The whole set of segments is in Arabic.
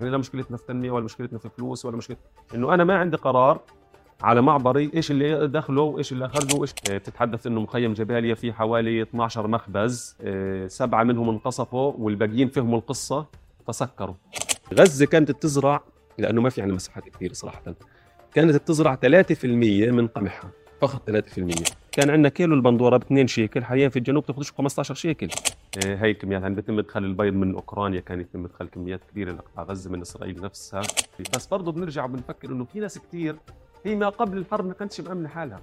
إحنا لا مشكلتنا في تنمية ولا مشكلتنا في فلوس ولا مشكله إنه أنا ما عندي قرار على معبري إيش اللي دخله وإيش اللي خرجه وايش بتتحدث إنه مخيم جباليا في حوالي 12 مخبز آه، سبعة منهم انقصفوا والباقيين فهموا القصة فسكروا غزة كانت تزرع لأنه ما في عندنا مساحات كثير صراحة. كانت بتزرع 3% من قمحها. فقط 3% كان عندنا كيلو البندورة ب 2 شيكل حاليا في الجنوب تاخذش 15 شيكل. إيه هي الكميات يعني بيتم إدخال البيض من أوكرانيا كان يتم إدخال كميات كبيرة لقطاع غزة من إسرائيل نفسها. بس برضه بنرجع بنفكر إنه في ناس كثير هي ما قبل الحرب ما كانتش مأمنة حالها.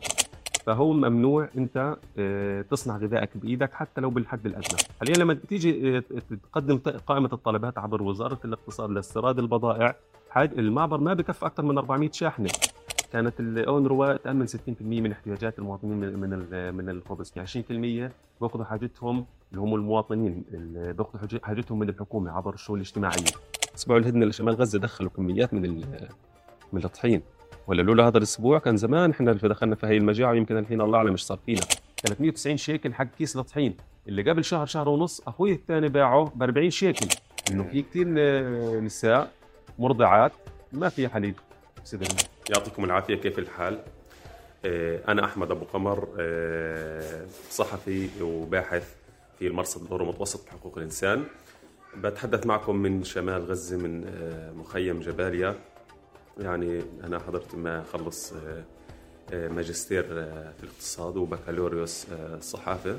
فهو ممنوع أنت آه، تصنع غذائك بإيدك حتى لو بالحد الأدنى. حاليا لما تيجي آه، تقدم قائمة الطلبات عبر وزارة الاقتصاد لاستيراد البضائع المعبر ما بكفي أكثر من 400 شاحنة. كانت الاونروا تامن 60% من احتياجات المواطنين من من الخبز يعني 20% بيأخذوا حاجتهم اللي هم المواطنين بيأخذوا حاجتهم من الحكومة عبر الشؤون الاجتماعية. أسبوع الهدنة لشمال غزة دخلوا كميات من من الطحين ولا لولا هذا الأسبوع كان زمان إحنا دخلنا في هي المجاعة يمكن الحين الله أعلم إيش صار فينا. كانت 190 شيكل حق كيس الطحين اللي قبل شهر شهر ونص أخوي الثاني باعه ب 40 شيكل. إنه في كثير نساء مرضعات ما في حليب. يعطيكم العافية كيف الحال؟ آه، أنا أحمد أبو قمر آه، صحفي وباحث في المرصد الاورو متوسط لحقوق الإنسان. بتحدث معكم من شمال غزة من آه، مخيم جباليا يعني أنا حضرت ما خلص ماجستير في الاقتصاد وبكالوريوس الصحافه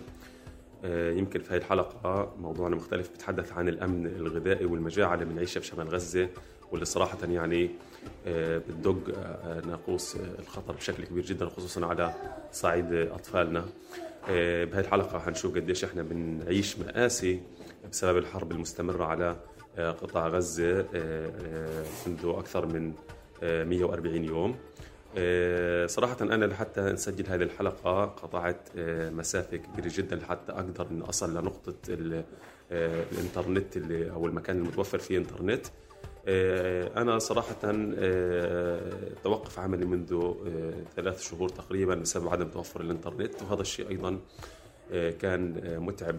يمكن في هذه الحلقة موضوعنا مختلف بتحدث عن الأمن الغذائي والمجاعة اللي بنعيشها بشمال غزة واللي صراحة يعني بتدق آه، ناقوس الخطر بشكل كبير جدا خصوصا على صعيد أطفالنا. آه، بهذه الحلقة حنشوف قديش إحنا بنعيش مآسي بسبب الحرب المستمرة على قطاع غزة منذ أكثر من 140 يوم. صراحة أنا لحتى نسجل هذه الحلقة قطعت مسافة كبيرة جدا لحتى أقدر أن أصل لنقطة الإنترنت اللي أو المكان المتوفر فيه إنترنت. آه، أنا صراحة آه، توقف عملي منذ آه، ثلاث شهور تقريبا بسبب عدم توفر الإنترنت. وهذا الشيء أيضا كان متعب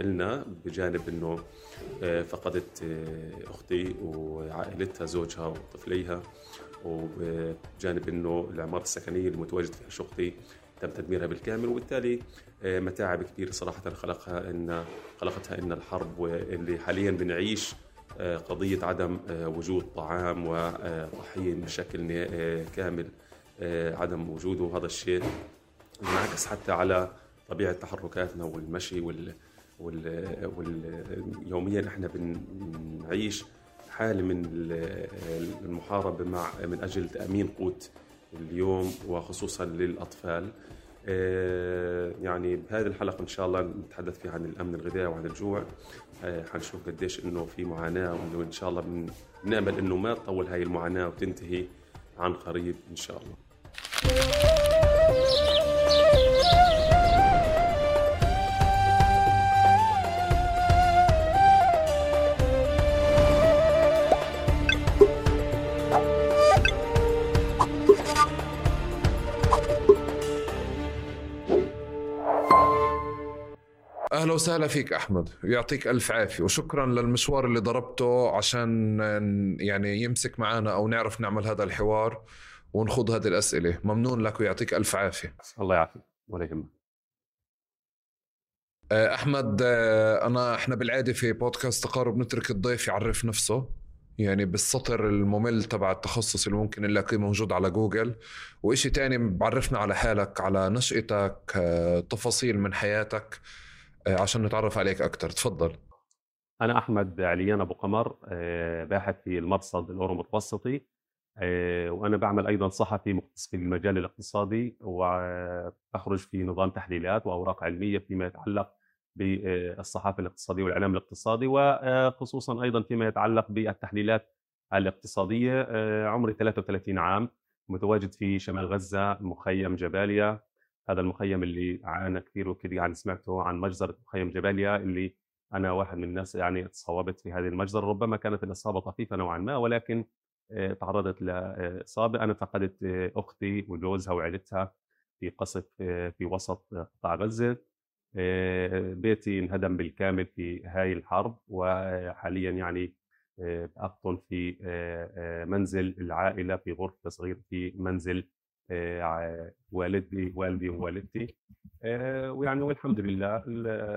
لنا بجانب أنه فقدت أختي وعائلتها زوجها وطفليها. وبجانب أنه العمارة السكنية المتواجد فيها شقتي تم تدميرها بالكامل. وبالتالي متاعب كثير صراحة خلقها إن خلقتها إن الحرب واللي حاليا بنعيش آه، قضية عدم آه، وجود طعام وطحين بشكل آه، كامل عدم وجوده. وهذا الشيء ينعكس حتى على طبيعة تحركاتنا والمشي وال, وال... وال... يوميا إحنا بنعيش حالة من المحاربة مع من أجل تأمين قوت اليوم وخصوصا للأطفال. يعني بهذه الحلقة إن شاء الله نتحدث فيها عن الأمن الغذائي وعن الجوع. آه، حنشوف قديش إنه في معاناة وإنه إن شاء الله بنأمل إنه ما تطول هاي المعاناة وتنتهي عن قريب إن شاء الله. أهلا وسهلا فيك أحمد. ويعطيك ألف عافية. وشكرا للمشوار اللي ضربته عشان يعني يمسك معنا أو نعرف نعمل هذا الحوار ونخوض هذه الأسئلة. ممنون لك ويعطيك ألف عافية. الله يعافيك. ولا يهمك. آه، أحمد آه، أنا إحنا بالعادة في بودكاست تقارب نترك الضيف يعرف نفسه. يعني بالسطر الممل تبع التخصص اللي ممكن نلاقيه موجود على جوجل. وإشي تاني بعرفنا على حالك على نشأتك آه، تفاصيل من حياتك. عشان نتعرف عليك أكثر تفضل. أنا أحمد عليان أبو قمر آه، باحث في المرصد الأورو متوسطي آه، وأنا بعمل أيضا صحفي مختص في المجال الاقتصادي وأخرج في نظام تحليلات وأوراق علمية فيما يتعلق بالصحافة الاقتصادية والإعلام الاقتصادي وخصوصا أيضا فيما يتعلق بالتحليلات الاقتصادية عمري 33 عام متواجد في شمال غزة مخيم جباليا هذا المخيم اللي عانى كثير وكثير يعني سمعته عن مجزرة مخيم جباليا اللي أنا واحد من الناس يعني تصوبت في هذه المجزرة ربما كانت الإصابة طفيفة نوعا ما ولكن آه، تعرضت لإصابة أنا فقدت آه، أختي وجوزها وعائلتها في قصف آه، في وسط قطاع غزة. بيتي انهدم بالكامل في هاي الحرب وحاليا يعني أقطن في منزل العائلة في غرفة صغيرة في منزل والدي والدي ووالدتي. ويعني والحمد لله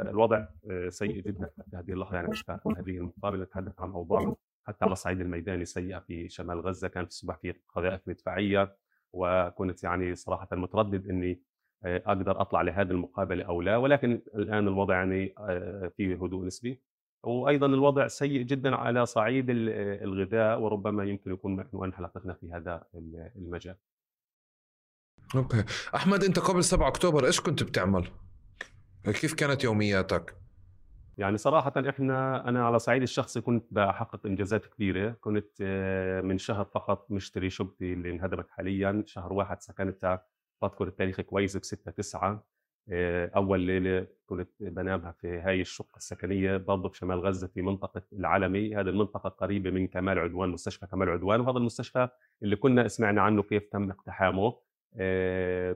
الوضع سيء جدا في هذه اللحظة يعني مش هذه المقابلة نتحدث عن أوضاع حتى على الصعيد الميداني سيئة في شمال غزة. كان في الصبح في قذائف مدفعية وكنت يعني صراحة متردد إني أقدر أطلع لهذه المقابلة أو لا. ولكن الآن الوضع يعني فيه هدوء نسبي. وأيضا الوضع سيء جدا على صعيد الغذاء وربما يمكن يكون عنوان حلقتنا في هذا المجال. أوكي، أحمد أنت قبل 7 أكتوبر إيش كنت بتعمل؟ كيف كانت يومياتك؟ يعني صراحة إحنا أنا على صعيد الشخصي كنت بحقق إنجازات كبيرة، كنت آه، من شهر فقط مشتري شقتي اللي انهدمت حاليا، شهر واحد سكنتها. بذكر التاريخ كويس ب 6 9 آه، أول ليلة كنت بنامها في هاي الشقة السكنية برضه في شمال غزة في منطقة العلمي. هذه المنطقة قريبة من كمال عدوان مستشفى كمال عدوان. وهذا المستشفى اللي كنا سمعنا عنه كيف تم اقتحامه.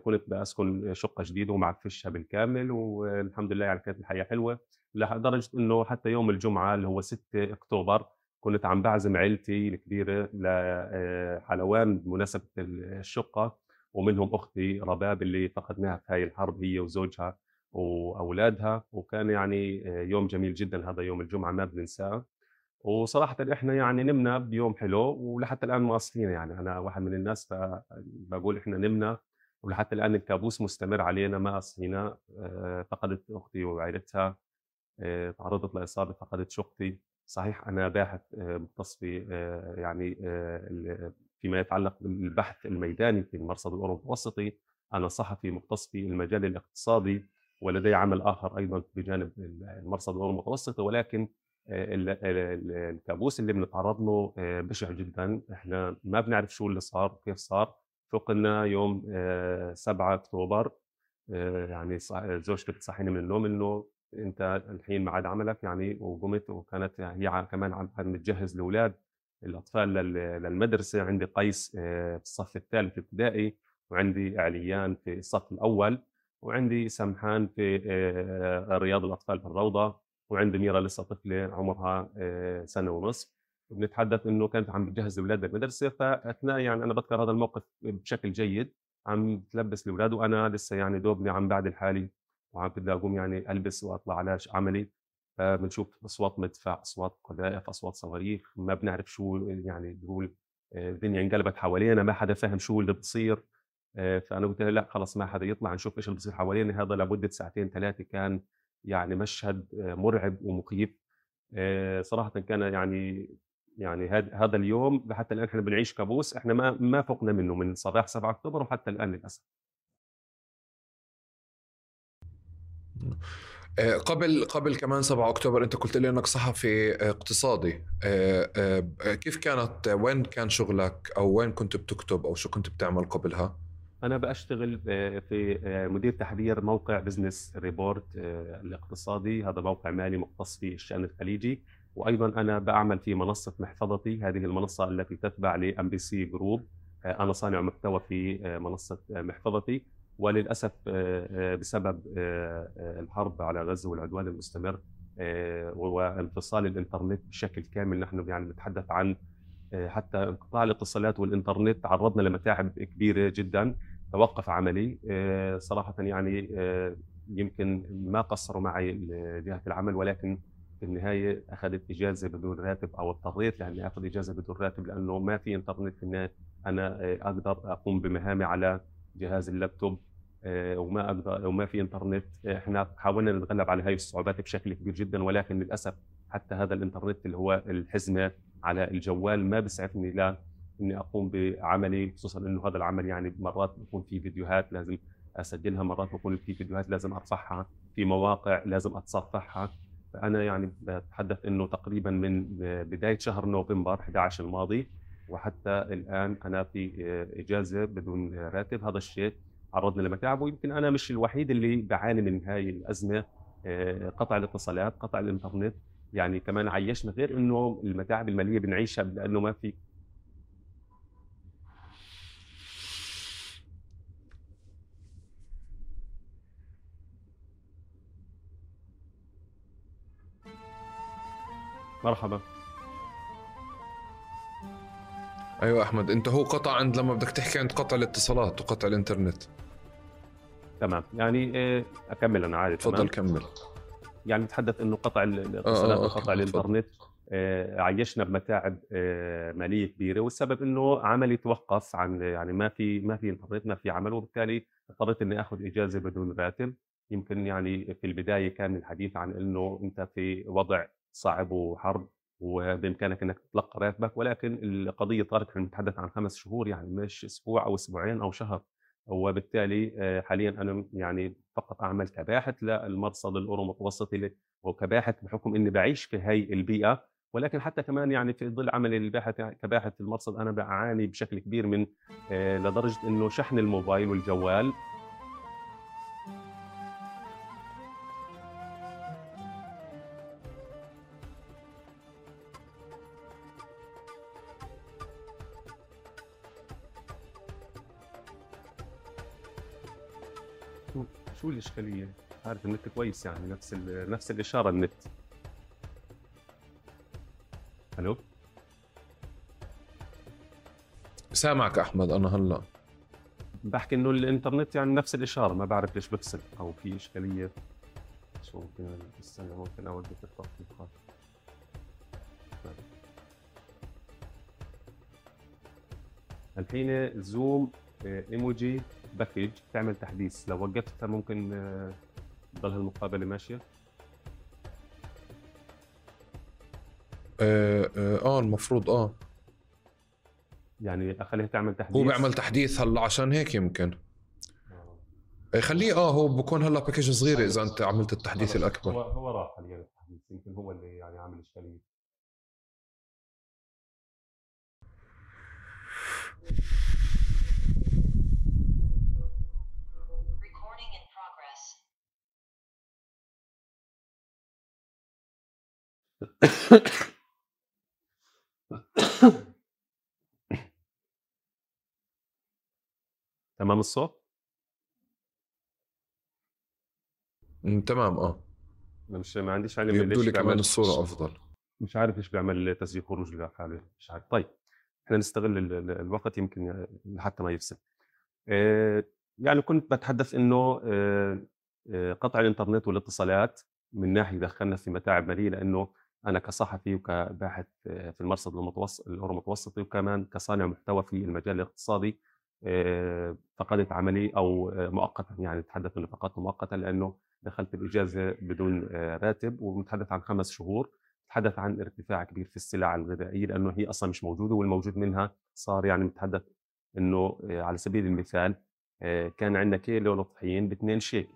كنت بسكن شقة جديدة ومعفشها بالكامل والحمد لله يعني كانت الحياة حلوة لدرجة إنه حتى يوم الجمعة اللي هو 6 أكتوبر كنت عم بعزم عيلتي الكبيرة لحلوان آه، بمناسبة الشقة ومنهم أختي رباب اللي فقدناها في هاي الحرب هي وزوجها وأولادها وكان يعني آه، يوم جميل جدا هذا يوم الجمعة ما بننساه. وصراحه إحنا يعني نمنا بيوم حلو ولحتى الآن مواصلين يعني. أنا واحد من الناس بقول إحنا نمنا ولحتى الآن الكابوس مستمر علينا ما اصحينا آه، فقدت أختي وعائلتها آه، تعرضت لإصابة فقدت شقتي. صحيح أنا باحث مختص في يعني فيما يتعلق بالبحث الميداني في المرصد الأوروبي المتوسطي. أنا صحفي مختص في المجال الاقتصادي ولدي عمل آخر أيضا بجانب المرصد الأوروبي المتوسطي. ولكن الكابوس اللي بنتعرض له آه، بشع جدا. إحنا ما بنعرف شو اللي صار وكيف صار. فقنا يوم 7 آه، أكتوبر آه، يعني زوجتي بتصحيني من النوم إنه أنت الحين معاد عملك يعني وقمت وكانت هي كمان عم بتجهز الاولاد الأطفال للمدرسة. عندي قيس في الصف الثالث ابتدائي وعندي عليان في الصف الأول وعندي سمحان في رياض الأطفال في الروضة. وعندي ميرا لسه طفلة عمرها آه، سنة ونصف بنتحدث إنه كانت عم بتجهز الاولاد للمدرسه فأثناء يعني أنا بذكر هذا الموقف بشكل جيد. عم تلبس الاولاد وأنا لسه يعني دوبني عم بعد الحالي وعم بدي أقوم يعني ألبس وأطلع على عملي. بنشوف أصوات مدفع أصوات قذائف أصوات صواريخ ما بنعرف شو يعني بقول آه، الدنيا انقلبت حوالينا ما حدا فاهم شو اللي بتصير. آه، فأنا قلت له لا خلص ما حدا يطلع نشوف إيش اللي بصير حوالينا هذا لمدة ساعتين ثلاثة كان يعني مشهد آه، مرعب ومخيف. صراحة كان يعني يعني هذا اليوم حتى الآن إحنا بنعيش كابوس إحنا ما ما فقنا منه من صباح 7 اكتوبر وحتى الآن للأسف. آه، قبل قبل كمان 7 أكتوبر أنت قلت لي إنك صحفي آه، اقتصادي. آه، كيف كانت وين كان شغلك أو وين كنت بتكتب أو شو كنت بتعمل قبلها؟ أنا بشتغل في مدير تحرير موقع Business Report الاقتصادي. هذا موقع مالي مختص في الشأن الخليجي. وأيضا أنا بعمل في منصة محفظتي. هذه المنصة التي تتبع ل MBC Group أنا صانع محتوى في منصة محفظتي. وللأسف آه، آه، بسبب آه، الحرب على غزه والعدوان المستمر وانفصال الإنترنت بشكل كامل نحن يعني نتحدث عن حتى انقطاع الاتصالات والإنترنت تعرضنا لمتاعب كبيرة جدا توقف عملي. صراحة يعني يمكن ما قصروا معي جهه العمل ولكن في النهاية أخذت إجازة بدون راتب أو اضطريت لأني أخذ إجازة بدون راتب لأنه ما في إنترنت النهاية. أنا أقدر أقوم بمهامي على جهاز اللابتوب آه، وما أقدر وما في إنترنت. إحنا حاولنا نتغلب على هذه الصعوبات بشكل كبير جدا ولكن للأسف حتى هذا الإنترنت اللي هو الحزمة على الجوال ما بيسعفني لا إني أقوم بعملي خصوصا إنه هذا العمل يعني مرات بكون في فيديوهات لازم أسجلها مرات بكون في فيديوهات لازم أرفعها في مواقع لازم أتصفحها. فأنا يعني بتحدث إنه تقريبا من بداية شهر نوفمبر 11 الماضي وحتى الآن أنا في إجازة بدون راتب. هذا الشيء عرضنا لمتاعب ويمكن أنا مش الوحيد اللي بعاني من هاي الأزمة. آه، قطع الاتصالات قطع الإنترنت يعني كمان عيشنا غير إنه المتاعب المالية بنعيشها لأنه ما في. مرحبا. أيوه أحمد أنت هو قطع عند لما بدك تحكي عند قطع الاتصالات وقطع الإنترنت. تمام يعني آه، أكمل أنا عادي تفضل كمل. يعني نتحدث إنه قطع ال- الاتصالات آه، آه، وقطع. الإنترنت آه، عيشنا بمتاعب آه، مالية كبيرة والسبب إنه عملي توقف عن يعني ما في ما في إنترنت ما في عمل وبالتالي اضطريت إني آخذ إجازة بدون راتب يمكن يعني في البداية كان الحديث عن إنه أنت في وضع صعب وحرب وبإمكانك إنك تتلقى راتبك ولكن القضية صارت إحنا بنتحدث عن خمس شهور يعني مش أسبوع أو أسبوعين أو شهر وبالتالي آه، حاليا أنا يعني فقط أعمل كباحث للمرصد الأورو متوسطي وكباحث بحكم إني بعيش في هي البيئة. ولكن حتى كمان يعني في ظل عملي الباحث كباحث في المرصد أنا بعاني بشكل كبير من آه، لدرجة إنه شحن الموبايل والجوال. شو الاشكاليه؟ عارف النت كويس يعني نفس نفس الإشارة النت. ألو؟ سامعك أحمد أنا هلا. بحكي إنه الإنترنت يعني نفس الإشارة ما بعرف ليش بفصل أو في إشكالية. شو ممكن أستنى ممكن اوقف التطبيقات الحين زوم إيموجي. package تعمل تحديث. لو وقفتها ممكن آه، تضل هالمقابلة ماشية؟ آه, آه, آه المفروض آه. يعني اخليها تعمل تحديث؟ هو بيعمل تحديث هلأ عشان هيك يمكن. آه. خليه آه هو بكون هلأ package صغيره إذا أنت عملت التحديث. الأكبر. هو هو راح حاليا التحديث يمكن هو اللي يعني عامل إشكالية Recording in progress. تمام الصوت؟ تمام آه. أنا مش ما عنديش علم يبدو لي كمان الصورة أفضل. مش عارف ليش بيعمل تسجيل خروج لحاله مش عارف. طيب إحنا نستغل ال- ال- الوقت يمكن حتى ما يفصل. آه، يعني كنت بتحدث إنه آه، آه، قطع الإنترنت والاتصالات من ناحية دخلنا في متاعب مالية لأنه أنا كصحفي وكباحث في المرصد المتوسط الاورو متوسطي وكمان كصانع محتوى في المجال الاقتصادي آه، فقدت عملي أو آه، مؤقتا يعني نتحدث انه فقدت مؤقتا لأنه دخلت باجازه بدون آه، راتب ونتحدث عن خمس شهور تحدث عن ارتفاع كبير في السلع الغذائية لأنه هي أصلا مش موجودة والموجود منها صار يعني نتحدث إنه على سبيل المثال كان عندنا كيلو طحين ب 2 شيكل.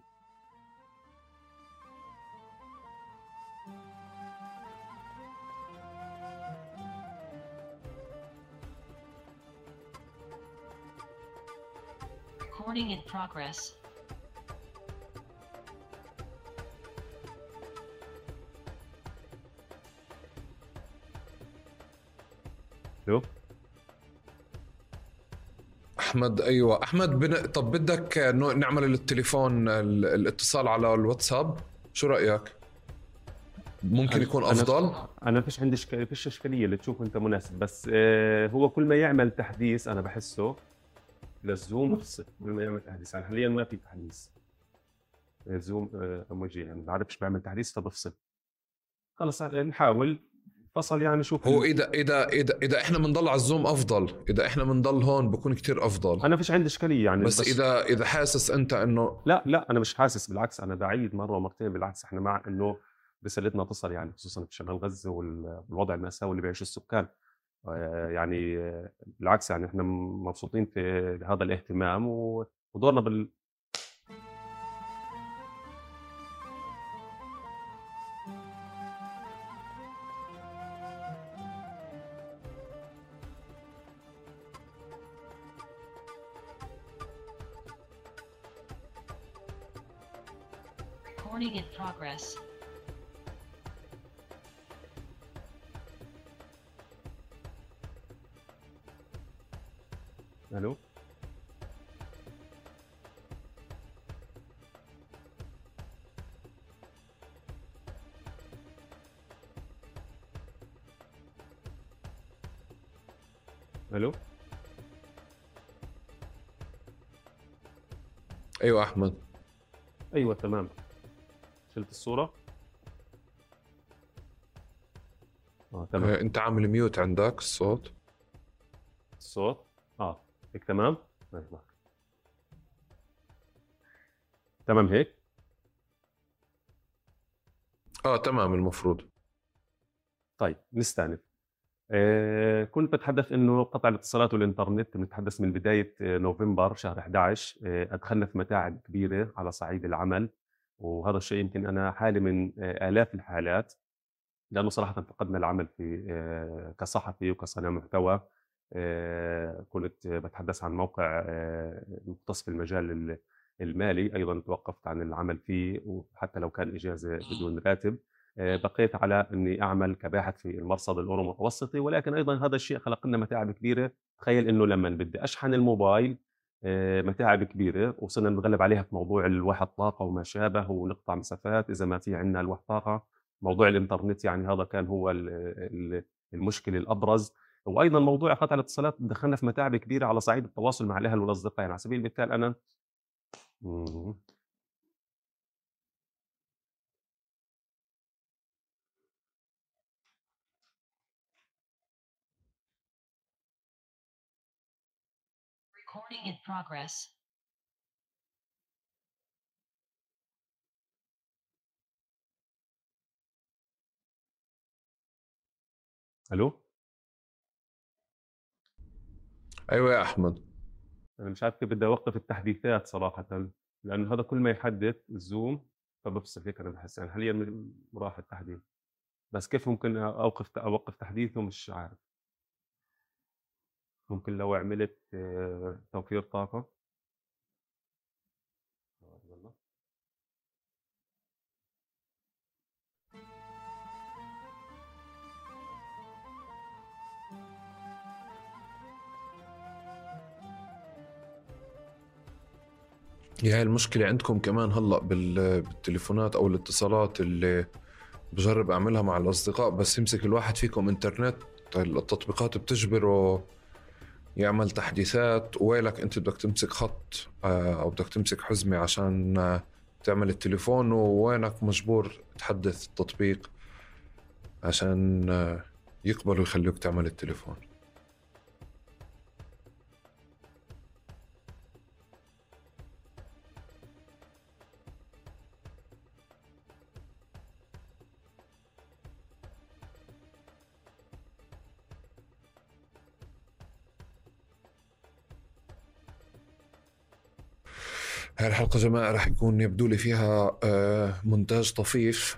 Recording in progress. شوف أحمد أيوه. أحمد بن... طب بدك نعمل التليفون ال... الاتصال على الواتساب؟ شو رأيك؟ ممكن يكون أفضل؟ أنا فيش عندي شك... فيش إشكالية اللي تشوفه أنت مناسب بس آه، هو كل ما يعمل تحديث أنا بحسه للزوم بفصل كل ما يعمل تحديث. يعني حاليا ما في تحديث. آه، زوم آه، اموجي يعني ما بعرفش بعمل تحديث فبفصل خلص نحاول. فصل يعني شوف هو إذا إذا إذا إذا إحنا بنضل على الزوم أفضل. إذا إحنا بنضل هون بكون كتير أفضل. أنا فيش عندي إشكالية يعني بس, إذا إذا حاسس أنت إنه لا لا أنا مش حاسس. بالعكس أنا بعيد مرة ومرتين. بالعكس إحنا مع إنه رسالتنا تصل يعني خصوصا في شمال غزة وال- والوضع المأساوي اللي بيعيشه السكان. آه، يعني آه، بالعكس يعني إحنا مبسوطين في هذا الاهتمام ودورنا أيوه أحمد. أيوه تمام. شلت الصورة؟ آه تمام. آه، أنت عامل ميوت عندك الصوت. الصوت؟ آه هيك تمام. أيوة. تمام هيك؟ آه تمام المفروض. طيب نستأنف. آه كنت بتحدث إنه قطع الاتصالات والإنترنت بنتحدث من بداية آه، نوفمبر شهر 11 آه أدخلنا في متاعب كبيرة على صعيد العمل وهذا الشيء يمكن أنا حالي من آلاف الحالات لأنه صراحة فقدنا العمل في كصحفي وكصانع محتوى كنت بتحدث عن موقع مختص في المجال ال- المالي أيضا توقفت عن العمل فيه وحتى لو كان إجازة بدون راتب. بقيت على إني أعمل كباحث في المرصد الاورو متوسطي ولكن أيضا هذا الشيء خلق لنا متاعب كبيرة. تخيل إنه لما بدي أشحن الموبايل آه، متاعب كبيرة وصرنا نتغلب عليها في موضوع الواحد طاقه وما شابه ونقطع مسافات. إذا ما في عندنا الواحد طاقه موضوع الإنترنت يعني هذا كان هو ال- ال- المشكلة الأبرز. وأيضا موضوع قطع الاتصالات دخلنا في متاعب كبيرة على صعيد التواصل مع الأهل والأصدقاء. يعني على سبيل المثال أنا Recording in progress. ألو؟ أيوه يا أحمد. أنا مش عارف كيف بدي أوقف التحديثات صراحة لأنه هذا كل ما يحدث الزوم فبفصل هيك أنا بحس يعني حاليا راح التحديث. بس كيف ممكن أوقف أوقف تحديثه مش عارف. ممكن لو عملت آه، توفير طاقة يلا. هي هاي المشكلة عندكم كمان هلأ بال- بالتليفونات أو الاتصالات اللي بجرب أعملها مع الأصدقاء بس يمسك الواحد فيكم إنترنت التطبيقات بتجبره يعمل تحديثات ويلك أنت بدك تمسك خط آه، أو بدك تمسك حزمة عشان آه، تعمل التليفون ووينك مجبور تحدث التطبيق عشان آه، يقبلوا يخلوك تعمل التليفون. هاي الحلقة جماعة رح يكون يبدو لي فيها آه، مونتاج طفيف.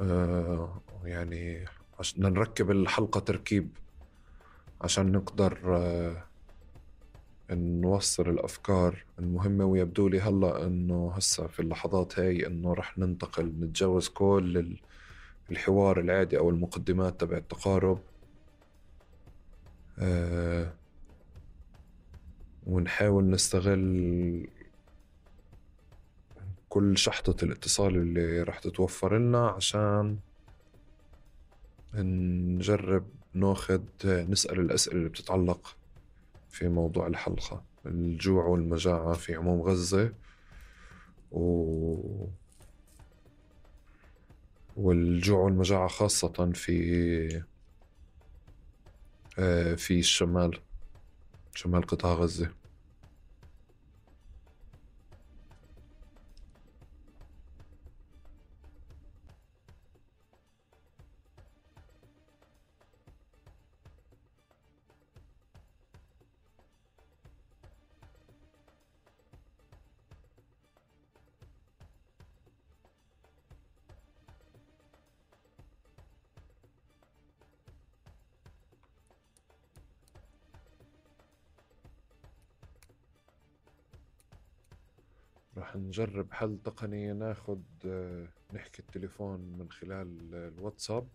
آه، يعني عشان نركب الحلقة تركيب عشان نقدر آه، نوصل الأفكار المهمة. ويبدو لي هلأ إنه هسا في اللحظات هاي إنه رح ننتقل نتجاوز كل ال- الحوار العادي أو المقدمات تبع التقارب. ونحاول نستغل كل شحطة الاتصال اللي رح تتوفر لنا عشان نجرب ناخد نسأل الأسئلة اللي بتتعلق في موضوع الحلقة. الجوع والمجاعة في عموم غزة و... والجوع والمجاعة خاصة في آه، في الشمال شمال قطاع غزة. نجرب حل تقني ناخد آه، نحكي التليفون من خلال الواتساب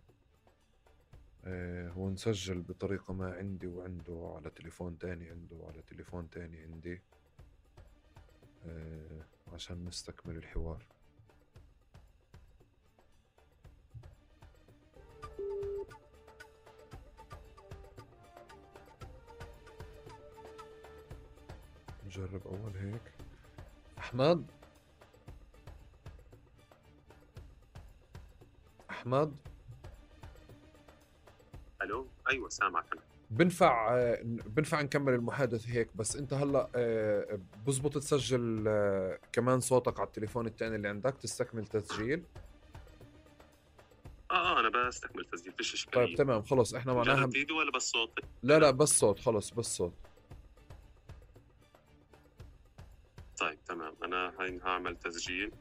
آه، ونسجل بطريقة ما عندي وعنده على تليفون تاني عنده وعلى تليفون تاني عندي آه، عشان نستكمل الحوار. نجرب أول هيك. أحمد؟ أحمد. ألو؟ أيوه سامعك أنا. بنفع آه، بنفع نكمل المحادثة هيك بس أنت هلأ آه، بزبط تسجل آه، كمان صوتك على التليفون الثاني اللي عندك تستكمل تسجيل؟ آه آه أنا بستكمل تسجيل فيش طيب اشكاليه تمام خلص إحنا معناها فيديو ولا بس صوت؟ لا لا بس صوت خلص بس صوت. طيب تمام أنا هاي هعمل تسجيل.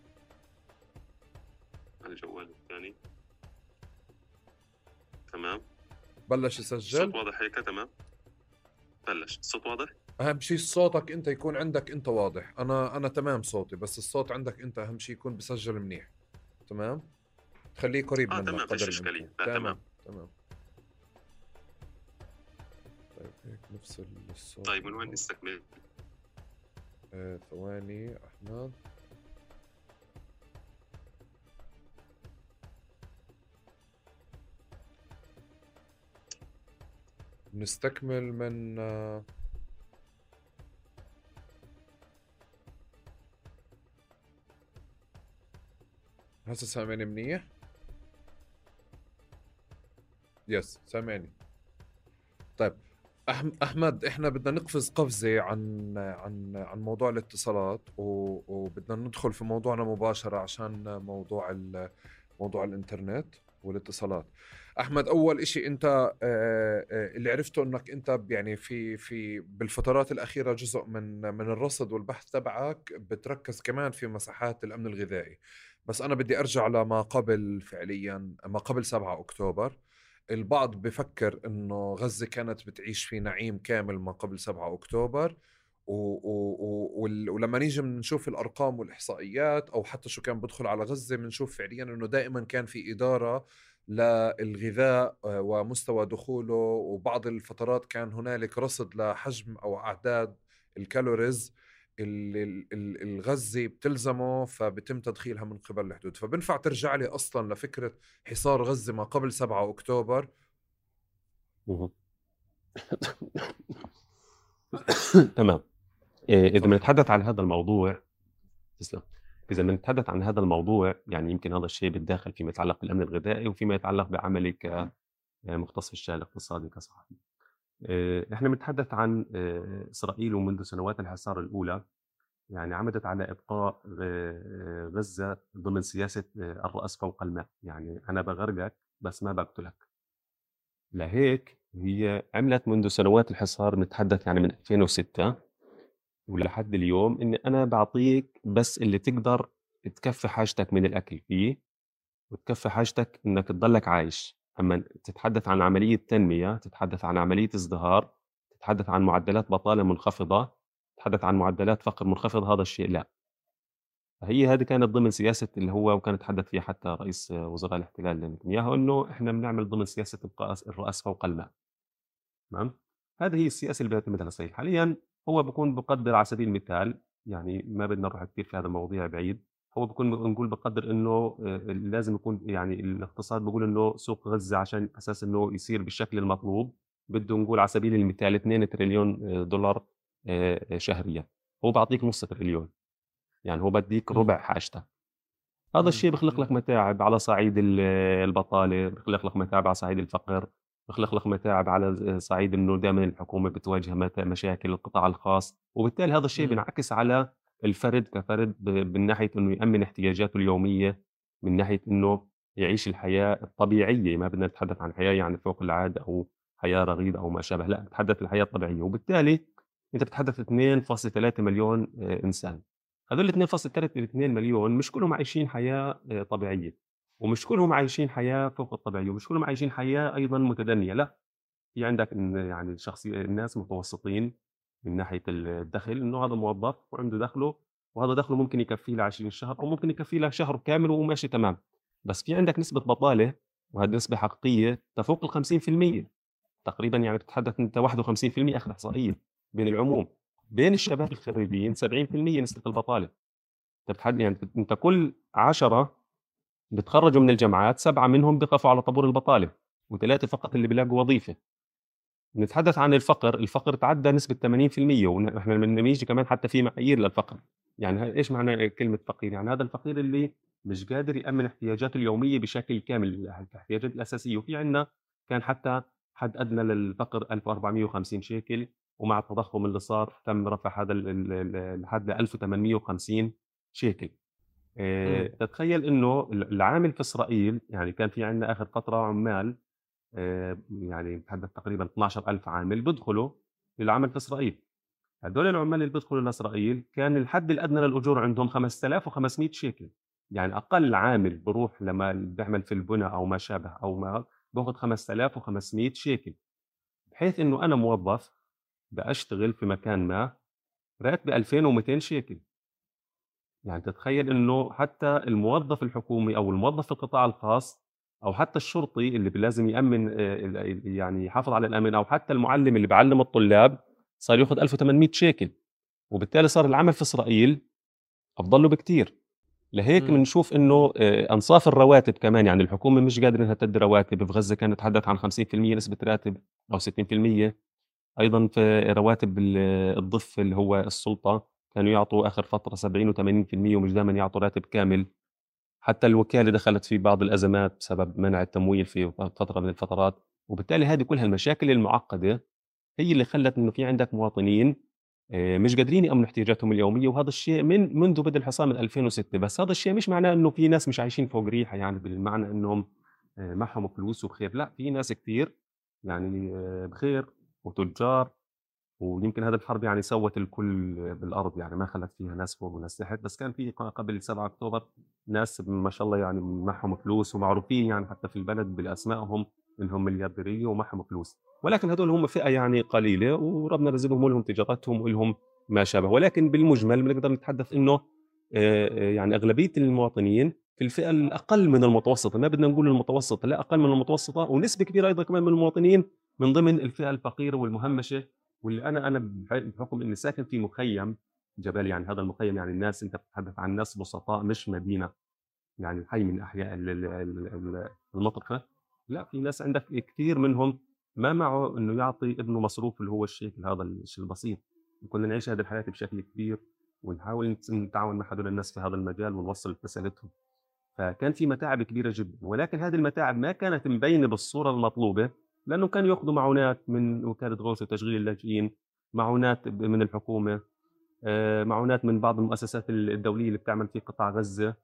على الجوال الثاني. تمام؟ بلش الصوت يسجل واضح هيك تمام. بلش. الصوت واضح؟ أهم شيء صوتك أنت يكون عندك أنت واضح. أنا أنا تمام صوتي بس الصوت عندك أنت أهم شيء يكون بسجل منيح. تمام؟ خليه قريب آه، منك تمام، فيش. الإمكان. لا، تمام تمام. طيب هيك نفصل الصوت. طيب من وين نستكمل؟ آه ثواني أحمد. نستكمل من هسه سامعني منيح؟ يس سامعني. طيب أحمد إحنا بدنا نقفز قفزة عن عن عن موضوع الاتصالات وبدنا ندخل في موضوعنا مباشرة عشان موضوع موضوع الإنترنت والاتصالات. أحمد أول إشي أنت آه، آه، اللي عرفته إنك أنت يعني في في بالفترات الأخيرة جزء من من الرصد والبحث تبعك بتركز كمان في مساحات الأمن الغذائي. بس أنا بدي أرجع لما قبل فعليا ما قبل 7 أكتوبر. البعض بفكر إنه غزة كانت بتعيش في نعيم كامل ما قبل 7 أكتوبر. و و و ولما نيجي بنشوف الأرقام والإحصائيات أو حتى شو كان بدخل على غزة بنشوف فعليا إنه دائما كان في إدارة للغذاء آه، ومستوى دخوله وبعض الفترات كان هنالك رصد لحجم أو أعداد الكالوريز الغزي بتلزمه فبتم تدخيلها من قبل الحدود. فبنفع ترجع لي أصلا لفكرة حصار غزه ما قبل 7 أكتوبر. تمام. إيه، إذا بنتحدث عن هذا الموضوع تسلم. إذا بنتحدث عن هذا الموضوع يعني يمكن هذا الشيء بيتداخل فيما يتعلق بالأمن الغذائي وفيما يتعلق بعملي كمختص في الشأن الاقتصادي كصحفي. إحنا بنتحدث عن إيه، إسرائيل ومنذ سنوات الحصار الأولى يعني عمدت على إبقاء غزة ضمن سياسة الرأس فوق الماء. يعني أنا بغرقك بس ما بقتلك. لهيك هي عملت منذ سنوات الحصار نتحدث يعني من 2006 ولحد اليوم إني أنا بعطيك بس اللي تقدر تكفي حاجتك من الأكل فيه؟ وتكفي حاجتك إنك تضلك عايش. أما تتحدث عن عملية تنمية تتحدث عن عملية ازدهار تتحدث عن معدلات بطالة منخفضة تتحدث عن معدلات فقر منخفضه هذا الشيء لا. فهي هذه كانت ضمن سياسة اللي هو وكان يتحدث فيها حتى رئيس وزراء الاحتلال نتنياهو إنه إحنا بنعمل ضمن سياسة الرأس فوق الماء. تمام؟ هذه هي السياسة اللي بيعتمدها اسرائيل حاليا هو بكون بقدر على سبيل المثال يعني ما بدنا نروح كثير في هذا المواضيع بعيد هو بكون نقول بقدر إنه لازم يكون يعني الاقتصاد بقول إنه سوق غزة عشان أساس إنه يصير بالشكل المطلوب بده نقول على سبيل المثال 2 تريليون دولار شهريا هو بعطيك نص تريليون يعني هو بديك مم. ربع حاجتك هذا مم. الشيء بخلق لك متاعب على صعيد ال- البطالة بخلق لك متاعب على صعيد الفقر بخلق لك متاعب على صعيد إنه دائما الحكومة بتواجه مشاكل القطاع الخاص وبالتالي هذا الشيء. بينعكس على الفرد كفرد من ناحية إنه يأمن احتياجاته اليومية من ناحية إنه يعيش الحياة الطبيعية ما بدنا نتحدث عن حياة يعني فوق العادة أو حياة رغيدة أو ما شابه لا نتحدث الحياة الطبيعيه وبالتالي أنت بتتحدث 2.3 مليون آه، إنسان. هذول 2.3 مليون مش كلهم عايشين حياة آه، طبيعية. ومش كلهم عايشين حياة فوق الطبيعيه ومش كلهم عايشين حياة أيضا متدنية لأ. في عندك يعني الشخصيه الناس متوسطين من ناحية الدخل إنه هذا موظف وعنده دخله وهذا دخله ممكن يكفيه ل 20 شهر أو ممكن يكفيه له شهر كامل وماشي تمام. بس في عندك نسبة بطالة وهذه نسبة حقيقية تفوق ال 50% تقريبا يعني بتتحدث أنت 51% اخر إحصائية بين العموم. بين الشباب الخريجين 70% نسبة البطالة. أنت بتحدد يعني أنت كل عشرة بتخرجوا من الجامعات سبعة منهم بيقفوا على طابور البطالة وثلاثة فقط اللي بيلاقوا وظيفة. نتحدث عن الفقر الفقر تعدى نسبة 80% ونحن لما نيجي كمان حتى في معايير للفقر. يعني إيش معنى كلمة فقير؟ يعني هذا الفقير اللي مش قادر يأمن احتياجاته اليومية بشكل كامل الاحتياجات الأساسية. وفي عندنا كان حتى حد أدنى للفقر 1450 شيكل ومع التضخم اللي صار تم رفع هذا ال- ال- ال- الحد ل 1850 شيكل. آه، مم. تتخيل إنه العامل في إسرائيل يعني كان في عندنا آخر فتره عمال آه، يعني نتحدث تقريبا 12000 عامل بيدخلوا للعمل في إسرائيل. هدول العمال اللي بيدخلوا لإسرائيل كان الحد الأدنى للأجور عندهم 5500 شيكل. يعني أقل عامل بروح لما بيعمل في البناء أو ما شابه أو ما باخذ 5500 شيكل. بحيث إنه أنا موظف بأشتغل في مكان ما راتبي 2200 شيكل. يعني تتخيل إنه حتى الموظف الحكومي أو الموظف في القطاع الخاص أو حتى الشرطي اللي لازم يأمن آه، يعني يحافظ على الأمن أو حتى المعلم اللي بيعلم الطلاب صار ياخذ 1800 شيكل. وبالتالي صار العمل في إسرائيل أفضل له بكثير لهيك. بنشوف إنه آه، أنصاف الرواتب كمان يعني الحكومة مش قادرة إنها تدي رواتب. في غزة كانت تتحدث عن 50% نسبة راتب أو 60% أيضا في رواتب ال- الضف اللي هو السلطة. كانوا يعطوا آخر فترة 70 و80% ومش دائما يعطوا راتب كامل. حتى الوكالة دخلت في بعض الأزمات بسبب منع التمويل في فترة من الفترات. وبالتالي هذه كلها المشاكل المعقدة هي اللي خلت إنه في عندك مواطنين آه، مش قادرين يأمنوا احتياجاتهم اليومية وهذا الشيء من منذ بدء الحصار من 2006 بس هذا الشيء مش معناه إنه في ناس مش عايشين فوق ريحة يعني بالمعنى إنهم آه، معهم فلوس وبخير. لا في ناس كثير يعني آه، بخير وتجار ويمكن هذا الحرب يعني سوت الكل بالأرض يعني ما خلت فيها ناس فوق وناس تحت بس كان في قبل 7 أكتوبر ناس ما شاء الله يعني معهم فلوس ومعروفين يعني حتى في البلد بأسمائهم إنهم مليارديرية ومعهم فلوس. ولكن هذول هم فئة يعني قليلة وربنا رزقهم ولهم تجارتهم ولهم ما شابه. ولكن بالمجمل بنقدر نتحدث إنه يعني أغلبية المواطنين في الفئة الأقل من المتوسطة ما بدنا نقول المتوسطة لا أقل من المتوسطة ونسبة كبيرة أيضا كمان من المواطنين من ضمن الفئة الفقيرة والمهمشة واللي أنا أنا بح- بحكم اني ساكن في مخيم جبل يعني هذا المخيم يعني الناس أنت بتتحدث عن ناس بسطاء مش مدينة يعني حي من أحياء ال- ال- ال- ال- المنطقة. لا في ناس عندك كثير منهم ما معه إنه يعطي ابنه مصروف اللي هو الشيء هذا الشيء البسيط. كنا نعيش هذه الحياة بشكل كبير ونحاول نت- نتعاون مع هذول الناس في هذا المجال ونوصل رسالتهم. فكان في متاعب كبيرة جدا ولكن هذه المتاعب ما كانت مبينة بالصورة المطلوبة. لأنه كانوا يأخذوا معونات من وكالة غوث وتشغيل اللاجئين معونات من الحكومة آه، معونات من بعض المؤسسات الدولية اللي بتعمل في قطاع غزة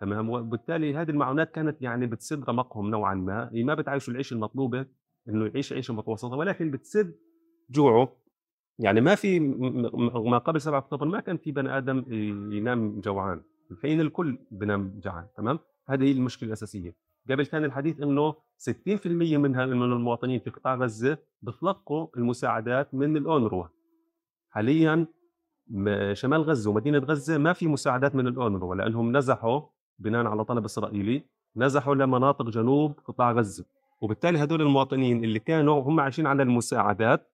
تمام؟ وبالتالي هذه المعونات كانت يعني بتسد رمقهم نوعا ما هي ما بتعيشوا العيشه المطلوبة إنه يعيش عيشه متوسطة ولكن بتسد جوعه. يعني ما في ما قبل 7 أكتوبر ما كان في بني آدم ينام جوعان. الحين الكل بنام جوعان تمام؟ هذه هي المشكلة الأساسية. قبل كان الحديث إنه 60% منها من المواطنين في قطاع غزة بتلقوا المساعدات من الأونروا. حاليا شمال غزة ومدينة غزة ما في مساعدات من الأونروا لأنهم نزحوا بناء على طلب إسرائيلي نزحوا لمناطق جنوب قطاع غزة. وبالتالي هدول المواطنين اللي كانوا هم عايشين على المساعدات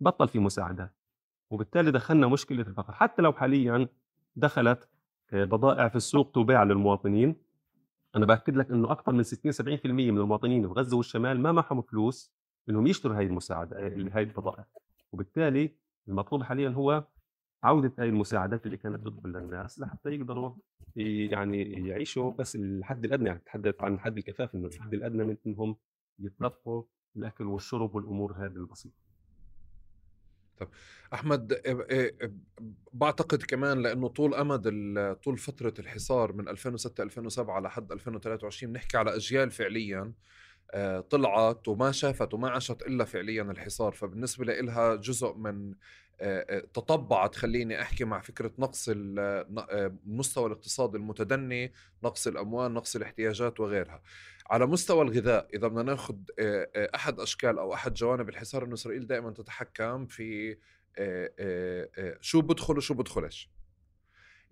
بطل في مساعدات. وبالتالي دخلنا مشكلة الفقر. حتى لو حاليا دخلت آه، بضائع في السوق تباع للمواطنين أنا بأكد لك إنه أكثر من 60 70% من المواطنين في غزة والشمال ما معهم فلوس إنهم يشتروا هاي المساعدة هاي البضائع وبالتالي المطلوب حاليا هو عودة هاي المساعدات اللي كانت تدخل للناس لحتى يقدروا يعني يعيشوا بس الحد الأدنى يعني تحدث عن حد الكفاف إنه الحد الأدنى من إنهم يتلقوا الأكل والشرب والأمور هذه البسيطة. أحمد إيه- إيه- بعتقد كمان لأنه طول أمد طول فترة الحصار من 2006 2007 لحد 2023 بنحكي على أجيال فعليا آه، طلعت وما شافت وما عاشت إلا فعليا الحصار فبالنسبة لها جزء من آه، آه، تطبعت خليني أحكي مع فكرة نقص ال- ن- آه، مستوى الاقتصاد المتدني نقص الأموال نقص الاحتياجات وغيرها. على مستوى الغذاء إذا بدنا ناخذ أحد أشكال أو أحد جوانب الحصار إنه إسرائيل دائما تتحكم في شو بدخل وشو بدخلش.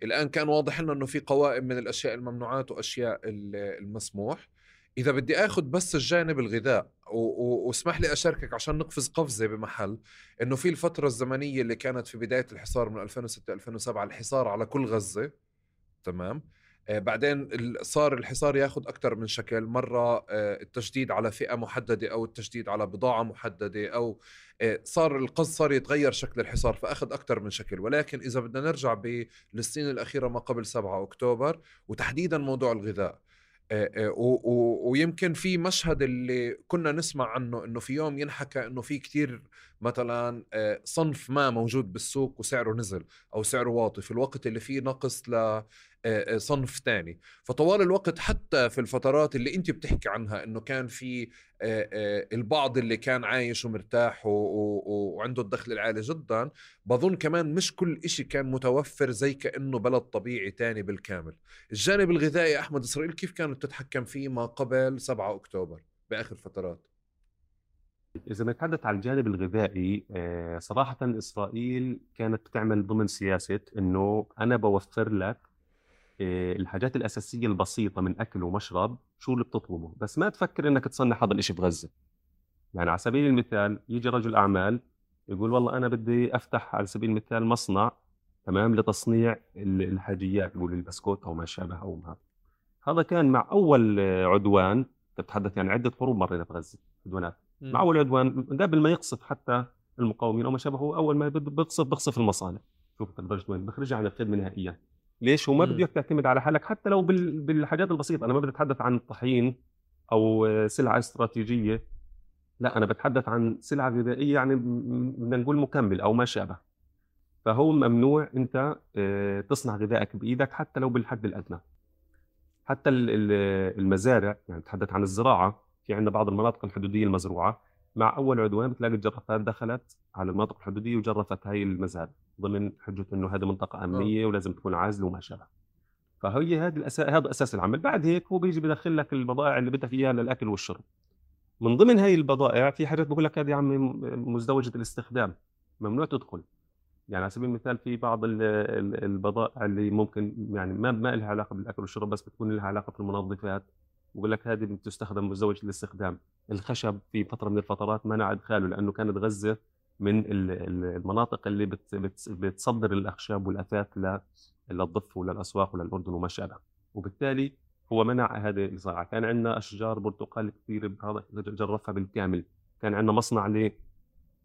الآن كان واضح لنا إنه في قوائم من الأشياء الممنوعات وأشياء ال- المسموح. إذا بدي اخذ بس الجانب الغذاء واسمح لي أشاركك عشان نقفز قفزة بمحل إنه في الفترة الزمنية اللي كانت في بداية الحصار من 2006 2007 الحصار على كل غزة تمام؟ بعدين ال- صار الحصار ياخذ أكثر من شكل. مرة آه، التشديد على فئة محددة أو التشديد على بضاعة محددة أو آه، صار القصد صار يتغير شكل الحصار فأخذ أكثر من شكل. ولكن إذا بدنا نرجع بالسنين الأخيرة ما قبل 7 أكتوبر وتحديدا موضوع الغذاء. آه، آه، ويمكن في مشهد اللي كنا نسمع عنه إنه في يوم ينحكى إنه في كتير مثلا آه، صنف ما موجود بالسوق وسعره نزل أو سعره واطي. في الوقت اللي فيه نقص آه، آه، صنف تاني. فطوال الوقت حتى في الفترات اللي انت بتحكي عنها إنه كان في آه، آه، البعض اللي كان عايش ومرتاح وعنده الدخل العالي جدا بظن كمان مش كل إشي كان متوفر زي كأنه بلد طبيعي تاني بالكامل. الجانب الغذائي أحمد إسرائيل كيف كانت تتحكم فيه ما قبل 7 أكتوبر بآخر فترات؟ إذا بنتحدث عن الجانب الغذائي آه، صراحة إسرائيل كانت بتعمل ضمن سياسة إنه أنا بوفر لك آه، الحاجات الأساسية البسيطة من أكل ومشرب شو اللي بتطلبه؟ بس ما تفكر إنك تصنع هذا الإشي بغزة. يعني على سبيل المثال يجي رجل أعمال يقول والله أنا بدي أفتح على سبيل المثال مصنع تمام لتصنيع ال- الحاجيات يقول البسكوت أو ما شابه أو ما. هذا كان مع أول آه، عدوان تتحدث يعني عدة حروب مرينا في غزة عدوانات. مع أول عدوان قبل ما يقصف حتى المقاومين أو ما شابه أول ما بيقصف بيقصف المصانع. شوف لدرجه وين بخرجها عن الخدمة نهائيا. ليش؟ هو ما مم. بده اياك تعتمد على حالك حتى لو بال... بالحاجات البسيطة. أنا ما بدي اتحدث عن الطحين أو سلعة استراتيجية. لا أنا بتحدث عن سلعة غذائية يعني بدنا نقول مكمل أو ما شابه. فهو ممنوع أنت آه، تصنع غذائك بإيدك حتى لو بالحد الأدنى. حتى ال- ال- المزارع يعني نتحدث عن الزراعة. في عندنا بعض المناطق الحدودية المزروعة. مع أول عدوان بتلاقي الجرافات دخلت على المناطق الحدودية وجرفت هاي المزارع ضمن حجة إنه هذه منطقة أمنية ولازم تكون عازله وما شابه. فهي هذه الأساس هذا أساس العمل. بعد هيك هو بيجي بدخل لك البضائع اللي بدك اياها للأكل والشرب. من ضمن هاي البضائع في حاجات بقول لك هذه يا عمي مزدوجة الاستخدام. ممنوع تدخل. يعني على سبيل المثال في بعض ال- ال- البضائع اللي ممكن يعني ما ما لها علاقة بالأكل والشرب بس بتكون لها علاقة في المنظفات بقول لك هذه بتستخدم مزدوج الاستخدام. الخشب في فترة من الفترات منع إدخاله لأنه كانت غزة من ال- ال- المناطق اللي بت بت بتصدر الأخشاب والأثاث للضفه وللأسواق وللأردن وما شابه. وبالتالي هو منع هذه الزراعه كان عندنا أشجار برتقال كثير جرفها بالكامل. كان عندنا مصنع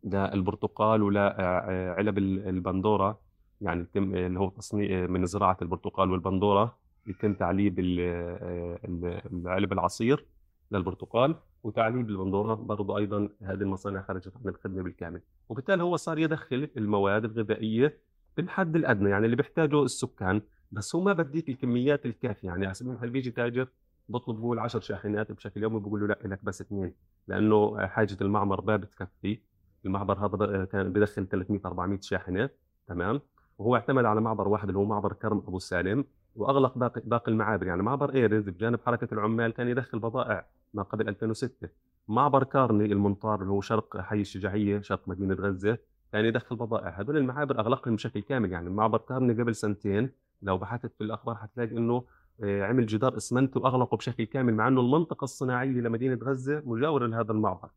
للبرتقال ولعلب البندورة يعني يتم اللي هو تصنيع من زراعة البرتقال والبندورة يتم تعليب ال- العلب العصير للبرتقال وتعليب البندوره برضه أيضا هذه المصانع خرجت عن الخدمة بالكامل. وبالتالي هو صار يدخل المواد الغذائية بالحد الأدنى يعني اللي بيحتاجه السكان. بس هو ما بديك الكميات الكافية يعني على سبيل المثال بيجي تاجر بطلب بقول 10 شاحنات بشكل يومي بقول له لا لك بس اثنين لأنه حاجة المعمر ما بتكفي. المعبر هذا كان بدخل 300 400 شاحنة تمام؟ وهو اعتمد على معبر واحد اللي هو معبر كرم أبو سالم. وأغلق باقي باقي المعابر يعني معبر ايرز بجانب حركة العمال كان يدخل بضائع ما قبل 2006 معبر كارني المنطار اللي هو شرق حي الشجاعية شرق مدينة غزة كان يدخل بضائع. هذول المعابر أغلقهم بشكل كامل. يعني معبر كارني قبل سنتين لو بحثت في الأخبار حتلاقي إنه آه، عمل جدار اسمنت واغلقه بشكل كامل مع إنه المنطقة الصناعية لمدينة غزة مجاورة لهذا المعبر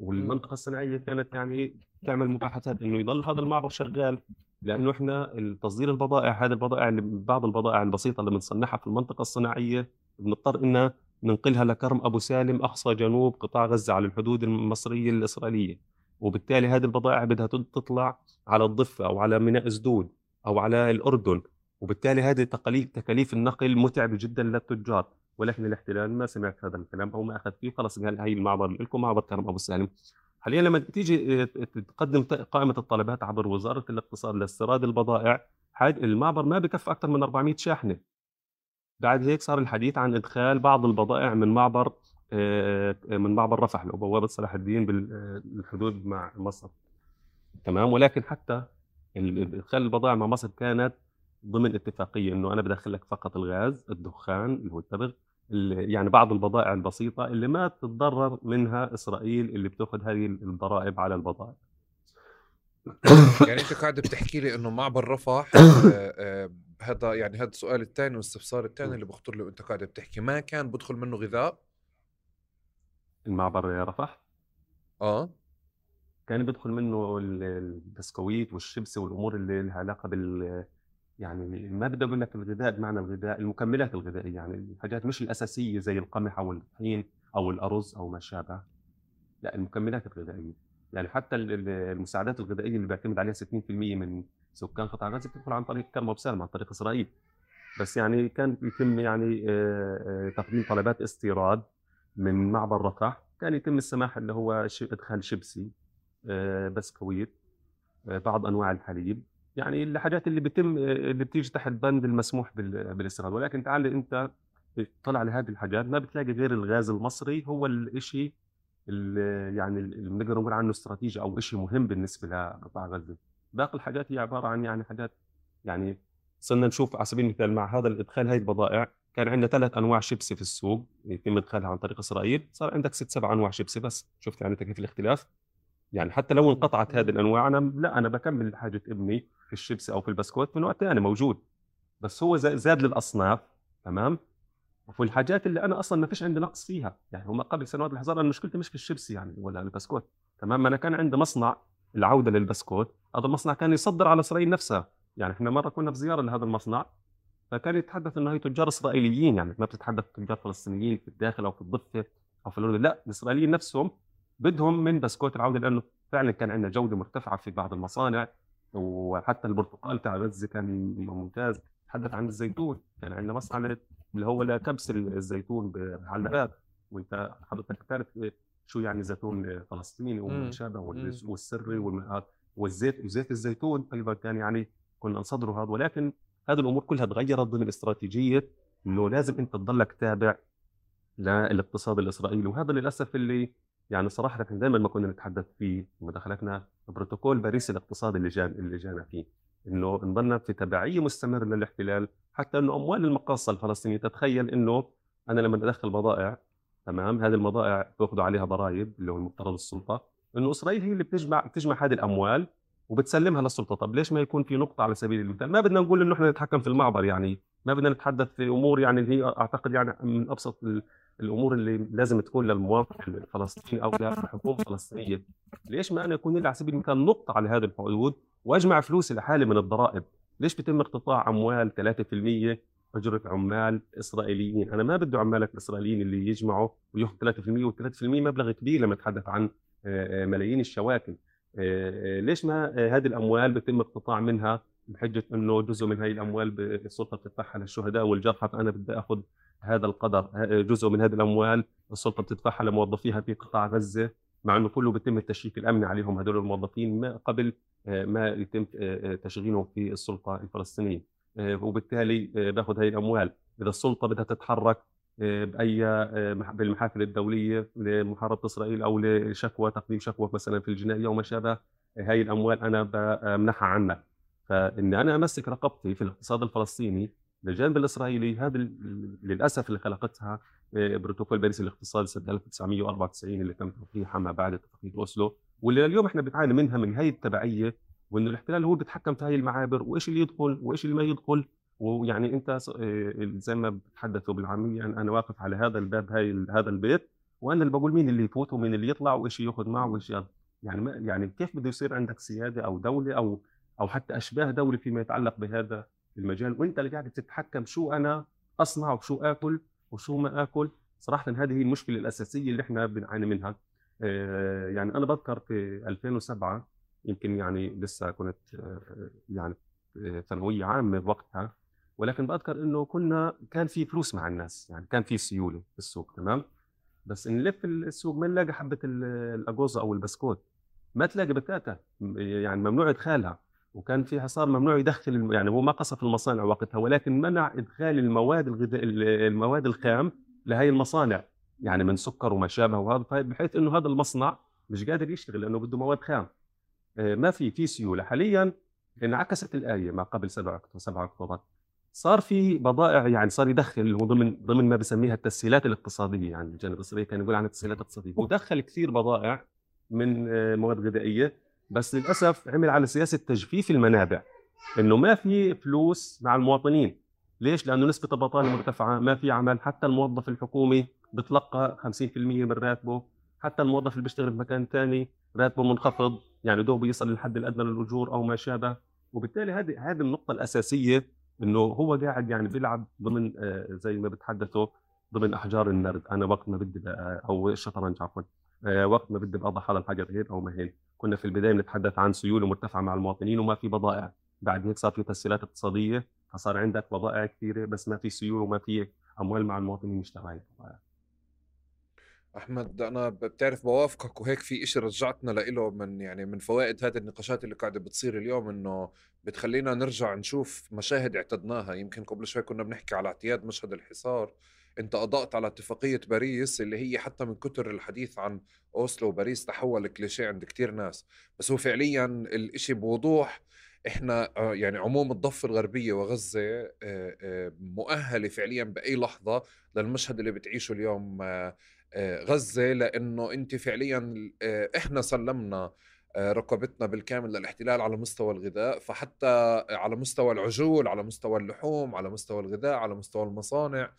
والمنطقة الصناعية كانت يعني تعمل مباحثات إنه يضل هذا المعبر شغال. لأنه إحنا تصدير البضائع هذه البضائع اللي بعض البضائع البسيطة اللي بنصنعها في المنطقة الصناعية بنضطر ان ننقلها لكرم أبو سالم أقصى جنوب قطاع غزة على الحدود المصرية الإسرائيلية. وبالتالي هذه البضائع بدها تطلع على الضفة أو على ميناء سدود أو على الأردن. وبالتالي هذه تكاليف تكاليف النقل متعبة جدا للتجار. ولكن الاحتلال ما سمعت هذا الكلام أو ما أخذ فيه خلص قال هي المعبر لكم؟ معبر كرم أبو سالم. حاليا لما تيجي آه، تقدم قائمة الطلبات عبر وزارة الاقتصاد لاستيراد البضائع المعبر ما بكفي أكثر من 400 شاحنة. بعد هيك صار الحديث عن إدخال بعض البضائع من معبر آه، من معبر رفح أو بوابه صلاح الدين بالحدود مع مصر. تمام؟ ولكن حتى ال- إدخال البضائع مع مصر كانت ضمن اتفاقية إنه أنا بدخل لك فقط الغاز الدخان اللي هو التبغ ال- يعني بعض البضائع البسيطة اللي ما تتضرر منها إسرائيل اللي بتأخذ هذه الضرائب على البضائع. يعني أنت قاعد بتحكي لي إنه معبر رفح آه، آه، هذا يعني هذا السؤال الثاني والاستفسار الثاني اللي بخطر لي وأنت قاعد بتحكي ما كان بدخل منه غذاء؟ المعبر رفح؟ آه. كان بيدخل منه ال- البسكويت والشيبسي والأمور اللي لها علاقة بال يعني ما بدي أقول لك الغذاء بمعنى الغذاء المكملات الغذائية يعني الحاجات مش الأساسية زي القمح أو الطحين أو الأرز أو ما شابه. لا المكملات الغذائية. يعني حتى ال- ال- المساعدات الغذائية اللي بيعتمد عليها 60% من سكان قطاع غزة بتدخل عن طريق كرم وبسالم عن طريق إسرائيل. بس يعني كان يتم يعني آه، آه، تقديم طلبات استيراد من معبر رفح. كان يتم السماح اللي هو إدخال شيبسي آه، بسكويت بعض أنواع الحليب. يعني الحاجات اللي بتم اللي بتيجي تحت بند المسموح بال- بالاستيراد ولكن تعال أنت طلع لهذه الحاجات ما بتلاقي غير الغاز المصري هو الشيء اللي يعني اللي بنقدر نقول عنه استراتيجي أو شيء مهم بالنسبة لقطاع غزة. باقي الحاجات هي عبارة عن يعني حاجات يعني صرنا نشوف على سبيل المثال مع هذا الإدخال هاي البضائع كان عندنا ثلاث أنواع شيبسي في السوق يتم إدخالها عن طريق إسرائيل. صار عندك ست سبع أنواع شيبسي بس. شفت يعني كيف الاختلاف؟ يعني حتى لو انقطعت هذه الأنواع أنا لا أنا بكمل حاجة ابني. الشيبسي أو في البسكوت من نوع ثاني موجود. بس هو زا- زاد للأصناف تمام؟ وفي الحاجات اللي أنا أصلا ما فيش عندي نقص فيها. يعني هم قبل سنوات الحظر أنا مشكلتي مش في الشيبسي يعني ولا البسكوت. تمام؟ ما أنا كان عندي مصنع العودة للبسكوت. هذا المصنع كان يصدر على اسرائيل نفسها. يعني إحنا مرة كنا في زيارة لهذا المصنع فكان يتحدث إنه هي تجار إسرائيليين. يعني ما بتتحدث تجار فلسطينيين في الداخل أو في الضفة أو في الأردن. لا الإسرائيليين نفسهم بدهم من بسكوت العودة لأنه فعلا كان عندنا جودة مرتفعة في بعض المصانع. وحتى البرتقال تاع غزة كان ممتاز. تحدث عن الزيتون كان عندنا مصنع اللي هو لكبس الزيتون بحلبات وانت حضرتك تعرف شو يعني زيتون فلسطيني وما. شابه. والسري والم- والزيت وزيت الزيتون أيضا كان يعني كنا نصدره هذا. ولكن هذه الأمور كلها تغيرت ضمن استراتيجيه إنه لازم أنت تضلك تابع للاقتصاد الإسرائيلي. وهذا للأسف اللي يعني صراحة إحنا دائما ما كنا نتحدث لما دخلتنا بروتوكول باريس الاقتصادي اللي جان اللي جانا فيه. إنه نضلنا في تبعيه مستمره للاحتلال حتى إنه أموال المقاصة الفلسطينية تتخيل إنه أنا لما أدخل بضائع تمام هذه البضائع باخذوا عليها ضرائب اللي هو المفترض السلطة إنه إسرائيل هي اللي بتجمع بتجمع هذه الأموال وبتسلمها للسلطة. طب ليش ما يكون في نقطة على سبيل المثال؟ ما بدنا نقول إنه إحنا نتحكم في المعبر يعني ما بدنا نتحدث في أمور يعني اللي هي أعتقد يعني من أبسط الأمور اللي لازم تكون للمواطن الفلسطيني أو للحكومة الفلسطينية. ليش ما أنا يكون لي على سبيل المثال نقطة على هذه الحدود وأجمع فلوسي لحالي من الضرائب؟ ليش بيتم اقتطاع أموال 3% أجرة عمال إسرائيليين؟ أنا ما بدي عمالك الاسرائيليين اللي يجمعوا وياخذوا 3% و3% مبلغ كبير لما نتحدث عن آه، آه، ملايين الشواكل. آه، ليش ما هذه الأموال بيتم اقتطاع منها بحجة أنه جزء من هذه الأموال السلطة بتدفعها للشهداء والجرحى فانا بدي آخذ هذا القدر جزء من هذه الأموال السلطة بتدفعها لموظفيها في قطاع غزة مع إنه كله بيتم التشريك الأمني عليهم هذول الموظفين ما قبل آه، ما يتم آه، آه، تشغيلهم في السلطة الفلسطينية. وبالتالي باخذ هذه الأموال. إذا السلطة بدها تتحرك بأي مح- بالمحافل الدولية لمحاربة إسرائيل أو لشكوى تقديم شكوى مثلا في الجنائيه وما شابه هاي الأموال أنا بمنحها عنك فاني أنا أمسك رقبتي في الاقتصاد الفلسطيني للجانب الإسرائيلي هذا للأسف اللي خلقتها آه، بروتوكول باريس الاقتصادي سنة 1994 اللي تم توقيعها ما بعد اتفاقيه أوسلو واللي اليوم إحنا بنعاني منها من هي التبعيه وإنه الاحتلال هو اللي بيتحكم في هاي المعابر وإيش اللي يدخل وإيش اللي ما يدخل. ويعني أنت آه، زي ما بتحدثوا بالعامية يعني أنا واقف على هذا الباب هاي هذا البيت وأنا اللي بقول مين اللي يفوت ومين اللي يطلع وإيش ياخذ معه وإيش يعني يعني كيف بده يصير عندك سيادة أو دولة أو أو حتى أشباه دوله فيما يتعلق بهذا المجال. وأنت اللي قاعد تتحكم شو أنا أصنع وشو آكل وشو ما آكل. صراحة هذه هي المشكلة الأساسية اللي إحنا بنعاني منها. آه، يعني أنا بذكر في 2007 يمكن يعني لسه كنت آه، يعني آه، ثانوية عامة بوقتها ولكن بذكر إنه كنا كان في فلوس مع الناس يعني كان في سيولة في السوق تمام؟ بس نلف السوق ما نلاقي حبة ال- الأجوزة أو البسكوت. ما تلاقي بتاتا يعني ممنوع إدخالها. وكان في حصار ممنوع يدخل يعني هو ما قصف المصانع وقتها ولكن منع إدخال المواد الغذاء المواد الخام لهي المصانع يعني من سكر وما شابه وهذا بحيث إنه هذا المصنع مش قادر يشتغل لأنه بده مواد خام. آه، ما في في سيولة. حاليا انعكست الآية ما قبل 7 اكتوبر 7 أكتوبر. صار في بضائع يعني صار يدخل هو ضمن ضمن ما بسميها التسهيلات الاقتصادية يعني الجانب الاسرائيلي كان يقول عنها التسهيلات الاقتصادية. ودخل كثير بضائع من آه، مواد غذائية. بس للأسف عمل على سياسة تجفيف المنابع إنه ما في فلوس مع المواطنين. ليش؟ لأنه نسبة البطالة مرتفعة ما في عمل. حتى الموظف الحكومي بتلقى 50% من راتبه. حتى الموظف اللي بيشتغل في مكان ثاني راتبه منخفض. يعني دوب يصل للحد الأدنى للأجور أو ما شابه. وبالتالي هذه هذه النقطة الأساسية إنه هو قاعد يعني بيلعب ضمن آه، زي ما بتحدثوا ضمن أحجار النرد. أنا وقت ما بدي أو الشطرنج عفوا. آه، وقت ما بدي بقضى حال الحجر هيك أو ما هيك. كنا في البداية بنتحدث عن سيوله مرتفعه مع المواطنين وما في بضائع. بعد هيك صار في تسهيلات اقتصادية فصار عندك بضائع كثيرة بس ما في سيوله وما في أموال مع المواطنين يشتغل هاي البضائع. أحمد أنا بتعرف بوافقك وهيك في إشي رجعتنا لإله من يعني من فوائد هذه النقاشات اللي قاعدة بتصير اليوم إنه بتخلينا نرجع نشوف مشاهد اعتدناها. يمكن قبل شوي كنا بنحكي على اعتياد مشهد الحصار أنت أضأت على اتفاقية باريس اللي هي حتى من كتر الحديث عن أوسلو وباريس تحول كليشيه عند كتير ناس. بس هو فعليا الإشي بوضوح إحنا آه، يعني عموم الضفة الغربية وغزة آه، آه، مؤهلة فعليا بأي لحظة للمشهد اللي بتعيشه اليوم غزة. لأنه أنت فعليا إحنا سلمنا رقبتنا بالكامل للاحتلال على مستوى الغذاء. فحتى على مستوى العجول على مستوى اللحوم على مستوى الغذاء على مستوى المصانع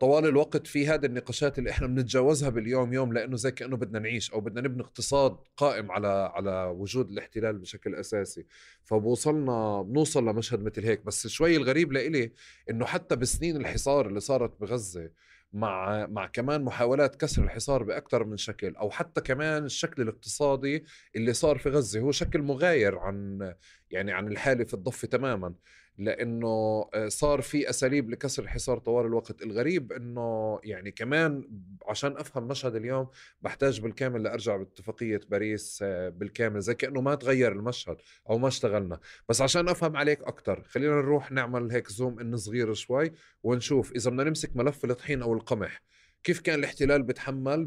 طوال الوقت في هذه النقاشات اللي إحنا بنتجاوزها باليوم يوم لإنه زي كأنه بدنا نعيش أو بدنا نبني اقتصاد قائم على على وجود الاحتلال بشكل أساسي. فبوصلنا بنوصل لمشهد مثل هيك. بس شوي الغريب لإلي إنه حتى بسنين الحصار اللي صارت بغزة مع مع كمان محاولات كسر الحصار باكثر من شكل أو حتى كمان الشكل الاقتصادي اللي صار في غزة هو شكل مغاير عن يعني عن الحالة في الضفة تماما. لأنه آه، صار في أساليب لكسر الحصار طوال الوقت. الغريب إنه يعني كمان عشان أفهم مشهد اليوم بحتاج بالكامل لأرجع باتفاقية باريس آه، بالكامل زي كأنه ما تغير المشهد أو ما اشتغلنا. بس عشان أفهم عليك أكثر خلينا نروح نعمل هيك زوم إن صغير شوي ونشوف. إذا بدنا نمسك ملف الطحين أو القمح كيف كان الاحتلال بتحمل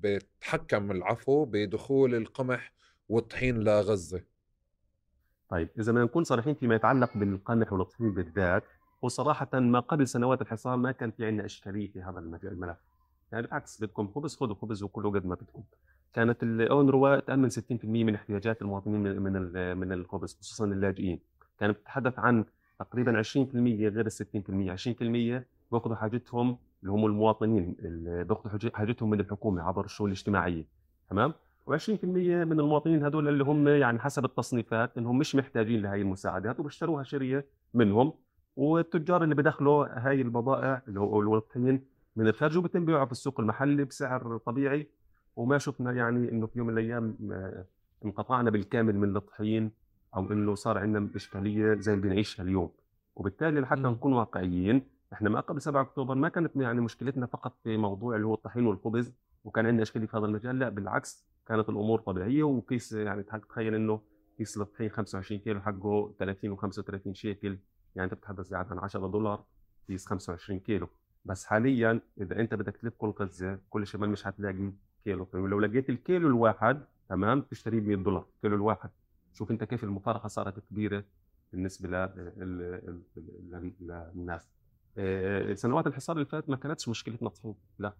بتحكم العفو بدخول القمح والطحين لغزة؟ طيب إذا بدنا نكون صريحين فيما يتعلق بالقمح والطحين بالذات وصراحة ما قبل سنوات الحصار ما كان في عندنا إشكالية في هذا الملف. يعني بالعكس بدكم خبز خذوا خبز وكلوا قد ما بدكم. كانت الاونروا تأمن 60% من احتياجات المواطنين من من ال- من الخبز خصوصا اللاجئين. كانت تتحدث عن تقريبا 20% غير ال 60% 20% بيأخذوا حاجتهم اللي هم المواطنين بيأخذوا حاج- حاجتهم من الحكومة عبر الشؤون الاجتماعية. تمام؟ و20% من المواطنين هذول اللي هم يعني حسب التصنيفات إنهم مش محتاجين لهي المساعدات وبيشتروها شرية منهم. والتجار اللي بدخلوا هاي البضائع اللي هو الوطنيين من الخارج وبتم بيعها في السوق المحلي بسعر طبيعي. وما شفنا يعني إنه في يوم من الأيام آه، انقطعنا بالكامل من الطحين أو إنه صار عندنا إشكالية زي اللي بنعيشها اليوم. وبالتالي لحتى. نكون واقعيين إحنا ما قبل 7 أكتوبر ما كانت يعني مشكلتنا فقط في موضوع اللي هو الطحين والخبز وكان عندنا إشكالية في هذا المجال لا بالعكس. كانت الأمور طبيعية وكيس يعني تخيل إنه كيس الطحين 25 كيلو حقه 30 و35 شيكل يعني أنت بتتحدث قاعد عن 10 دولار كيس 25 كيلو. بس حاليا إذا أنت بدك تلف كل غزه كل شمال مش هتلاقي كيلو. ولو لقيت الكيلو الواحد تمام تشتريه ب 100 دولار الكيلو الواحد. شوف أنت كيف المفارقة صارت كبيرة بالنسبة لل- ال- ال- ال- للناس. آه، سنوات الحصار اللي فاتت ما كانتش مشكلتنا طحين لا.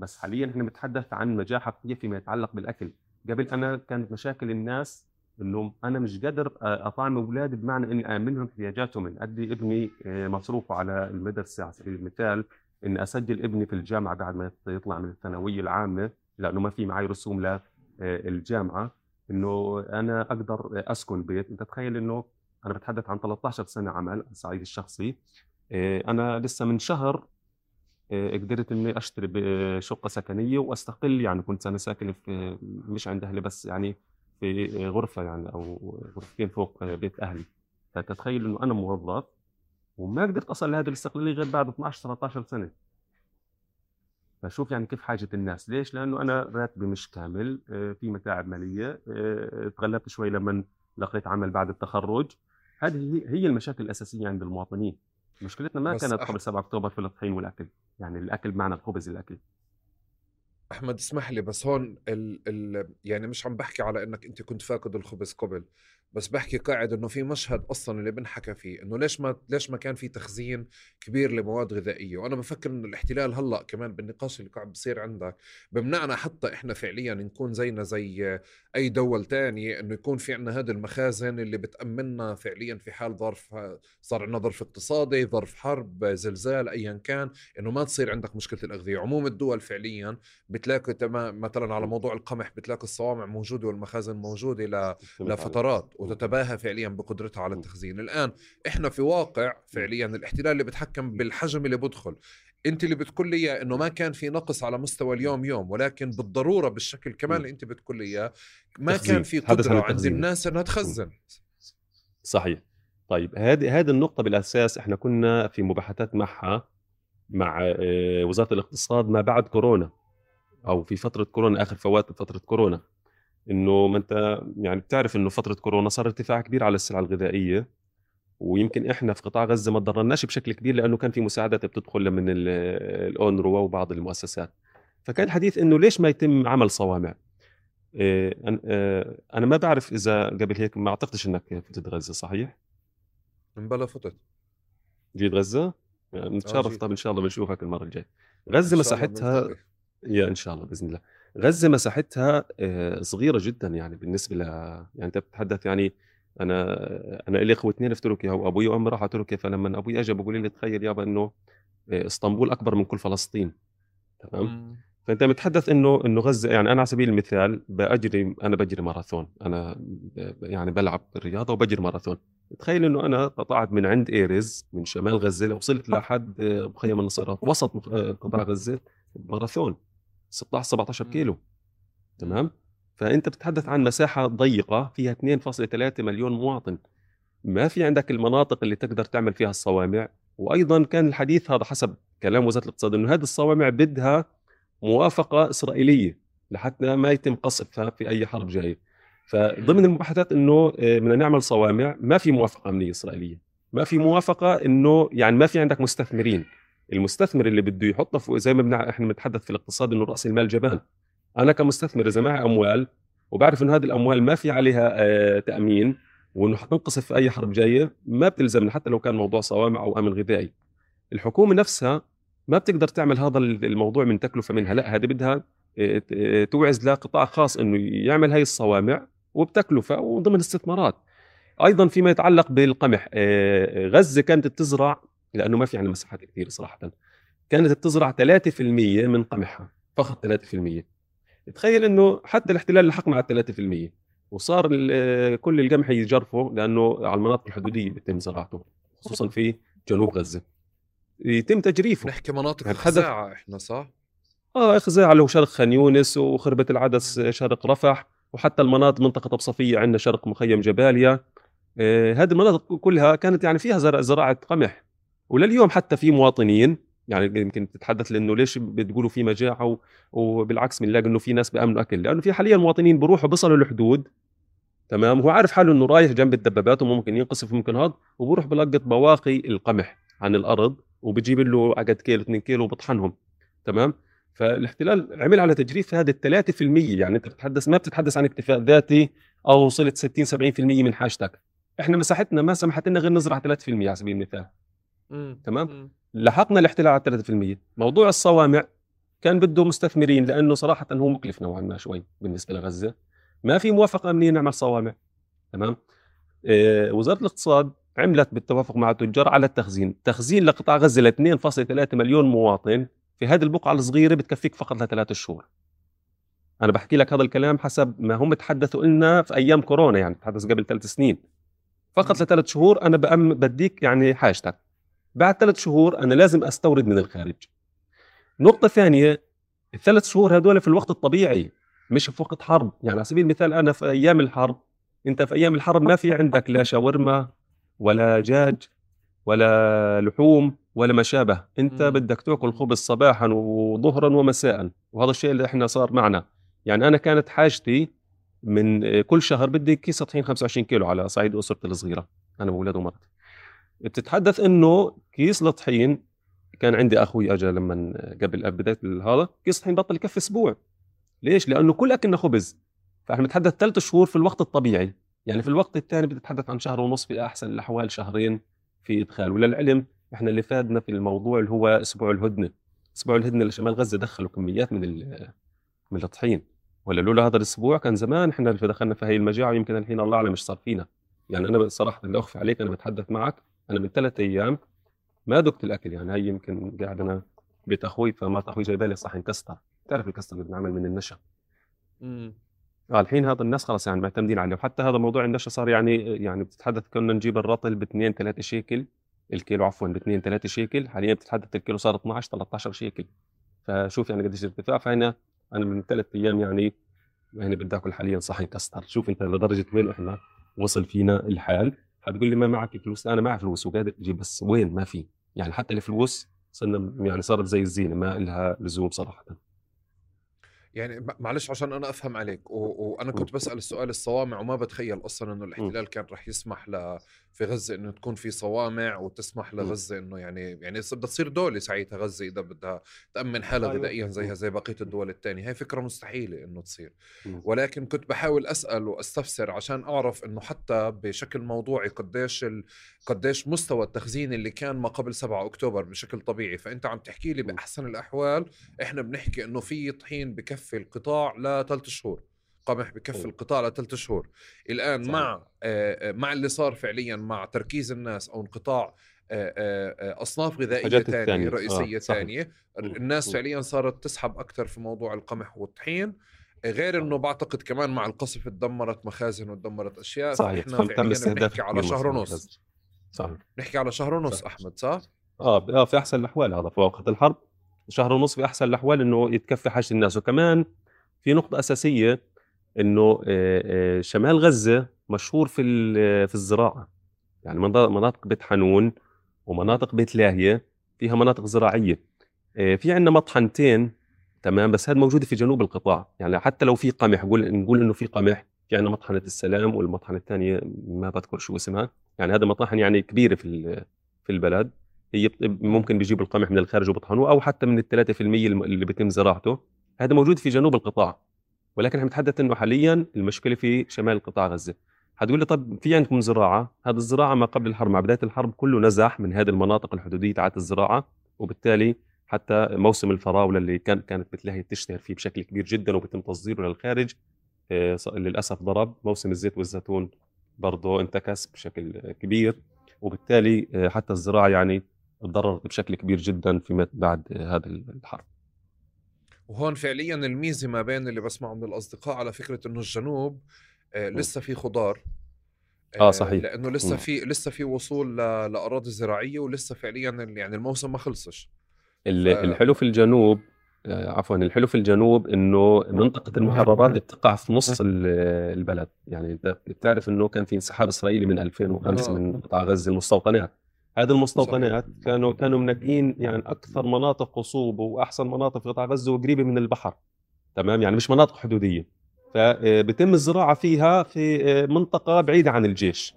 بس حاليا إحنا بنتحدث عن مجاعه حقيقيه فيما يتعلق بالأكل. قبل أنا كانت مشاكل الناس انه أنا مش قادر أطعم أولادي بمعنى إني امن لهم احتياجاتهم. من ادي ابني آه، مصروفه على المدرسة على سبيل المثال إني أسجل ابني في الجامعة بعد ما يطلع من الثانوية العامة لأنه ما في معي رسوم للجامعه إنه أنا أقدر أسكن بيت. أنت تخيل إنه أنا بتحدث عن 13 سنة عمل على الصعيد الشخصي. آه، أنا لسه من شهر آه، قدرت إني أشتري ب- شقة سكنية وأستقل يعني كنت أنا ساكن في مش عند أهلي بس يعني في غرفة يعني أو غرفتين فوق بيت أهلي. فتتخيل إنه أنا موظف وما قدرت أصل لهذه الاستقلاليه غير بعد 12 13 سنة. فشوف يعني كيف حاجة الناس. ليش؟ لأنه أنا راتبي مش كامل آه، في متاعب مالية آه، تغلبت شوي لما لقيت عمل بعد التخرج. هذه هي المشاكل الأساسية عند المواطنين. مشكلتنا ما بس كانت أح- قبل 7 أكتوبر في الطحين والأكل يعني الأكل بمعنى الخبز الأكل. أحمد اسمح لي بس هون ال ال يعني مش عم بحكي على إنك أنت كنت فاقد الخبز قبل. بس بحكي قاعد إنه في مشهد أصلا اللي بنحكى فيه إنه ليش ما ليش ما كان في تخزين كبير لمواد غذائية؟ وأنا بفكر إنه الاحتلال هلأ كمان بالنقاش اللي قاعد بصير عندك بمنعنا حتى إحنا فعليا نكون زينا زي أي دول تانية إنه يكون في عندنا هذه المخازن اللي بتأمننا فعليا في حال ظرف صار عندنا ظرف اقتصادي ظرف حرب زلزال ايا كان إنه ما تصير عندك مشكلة الأغذية. عموم الدول فعليا بتلاقي مثلا على موضوع القمح بتلاقي الصوامع موجودة والمخازن موجودة. لفترات. وتتباهى فعليا بقدرتها على التخزين. الآن إحنا في واقع فعليا الاحتلال اللي بتحكم بالحجم اللي بدخل أنت اللي بتقول لي إياه إنه ما كان في نقص على مستوى اليوم يوم ولكن بالضرورة بالشكل كمان. اللي أنت بتقول لي إياه ما تخزين. كان في قدرة عند. الناس إنها تخزن. صحيح. طيب هذه هذه النقطة بالأساس إحنا كنا في مباحثات معها مع آه، وزارة الاقتصاد ما بعد كورونا أو في فترة كورونا آخر فوات فترة كورونا. إنه ما أنت يعني بتعرف إنه فترة كورونا صار ارتفاع كبير على السلع الغذائية ويمكن إحنا في قطاع غزة ما تضررناش بشكل كبير لأنه كان في مساعدات بتدخل من ال- الأونروا وبعض المؤسسات فكان الحديث إنه ليش ما يتم عمل صوامع آه، أنا- آه، أنا ما بعرف إذا قبل هيك ما أعتقدش إنك فتت غزة صحيح؟ مبلا فتت جيت غزة؟ يعني نتشرف. طب إن شاء الله بنشوفك المرة الجاية. غزة مساحتها. يا إن شاء الله بإذن الله. غزة مساحتها آه، صغيرة جدا يعني بالنسبة ل يعني أنت بتتحدث يعني أنا أنا لي أخوة اثنين في تركيا وابوي وأمي راحوا تركيا فلما أبوي أجى بقول لي تخيل يابا إنه آه، إسطنبول أكبر من كل فلسطين تمام؟ فأنت بتحدث إنه إنه غزة يعني أنا على سبيل المثال بأجري أنا بجري ماراثون أنا يعني بلعب الرياضه وبجري ماراثون. تخيل إنه أنا قطعت من عند ايرز من شمال غزة وصلت لحد آه، مخيم النصيرات وسط قطاع غزة ماراثون. 16 17 مم. كيلو. تمام؟ فأنت بتتحدث عن مساحة ضيقة فيها 2.3 مليون مواطن. ما في عندك المناطق اللي تقدر تعمل فيها الصوامع وأيضا كان الحديث هذا حسب كلام وزارة الاقتصاد إنه هذه الصوامع بدها موافقة إسرائيلية لحتى ما يتم قصفها في أي حرب جاية. فضمن المباحثات إنه آه، بدنا نعمل صوامع ما في موافقة أمنية إسرائيلية. ما في موافقة إنه يعني ما في عندك مستثمرين. المستثمر اللي بده يحطها في زي ما بنع... إحنا بنتحدث في الاقتصاد إنه رأس المال جبان أنا كمستثمر اذا معي أموال وبعرف إنه هذه الأموال ما في عليها آه، تأمين وإنه حتنقصف في أي حرب جاية ما بتلزمنا حتى لو كان موضوع صوامع أو أمن غذائي. الحكومة نفسها ما بتقدر تعمل هذا الموضوع من تكلفة منها لا هذه بدها آه، آه، توعز لقطاع خاص إنه يعمل هاي الصوامع وبتكلفة وضمن استثمارات أيضا فيما يتعلق بالقمح آه، غزة كانت تزرع لأنه ما في عندنا مساحات كثير صراحة. كانت تزرع 3% من قمحها فقط 3% تخيل إنه حتى الاحتلال لحقنا على 3% وصار ال- كل القمح يجرفه لأنه على المناطق الحدودية بيتم زراعته خصوصا في جنوب غزة. يتم تجريفه. نحكي مناطق خزاعة إحنا صح؟ آه خزاعة له شرق خان يونس وخربة العدس شرق رفح وحتى المناطق منطقة بصفية عندنا شرق مخيم جباليا. آه هذه المناطق كلها كانت يعني فيها زرع زراعة قمح. ولليوم حتى في مواطنين يعني يمكن تتحدث لأنه ليش بتقولوا في مجاعة وبالعكس بنلاقي إنه في ناس بامنوا أكل لأنه في حاليا مواطنين بروحوا بيصلوا الحدود تمام؟ هو عارف حاله إنه رايح جنب الدبابات وممكن ينقصف ممكن هذا وبروح بلقط بواقي القمح عن الأرض وبجيب له عقد كيلو 2 كيلو وبطحنهم تمام؟ فالاحتلال عمل على تجريف هذه ال 3% يعني أنت بتتحدث ما بتتحدث عن اكتفاء ذاتي أو وصلت 60 70% من حاجتك. إحنا مساحتنا ما سمحت لنا غير نزرع 3% على سبيل المثال. تمام؟ لحقنا الاحتلال على 3% موضوع الصوامع كان بده مستثمرين لأنه صراحة هو مكلف نوعا ما شوي بالنسبة لغزة. ما في موافقة أمنية نعمل صوامع تمام؟ آه وزارة الاقتصاد عملت بالتوافق مع التجار على التخزين. تخزين لقطاع غزة ل 2.3 مليون مواطن في هذه البقعة الصغيرة بتكفيك فقط لثلاث شهور. أنا بحكي لك هذا الكلام حسب ما هم تحدثوا لنا في أيام كورونا يعني تحدث قبل ثلاث سنين. فقط لثلاث شهور أنا بأم بديك يعني حاجتك. بعد ثلاث شهور أنا لازم أستورد من الخارج. نقطة ثانية الثلاث شهور هذول في الوقت الطبيعي مش في وقت حرب. يعني على سبيل المثال أنا في أيام الحرب أنت في أيام الحرب ما في عندك لا شاورما ولا دجاج ولا لحوم ولا ما شابه أنت مم. بدك تأكل خبز صباحا وظهرا ومساء وهذا الشيء اللي إحنا صار معنا. يعني أنا كانت حاجتي من كل شهر بدي كيس طحين 25 كيلو على صعيد اسرتي الصغيرة. أنا واولاد ومرتي بتتحدث إنه كيس الطحين كان عندي أخوي اجى لما قبل بداية هذا كيس طحين بطل يكفي أسبوع. ليش؟ لأنه كل أكلنا خبز. فإحنا بنتحدث ثلاث شهور في الوقت الطبيعي. يعني في الوقت الثاني بتتحدث عن شهر ونص في أحسن الأحوال شهرين في إدخال. وللعلم إحنا اللي فادنا في الموضوع اللي هو أسبوع الهدنة. أسبوع الهدنة لشمال غزة دخلوا كميات من من الطحين. ولا لولا هذا الأسبوع كان زمان إحنا اللي دخلنا في هي المجاعة ويمكن الحين الله أعلم إيش صار فينا. يعني أنا صراحة لا أخفي عليك أنا بتحدث معك أنا من ثلاث أيام ما ذقت الأكل يعني هي يمكن قاعد أنا بيت أخوي فمرت أخوي جايبه لي صحن كستر تعرف الكستر اللي بنعمل من النشا. آه الحين هذا الناس خلاص يعني معتمدين عليه وحتى هذا موضوع النشا صار يعني يعني بتتحدث كنا نجيب الرطل ب 2 3 شيكل الكيلو عفوا ب 2 3 شيكل حاليا بتتحدث الكيلو صار 12 13 شيكل. فشوف يعني قديش ارتفاع فهنا أنا من ثلاث أيام يعني يعني بدي اكل حاليا صحن كاستر شوف أنت لدرجة وين إحنا وصل فينا الحال. حتقول لي ما معك فلوس أنا معي فلوس وقادر أجيب بس وين؟ ما في. يعني حتى الفلوس صرنا يعني صارت زي الزينة ما لها لزوم صراحة. يعني معلش عشان أنا أفهم عليك. وأنا كنت بسأل السؤال الصوامع وما بتخيل أصلا إنه الاحتلال كان رح يسمح ل في غزة إنه تكون في صوامع وتسمح لغزة إنه يعني يعني بدها تصير دولة ساعتها غزة إذا بدها تأمن حالها. غذائيا زيها زي بقية الدول الثانية هي فكرة مستحيلة إنه تصير. ولكن كنت بحاول أسأل وأستفسر عشان أعرف إنه حتى بشكل موضوعي قديش ال... قديش مستوى التخزين اللي كان ما قبل 7 أكتوبر بشكل طبيعي فأنت عم تحكي لي. بأحسن الأحوال إحنا بنحكي إنه في طحين بكفي القطاع لثلاث شهور قمح بكفي. القطاع لثلاث شهور الآن صحيح. مع آه، آه، مع اللي صار فعليا مع تركيز الناس أو انقطاع آه، أصناف غذائية ثانية رئيسية. ثانية. الناس مم. فعليا صارت تسحب أكثر في موضوع القمح والطحين غير إنه بعتقد كمان مع القصف تدمرت مخازن وتدمرت أشياء صحيح فإحنا فبتعمل فعليا بنحكي على شهر. ونص صحيح نحكي على شهر ونص. أحمد صح؟ آه آه في أحسن الأحوال هذا في وقت الحرب شهر ونص في أحسن الأحوال إنه يتكفي حاجة الناس. وكمان في نقطة أساسية إنه آه، آه، شمال غزة مشهور في ال- في الزراعة. يعني مناطق بيت حنون ومناطق بيت لاهية فيها مناطق زراعية. آه، في عندنا مطحنتين تمام بس هذا موجوده في جنوب القطاع. يعني حتى لو في قمح نقول نقول إنه في قمح في عندنا مطحنة السلام والمطحنة الثانية ما بذكر شو اسمها. يعني هذا مطاحن يعني كبيرة في في البلد. ممكن بيجيبوا القمح من الخارج وبطحنوه أو حتى من ال 3% الم- اللي بيتم زراعته. هذا موجود في جنوب القطاع ولكن إحنا بنتحدث إنه حاليا المشكلة في شمال قطاع غزة. هتقول لي طب في عندكم زراعة؟ هذه الزراعة ما قبل الحرب مع بداية الحرب كله نزح من هذه المناطق الحدودية تاعت الزراعة وبالتالي حتى موسم الفراولة اللي كان كانت بتلاهي تشتهر فيه بشكل كبير جدا وبيتم تصديره للخارج آه، للأسف ضرب. موسم الزيت والزيتون برضه انتكس بشكل كبير وبالتالي آه، حتى الزراعة يعني تضررت بشكل كبير جدا فيما بعد هذا الحرب. وهون فعليا الميزة ما بين اللي بسمعه من الأصدقاء على فكرة إنه الجنوب آه، لسه في خضار. آه، صحيح. لأنه لسه. في لسه في وصول لأراضي زراعية ولسه فعليا يعني الموسم ما خلصش. الحلو في الجنوب آه، عفوا الحلو في الجنوب إنه منطقة المحررات بتقع في نص ال- البلد. يعني أنت بتعرف إنه كان في انسحاب إسرائيلي من 2005 آه. من قطاع غزة المستوطنات هذه المستوطنات كانوا كانوا منقين يعني أكثر مناطق خصوبه وأحسن مناطق في قطاع غزة وقريبة من البحر. تمام؟ يعني مش مناطق حدودية. فبتم الزراعة فيها في منطقة بعيدة عن الجيش.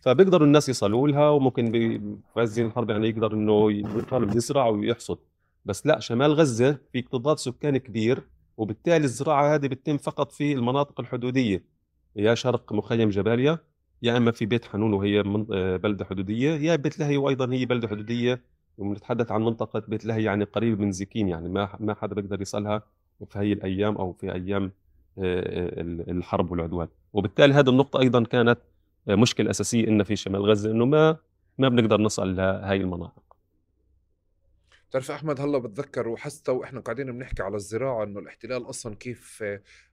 فبيقدروا الناس يصلوا لها وممكن ب- في عز الحرب يعني يقدر إنه يقدر يزرع ويحصد. بس لا شمال غزة في اكتظاظ سكاني كبير وبالتالي الزراعة هذه بتتم فقط في المناطق الحدودية. يا شرق مخيم جباليا يا إما في بيت حنون وهي من آه، بلدة حدودية يا بيت لهي وأيضا هي بلدة حدودية ونتحدث عن منطقة بيت لهي يعني قريب من زكين يعني ما ما حدا بيقدر يصلها في هي الأيام أو في أيام آه، آه، الحرب والعدوان. وبالتالي هذه النقطة أيضا كانت مشكلة أساسية إن في شمال غزة إنه ما ما بنقدر نصل لهي المناطق. بتعرف أحمد هلأ بتذكر وحتى وإحنا قاعدين بنحكي على الزراعة إنه الاحتلال أصلا كيف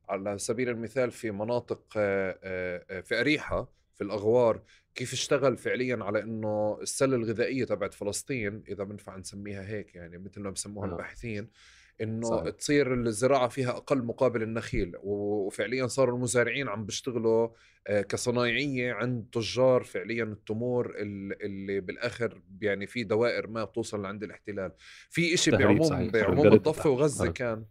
على سبيل المثال في مناطق في أريحة في الأغوار كيف اشتغل فعليا على إنه السله الغذائية تبعت فلسطين إذا بنفع نسميها هيك يعني مثل ما بسموها نعم. الباحثين إنه صحيح. تصير الزراعة فيها أقل مقابل النخيل وفعليا صاروا المزارعين عم بيشتغلوا آه، كصنايعية عند تجار فعليا التمور ال- اللي بالآخر يعني في دوائر ما بتوصل لعند الاحتلال في تهريب بعموم. بعموم الضفة وغزة. كان.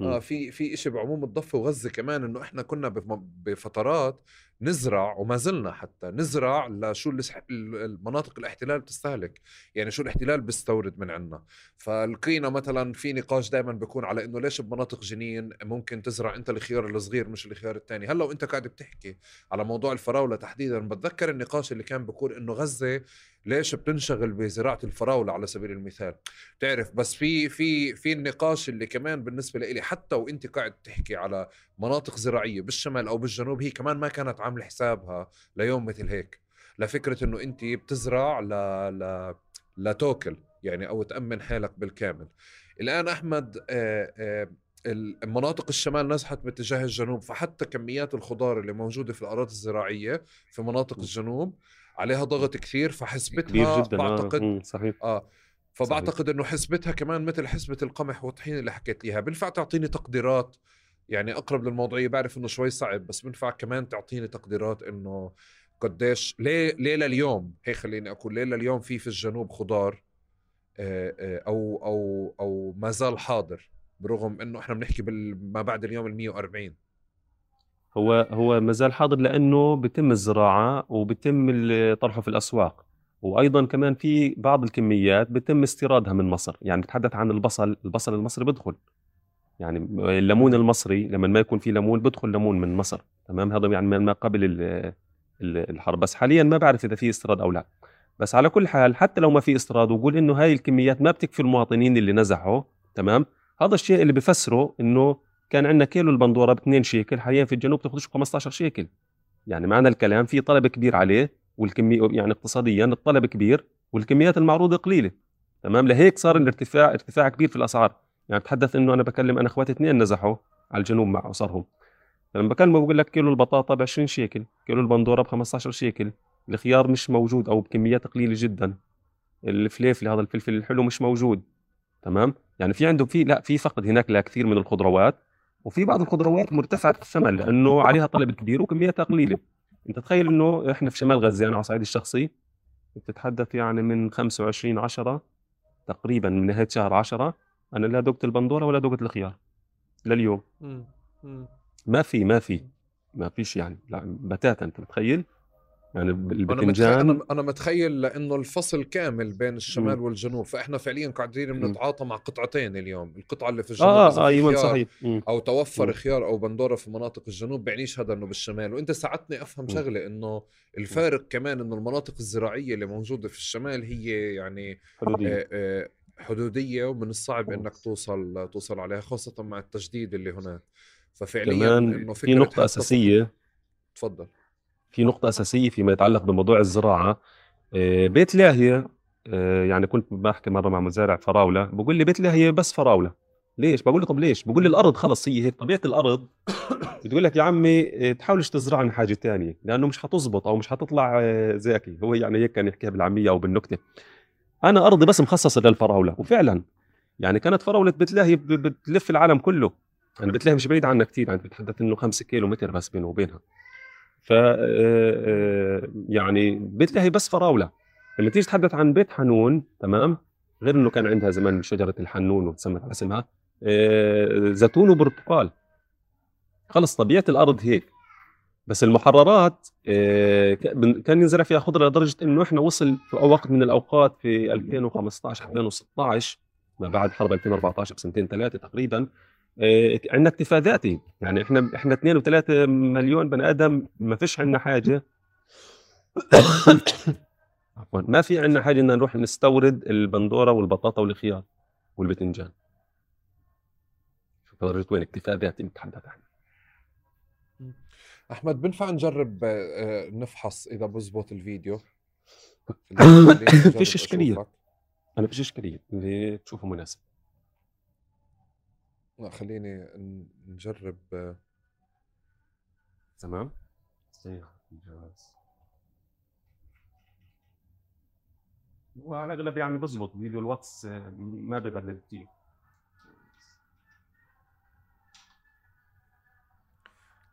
آه في في إشي بعموم الضفة وغزة كمان إنه إحنا كنا بف- بفترات نزرع وما زلنا حتى نزرع لشو المناطق الاحتلال بتستهلك. يعني شو الاحتلال بيستورد من عنا. فلقينا مثلا في نقاش دائما بيكون على إنه ليش بمناطق جنين ممكن تزرع أنت الخيار الصغير مش الخيار الثاني هلأ وأنت قاعد بتحكي على موضوع الفراولة تحديدا بتذكر النقاش اللي كان بيقول إنه غزة ليش بتنشغل بزراعة الفراولة على سبيل المثال؟ بتعرف بس في في في النقاش اللي كمان بالنسبة لي حتى وانت قاعد تحكي على مناطق زراعية بالشمال أو بالجنوب هي كمان ما كانت عاملة حسابها ليوم مثل هيك. لفكرة إنه انت بتزرع ل ل لتاكل يعني أو تأمن حالك بالكامل. الآن أحمد آه، آه، المناطق الشمال نزحت باتجاه الجنوب فحتى كميات الخضار اللي موجودة في الأراضي الزراعية في مناطق الجنوب عليها ضغط كثير فحسبتها كبير جدا بعتقد آه. صحيح آه فبعتقد إنه حسبتها كمان مثل حسبة القمح والطحين اللي حكيت لي اياها بنفع تعطيني تقديرات؟ يعني أقرب للموضوعية بعرف إنه شوي صعب بس بنفع كمان تعطيني تقديرات إنه قديش ليه ليه لليوم؟ هيك خليني أقول ليه لليوم في في الجنوب خضار آه، آه، أو أو أو ما زال حاضر برغم إنه إحنا بنحكي ما بعد اليوم ال 140 هو هو ما زال حاضر لأنه بتم الزراعة وبتم طرحه في الأسواق. وأيضا كمان في بعض الكميات بتم استيرادها من مصر. يعني بتحدث عن البصل البصل المصري بدخل يعني الليمون المصري لما ما يكون في ليمون بدخل ليمون من مصر. تمام؟ هذا يعني ما قبل ال- ال- الحرب. بس حاليا ما بعرف إذا في استيراد أو لا. بس على كل حال حتى لو ما في استيراد وقول إنه هاي الكميات ما بتكفي المواطنين اللي نزحوا تمام؟ هذا الشيء اللي بفسره إنه كان عندنا كيلو البندورة ب 2 شيكل حاليا في الجنوب تاخذش 15 شيكل. يعني معنى الكلام في طلب كبير عليه والكميه يعني اقتصاديا الطلب كبير والكميات المعروضة قليلة. تمام؟ لهيك صار الارتفاع ارتفاع كبير في الأسعار. يعني بتحدث إنه أنا بكلم أنا أخواتي اثنين نزحوا على الجنوب مع أسرهم. لما بكلمه بقول لك كيلو البطاطا ب 20 شيكل كيلو البندورة ب 15 شيكل. الخيار مش موجود أو بكميات قليلة جدا. الفليفل هذا الفلفل الحلو مش موجود. تمام؟ يعني في عنده في لا في فقد هناك لكثير من الخضروات. وفي بعض الخضروات مرتفعة الثمن لأنه عليها طلب كبير وكمياتها قليله أنت تخيل إنه إحنا في شمال غزة أنا على صعيدي الشخصي بتتحدث يعني من 25 10 تقريبا من نهاية شهر 10 أنا لا دقت البندورة ولا دقت الخيار لليوم. ما في ما في ما فيش يعني بتاتا أنت متخيل؟ يعني البتنجان أنا أنا متخيل لأنه الفصل كامل بين الشمال مم. والجنوب فإحنا فعليا قاعدين. بنتعاطى مع قطعتين اليوم القطعة اللي في الجنوب آه في أيوه صحيح مم. أو توفر مم. خيار أو بندورة في مناطق الجنوب بيعنيش هذا إنه بالشمال وأنت ساعدتني أفهم مم. شغلة إنه الفارق كمان إنه المناطق الزراعية اللي موجودة في الشمال هي يعني حدودية. آه، آه، حدودية ومن الصعب. إنك توصل توصل عليها خاصة مع التجديد اللي هناك ففعليا إنه في حتى- أساسية تفضل في نقطة أساسية فيما يتعلق بموضوع الزراعة. آه، بيت لاهية آه، يعني كنت بحكي مرة مع مزارع فراولة بقول لي بيت لاهية بس فراولة. ليش؟ بقول له طب ليش؟ بقول لي الأرض خلص هي هيك طبيعة الأرض. بتقول لك يا عمي آه، تحاولش تزرعني حاجة تانية لأنه مش حتزبط أو مش حتطلع زاكي هو يعني هيك كان يحكيها بالعامية أو بالنكتة. أنا أرضي بس مخصصة للفراولة وفعلا. يعني كانت فراولة بيت لاهية بتلف العالم كله. يعني بيت لاهية مش بعيد عنا كثير يعني بتحدث إنه 5 كيلو متر بس بينه وبينها. ف آه، آه، يعني بيت لاهي بس فراولة. لما تيجي تتحدث عن بيت حنون تمام؟ غير إنه كان عندها زمان شجرة الحنون وتسمت على اسمها آه، زيتون وبرتقال. خلص طبيعة الأرض هيك. بس المحررات كان ينزرع فيها خضرة لدرجة إنه إحنا وصل في وقت من الأوقات في 2015 2016 ما بعد حرب 2014 بسنتين ثلاثة تقريبا عندنا اكتفاء ذاتي. يعني إحنا إحنا 2 و3 مليون بني آدم ما فيش عندنا حاجة. عفوا. ما في عندنا حاجة ان نروح نستورد البندورة والبطاطا والخيار والبتنجان. شوف درجه وين اكتفاء ذاتي بنتحدث عنه أحمد بنفع نجرب آه، آه، نفحص إذا بزبط الفيديو؟ فيش إشكالية. أنا فيش إشكالية. اللي تشوفه مناسب. لا خليني ن- نجرب. تمام. وعلى الأغلب يعني بزبط فيديو الواتس آه، ما ببلد كثير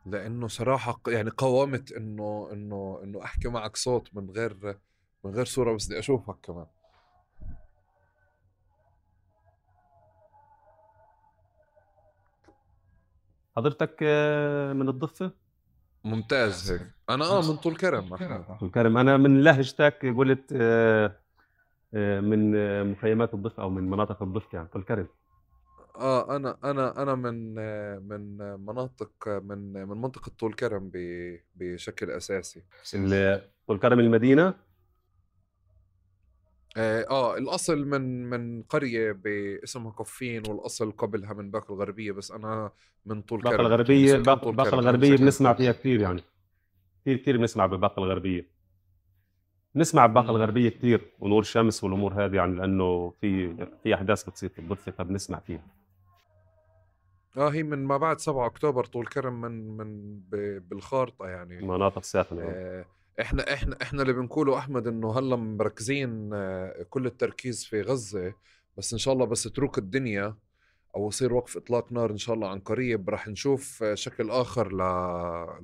لأنه صراحة يعني قاومت إنه إنه إنه أحكي معك صوت من غير من غير صورة بس بدي أشوفك كمان. حضرتك آه، من الضفة؟ ممتاز. هيك أنا آه من طول كرم احمد الكرم أنا من لهجتك قلت آه، آه، من آه، مخيمات الضفة أو من مناطق الضفة يعني طول كرم. آه أنا أنا أنا من آه، من آه، مناطق آه، من من منطقة طول كرم ب- بشكل أساسي. طول كرم المدينة؟ آه آه، الأصل من من قرية باسمها كفين والأصل قبلها من باقة الغربية بس أنا من طول كرم الغربية طول باقة كرم الغربية بنسمع. فيها كثير يعني. كثير كثير بنسمع بباقة الغربية. بنسمع بباقة مم. الغربية كثير ونور الشمس والأمور هذه يعني لأنه في في أحداث بتصير في الضفه فبنسمع فيها. آه هي من ما بعد 7 أكتوبر طول كرم من من بالخارطة يعني. مناطق ساخنة آه، إحنا إحنا إحنا اللي بنقوله أحمد إنه هلأ مركزين آه، كل التركيز في غزة بس إن شاء الله بس تروك الدنيا أو يصير وقف إطلاق نار إن شاء الله عن قريب. رح نشوف آه، شكل آخر ل...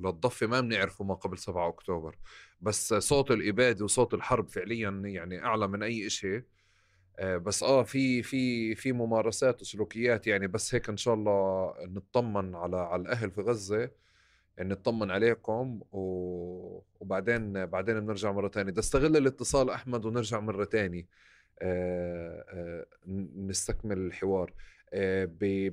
للضفة. ما بنعرفه ما قبل 7 أكتوبر. بس صوت الإبادة وصوت الحرب فعليا يعني أعلى من أي شيء آه، بس آه في في في ممارسات وسلوكيات يعني بس هيك إن شاء الله نطمن على على الأهل في غزة. نطمن عليكم و... وبعدين بعدين بنرجع مرة تانية. بدي أستغل الاتصال أحمد ونرجع مرة تانية. آه، آه، نستكمل الحوار. آه،.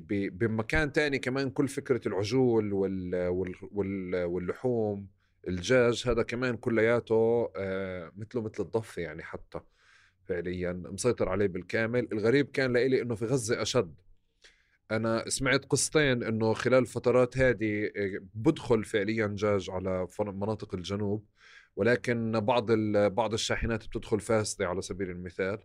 بمكان تاني كمان كل فكرة العجول وال... وال... وال... واللحوم الدجاج هذا كمان كلياته آه، مثله مثل الضفة يعني حتى فعليا. مسيطر عليه بالكامل. الغريب كان لإلي إنه في غزة أشد. أنا سمعت قصتين إنه خلال الفترات هذه آه، بدخل فعليا دجاج على مناطق الجنوب ولكن بعض بعض الشاحنات بتدخل فاسدة على سبيل المثال.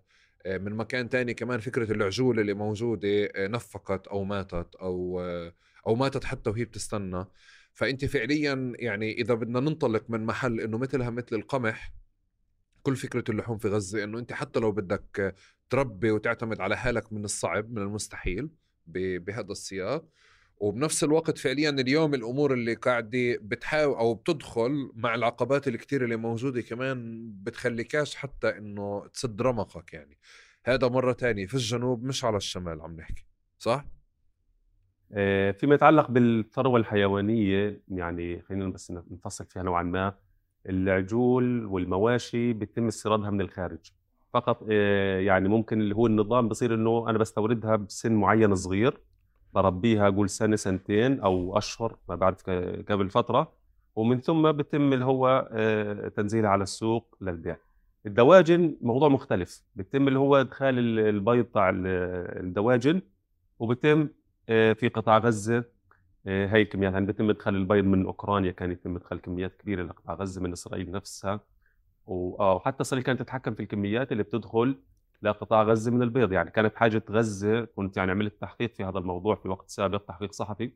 آه، من مكان تاني كمان فكرة العجول اللي موجودة آه، نفقت أو ماتت آه، أو ماتت حتى وهي بتستنى. فأنت فعليا يعني إذا بدنا ننطلق من محل إنه مثلها مثل القمح كل فكرة اللحوم في غزة إنه أنت حتى لو بدك تربي وتعتمد على حالك من الصعب من المستحيل بهذا السياق. وبنفس الوقت فعليا اليوم الأمور اللي قاعدة بتحاول أو بتدخل مع العقبات الكتير اللي موجودة كمان بتخليكاش حتى إنه تسد رمقك يعني. هذا مرة تانية في الجنوب مش على الشمال عم نحكي صح؟ آه، فيما يتعلق بالثروة الحيوانية يعني خلينا بس نفصل فيها نوعا ما العجول والمواشي بيتم استيرادها من الخارج. فقط آه، يعني ممكن اللي هو النظام بصير إنه أنا بستوردها بسن معين صغير بربيها أقول سنة سنتين أو أشهر ما بعرف قبل فترة ومن ثم بيتم اللي هو آه، تنزيلها على السوق للبيع. الدواجن موضوع مختلف. بيتم اللي هو إدخال ال- البيض تاع ال- الدواجن وبيتم آه، في قطاع غزة آه، هاي الكميات. يعني بيتم إدخال البيض من أوكرانيا كان يتم إدخال كميات كبيرة لقطاع غزة من إسرائيل نفسها. وحتى اسرائيل كانت تتحكم في الكميات اللي بتدخل لقطاع غزة من البيض. يعني كانت حاجة غزة كنت يعني عملت تحقيق في هذا الموضوع في وقت سابق تحقيق صحفي.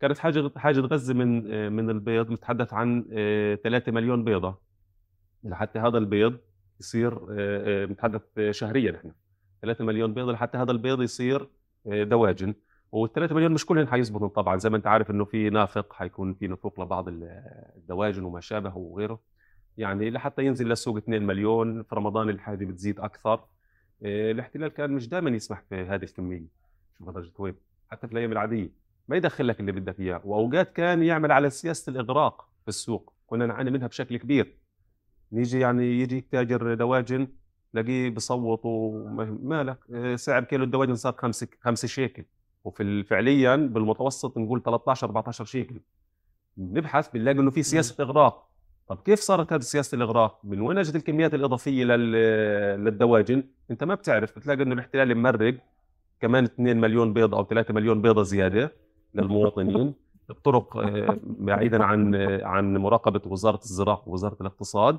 كانت حاجة حاجة غزة من آه، من البيض متحدث عن 3 مليون بيضة. لحتى هذا البيض يصير آه، آه، متحدث شهريا إحنا. 3 مليون بيضة لحتى هذا البيض يصير آه، دواجن. وال3 مليون مش كلهم حيزبطوا طبعا. زي ما أنت عارف إنه في نافق حيكون في نفوق لبعض ال- الدواجن وما شابه وغيره. يعني لحتى ينزل للسوق 2 مليون في رمضان الحاجة بتزيد أكثر. آه، الاحتلال كان مش دائما يسمح في هذه الكمية. شوف درجه وين حتى في الأيام العادية ما يدخل لك اللي بدك إياه. وأوقات كان يعمل على سياسة الإغراق في السوق. كنا نعاني منها بشكل كبير. نيجي يعني يجي تاجر دواجن تلاقيه بصوت ومالك آه، سعر كيلو الدواجن صار 5 5 شيكل. وفي فعليا بالمتوسط نقول 13 14 شيكل. بنبحث بنلاقي إنه في سياسة إغراق. طب كيف صارت هذه سياسة الإغراق؟ من وين أجت الكميات الإضافية لل- للدواجن؟ أنت ما بتعرف بتلاقي إنه الاحتلال ممرق كمان 2 مليون بيضه أو 3 مليون بيضة زيادة للمواطنين الطرق آه، بعيدا عن آه، عن مراقبة وزارة الزراعة ووزارة الاقتصاد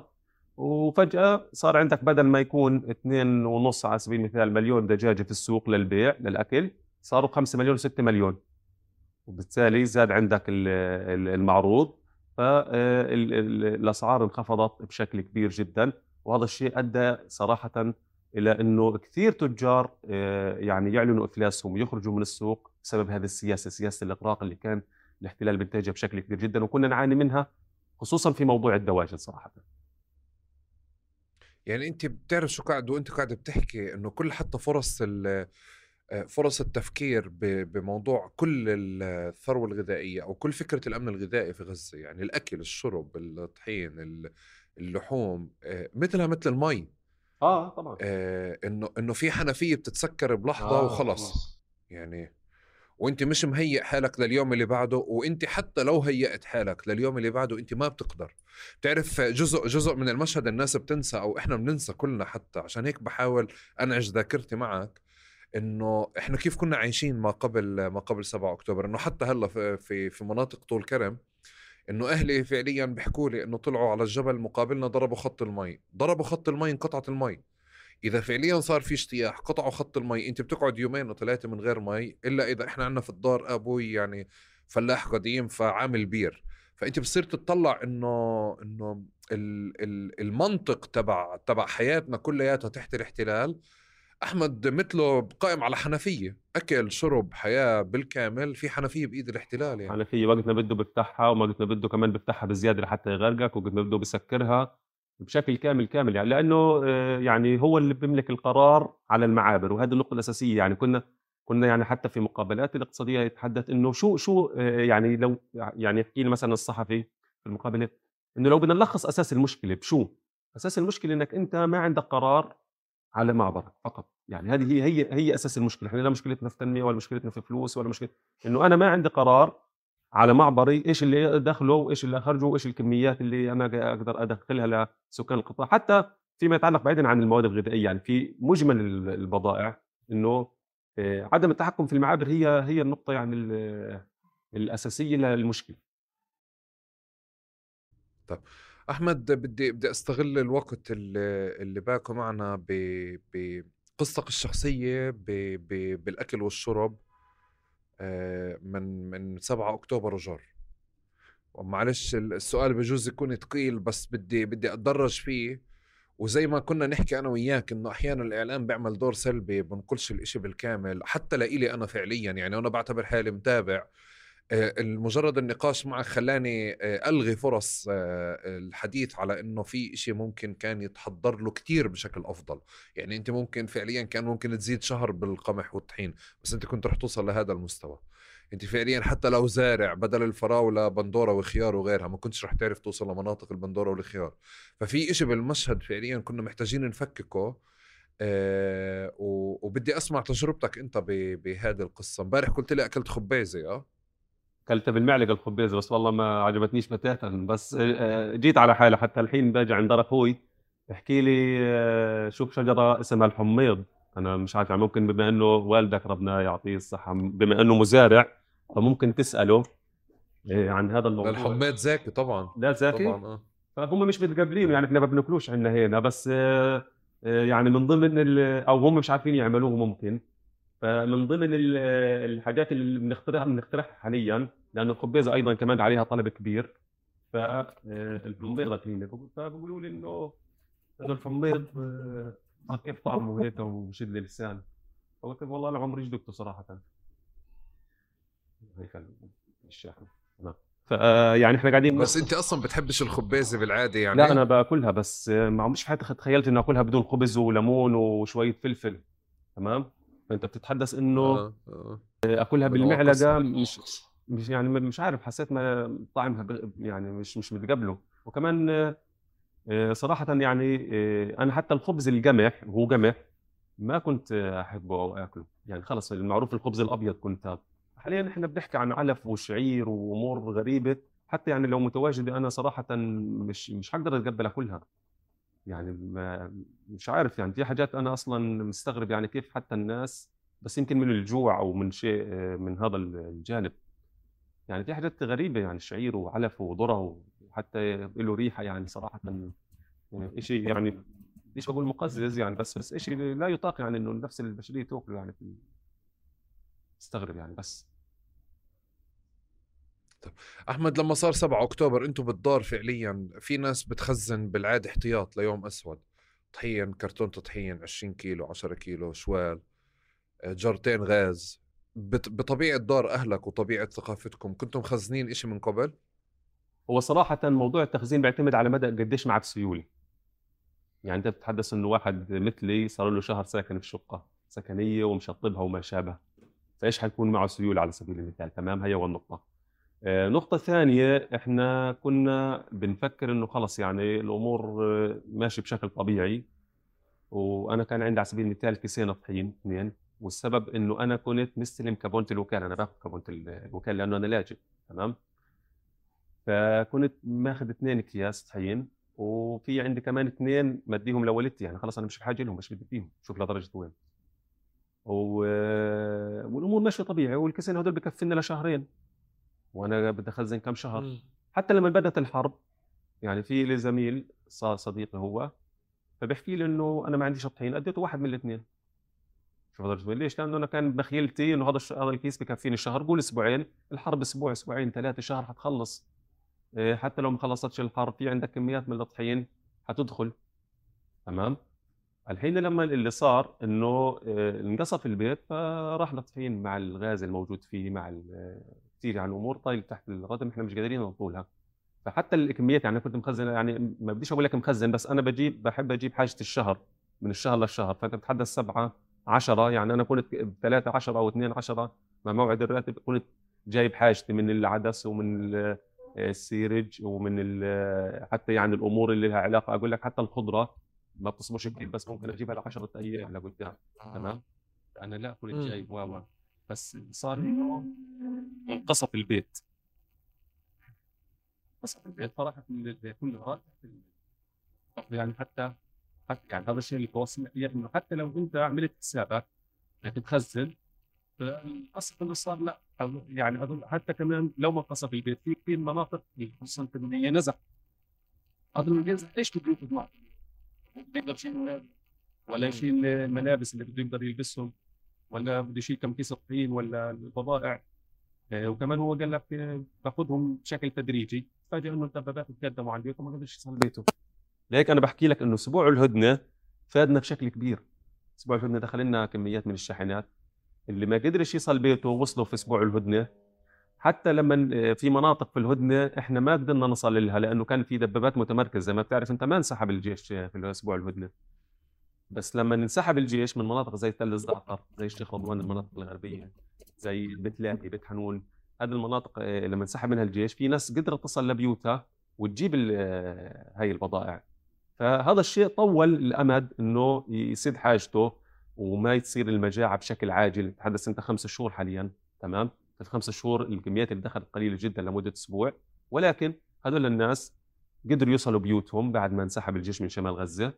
وفجأة صار عندك بدل ما يكون 2.5 على سبيل المثال مليون دجاجة في السوق للبيع للأكل صاروا 5 مليون 6 مليون وبالتالي زاد عندك ال- ال- المعروض فالأسعار انخفضت بشكل كبير جدا وهذا الشيء أدى صراحة إلى إنه كثير تجار آه، يعني يعلنوا أفلاسهم ويخرجوا من السوق بسبب هذه السياسة سياسة الإغراق اللي كان الاحتلال بينتجها بشكل كبير جدا وكنا نعاني منها خصوصا في موضوع الدواجن صراحة. يعني أنت بتعرف شو قاعد وأنت قاعد بتحكي إنه كل حتى فرص ال- فرص التفكير بموضوع كل الثروة الغذائية أو كل فكرة الأمن الغذائي في غزة يعني الأكل الشرب الطحين ال- اللحوم آه، مثلها مثل المي. آه طبعا. آه، إنه إنه في حنفية بتتسكر بلحظة آه، وخلص يعني وأنت مش مهيئ حالك لليوم اللي بعده وأنت حتى لو هيئت حالك لليوم اللي بعده أنت ما بتقدر. بتعرف جزء جزء من المشهد الناس بتنسى أو إحنا بننسى كلنا حتى عشان هيك بحاول أنعش ذاكرتي معك. إنه إحنا كيف كنا عايشين ما قبل ما قبل 7 أكتوبر؟ إنه حتى هلأ في في, مناطق طول كرم إنه أهلي فعليا بيحكوا لي إنه طلعوا على الجبل مقابلنا ضربوا خط المي. ضربوا خط المي انقطعت المي. إذا فعليا صار في اجتياح قطعوا خط المي. أنت بتقعد يومين وثلاثه من غير مي إلا إذا إحنا عندنا في الدار أبوي يعني فلاح قديم فعامل بير. فأنت بتصير تطلع إنه إنه ال- ال- المنطق تبع تبع حياتنا كلياتها تحت الاحتلال أحمد مثله قائم على حنفية أكل شرب حياة بالكامل في حنفية بإيد الاحتلال يعني حنفية وقت ما بده بيفتحها ووقت ما بده كمان بيفتحها بزيادة لحتى يغرقك وقت ما بده بيسكرها بشكل كامل كامل يعني لأنه آه، يعني هو اللي بيملك القرار على المعابر وهذه النقطة الأساسية يعني كنا كنا يعني حتى في مقابلات الاقتصادية يتحدث إنه شو شو آه، يعني لو يعني يحكي لي مثلا الصحفي في المقابلة إنه لو بدنا نلخص أساس المشكلة بشو؟ أساس المشكلة إنك أنت ما عندك قرار على معبرك فقط. يعني هذه هي هي هي أساس المشكلة. إحنا لا مشكلتنا في تنميه ولا مشكلتنا في فلوس ولا مشكلة إنه أنا ما عندي قرار على معبري إيش اللي دخله وايش اللي خرجه وايش الكميات اللي أنا أقدر أدخلها لسكان القطاع. حتى فيما يتعلق بعيدا عن المواد الغذائية يعني في مجمل ال- البضائع إنه آه، عدم التحكم في المعابر هي هي النقطة يعني ال- الأساسية للمشكلة. أحمد بدي بدي أستغل الوقت اللي, اللي باكو معنا بقصتك الشخصية ب ب بالأكل والشرب آه، من من 7 أكتوبر وجر ومعلش السؤال بجوز يكون ثقيل بس بدي بدي أتدرج فيه. وزي ما كنا نحكي أنا وياك إنه أحيانا الإعلام بيعمل دور سلبي بنقولش الإشي بالكامل حتى لإلي أنا فعليا. يعني أنا بعتبر حالي متابع. المجرد النقاش معك خلاني آه، ألغي فرص آه، الحديث على إنه في إشي ممكن كان يتحضر له كتير بشكل أفضل. يعني أنت ممكن فعليا كان ممكن تزيد شهر بالقمح والطحين بس أنت كنت رح توصل لهذا المستوى. أنت فعليا حتى لو زارع بدل الفراولة بندورة وخيار وغيرها ما كنتش رح تعرف توصل لمناطق البندورة والخيار. ففي إشي بالمشهد فعليا كنا محتاجين نفككه آه وبدي أسمع تجربتك أنت بهذه القصة. امبارح قلت لي أكلت خبيزة آه؟ كلتها بالمعلقه الخبيزة. بس والله ما عجبتنيش بتاتا بس آه، جيت على حالي حتى الحين باجي عند أخوي بحكي لي آه، شوف شجرة اسمها الحميض. أنا مش عارف يعني ممكن بما إنه والدك ربنا يعطيه الصحة بما إنه مزارع فممكن تسأله آه، عن هذا الموضوع. الحماد زاكي طبعا. لا زاكي؟ طبعا آه. فهم مش متقبلينه يعني إحنا ما بناكلوش عندنا هنا. بس يعني من ضمن أو هم مش عارفين يعملوه ممكن. فمن ضمن ال- الحاجات اللي بنخترعها بنخترعها حاليا لأن الخبيزه أيضا كمان عليها طلب كبير. فالحميضه كلينة. فبقولوا لي إنه هذا الحميض آه، كيف طعمه هيك وشد اللسان فقلت والله أنا عمري جدكته صراحة. هيك الشاحن تمام. فيعني إحنا قاعدين بس أنت أصلا بتحبش الخبيزه بالعادة يعني؟ لا أنا بأكلها بس ما مش في حياتي تخيلت إني أكلها بدون خبز وليمون وشوية فلفل. تمام؟ فأنت بتتحدث إنه آه. آه. أكلها بالمعلقه. مش مش يعني مش عارف حسيت ما طعمها يعني مش مش متقبله وكمان آه، آه، صراحة يعني آه، أنا حتى الخبز القمح وهو قمح ما كنت أحبه أو آكله يعني خلص المعروف الخبز الأبيض كنت حاليا إحنا بنحكي عن علف وشعير وأمور غريبة حتى يعني لو متواجده أنا صراحة مش مش حقدر أتقبل أكلها يعني ما مش عارف يعني في حاجات أنا أصلا مستغرب يعني كيف حتى الناس بس يمكن من الجوع أو من شيء من هذا الجانب. يعني في حاجات غريبة يعني شعير وعلف وذرة وحتى له ريحة يعني صراحة يعني شيء يعني ليش بقول مقزز يعني بس بس شيء لا يطاق يعني إنه النفس البشرية تأكله يعني في استغرب يعني بس. أحمد لما صار 7 أكتوبر أنتم بالدار فعليا في ناس بتخزن بالعادة احتياط ليوم أسود. طحين كرتون طحين 20 كيلو 10 كيلو شوال آه، جرتين غاز. بط- بطبيعة دار أهلك وطبيعة ثقافتكم كنتم مخزنين إشي من قبل؟ هو صراحة موضوع التخزين بيعتمد على مدى قديش معك سيولة. يعني أنت بتتحدث إنه واحد مثلي صار له شهر ساكن في شقة سكنية ومشطبها وما شابه. فإيش حيكون معه سيولة على سبيل المثال؟ تمام؟ هي والنقطة آه، نقطة ثانية إحنا كنا بنفكر إنه خلص يعني الأمور آه، ماشي بشكل طبيعي. وأنا كان عندي على سبيل المثال كيسين طحين اثنين. والسبب إنه أنا كنت مستلم كابونة الوكالة. أنا باخذ كابونة الوكالة لأنه أنا لاجئ تمام؟ فكنت ماخذ اثنين أكياس طحين. وفي عندي كمان اثنين مديهم لوالدتي. يعني خلص أنا مش بحاجة لهم مش بدي فيهم. شوف لدرجة وين. و... والأمور ماشية طبيعي. والكيسين هدول بكفينا لشهرين. وأنا بدي اخزن كم شهر. حتى لما بدأت الحرب يعني في لي زميل صار صديقي هو فبحكي لي إنه أنا ما عنديش طحين أديته واحد من الاثنين. شوف هذا. ليش؟ لأنه أنا كان بخيلتي إنه هذا هذا الكيس بكفيني شهر قول أسبوعين. الحرب أسبوع أسبوعين ثلاثة شهر حتخلص. إيه، حتى لو ما خلصتش الحرب في عندك كميات من الطحين حتدخل. تمام؟ الحين لما اللي صار إنه آه، انقصف البيت فراح الطحين مع الغاز الموجود فيه مع كثير يعني امور طايله تحت الردم إحنا مش قادرين نطولها فحتى الكميات يعني كنت مخزن يعني ما بديش أقول لك مخزن بس أنا بجيب بحب أجيب حاجة الشهر من الشهر للشهر. فأنت بتتحدث سبعة عشرة يعني أنا كنت بثلاثة عشرة أو اثنين عشرة مع موعد الراتب كنت جايب حاجتي من العدس ومن ال- السيرج ومن ال- حتى يعني الأمور اللي لها علاقة. أقول لك حتى الخضرة ما بتصبرش كثير بس ممكن أجيبها ل 10 أيام لقدام تمام؟ أنا لا كنت. جايب و و. بس صار انه انقصف البيت. انقصف البيت فراحت كل راحت يعني حتى حتى يعني هذا الشيء اللي توصلنا فيه إنه حتى لو أنت عملت حسابك إنك تخزن فالقصف اللي صار لا. يعني أظن حتى كمان لو ما انقصف البيت في كثير مناطق خصوصا في المدينة نزح اللي بينزح ليش بده يطلع؟ بيقدر يشيل ولا يشيل الملابس اللي بده يقدر يلبسهم. ولا بده يشيل كم كيس ولا البضائع. آه، وكمان هو قال لك آه، باخذهم بشكل تدريجي. فجأة إنه الدبابات تقدموا على البيت وما قدرش يصل بيته. لهيك أنا بحكي لك إنه أسبوع الهدنة فادنا بشكل كبير. أسبوع الهدنة دخل لنا كميات من الشاحنات. اللي ما قدرش يصل بيته وصلوا في أسبوع الهدنة. حتى لما آه، في مناطق في الهدنة إحنا ما قدرنا نصل لها لأنه كان في دبابات متمركزة. ما بتعرف أنت ما انسحب الجيش في الأسبوع الهدنة. بس لما انسحب الجيش من مناطق زي تل الزعتر زي الشيخ رضوان المناطق الغربية زي بيت لاهي بيت حنون هذه المناطق آه، لما انسحب منها الجيش في ناس قدرت تصل لبيوتها وتجيب آه، هاي البضائع. فهذا الشيء طول الأمد إنه يسد حاجته وما تصير المجاعة بشكل عاجل. تحدث أنت خمس شهور حاليا تمام؟ في الخمس شهور الكميات اللي دخلت قليلة جدا لمدة أسبوع. ولكن هذول الناس قدروا يوصلوا بيوتهم بعد ما انسحب الجيش من شمال غزة.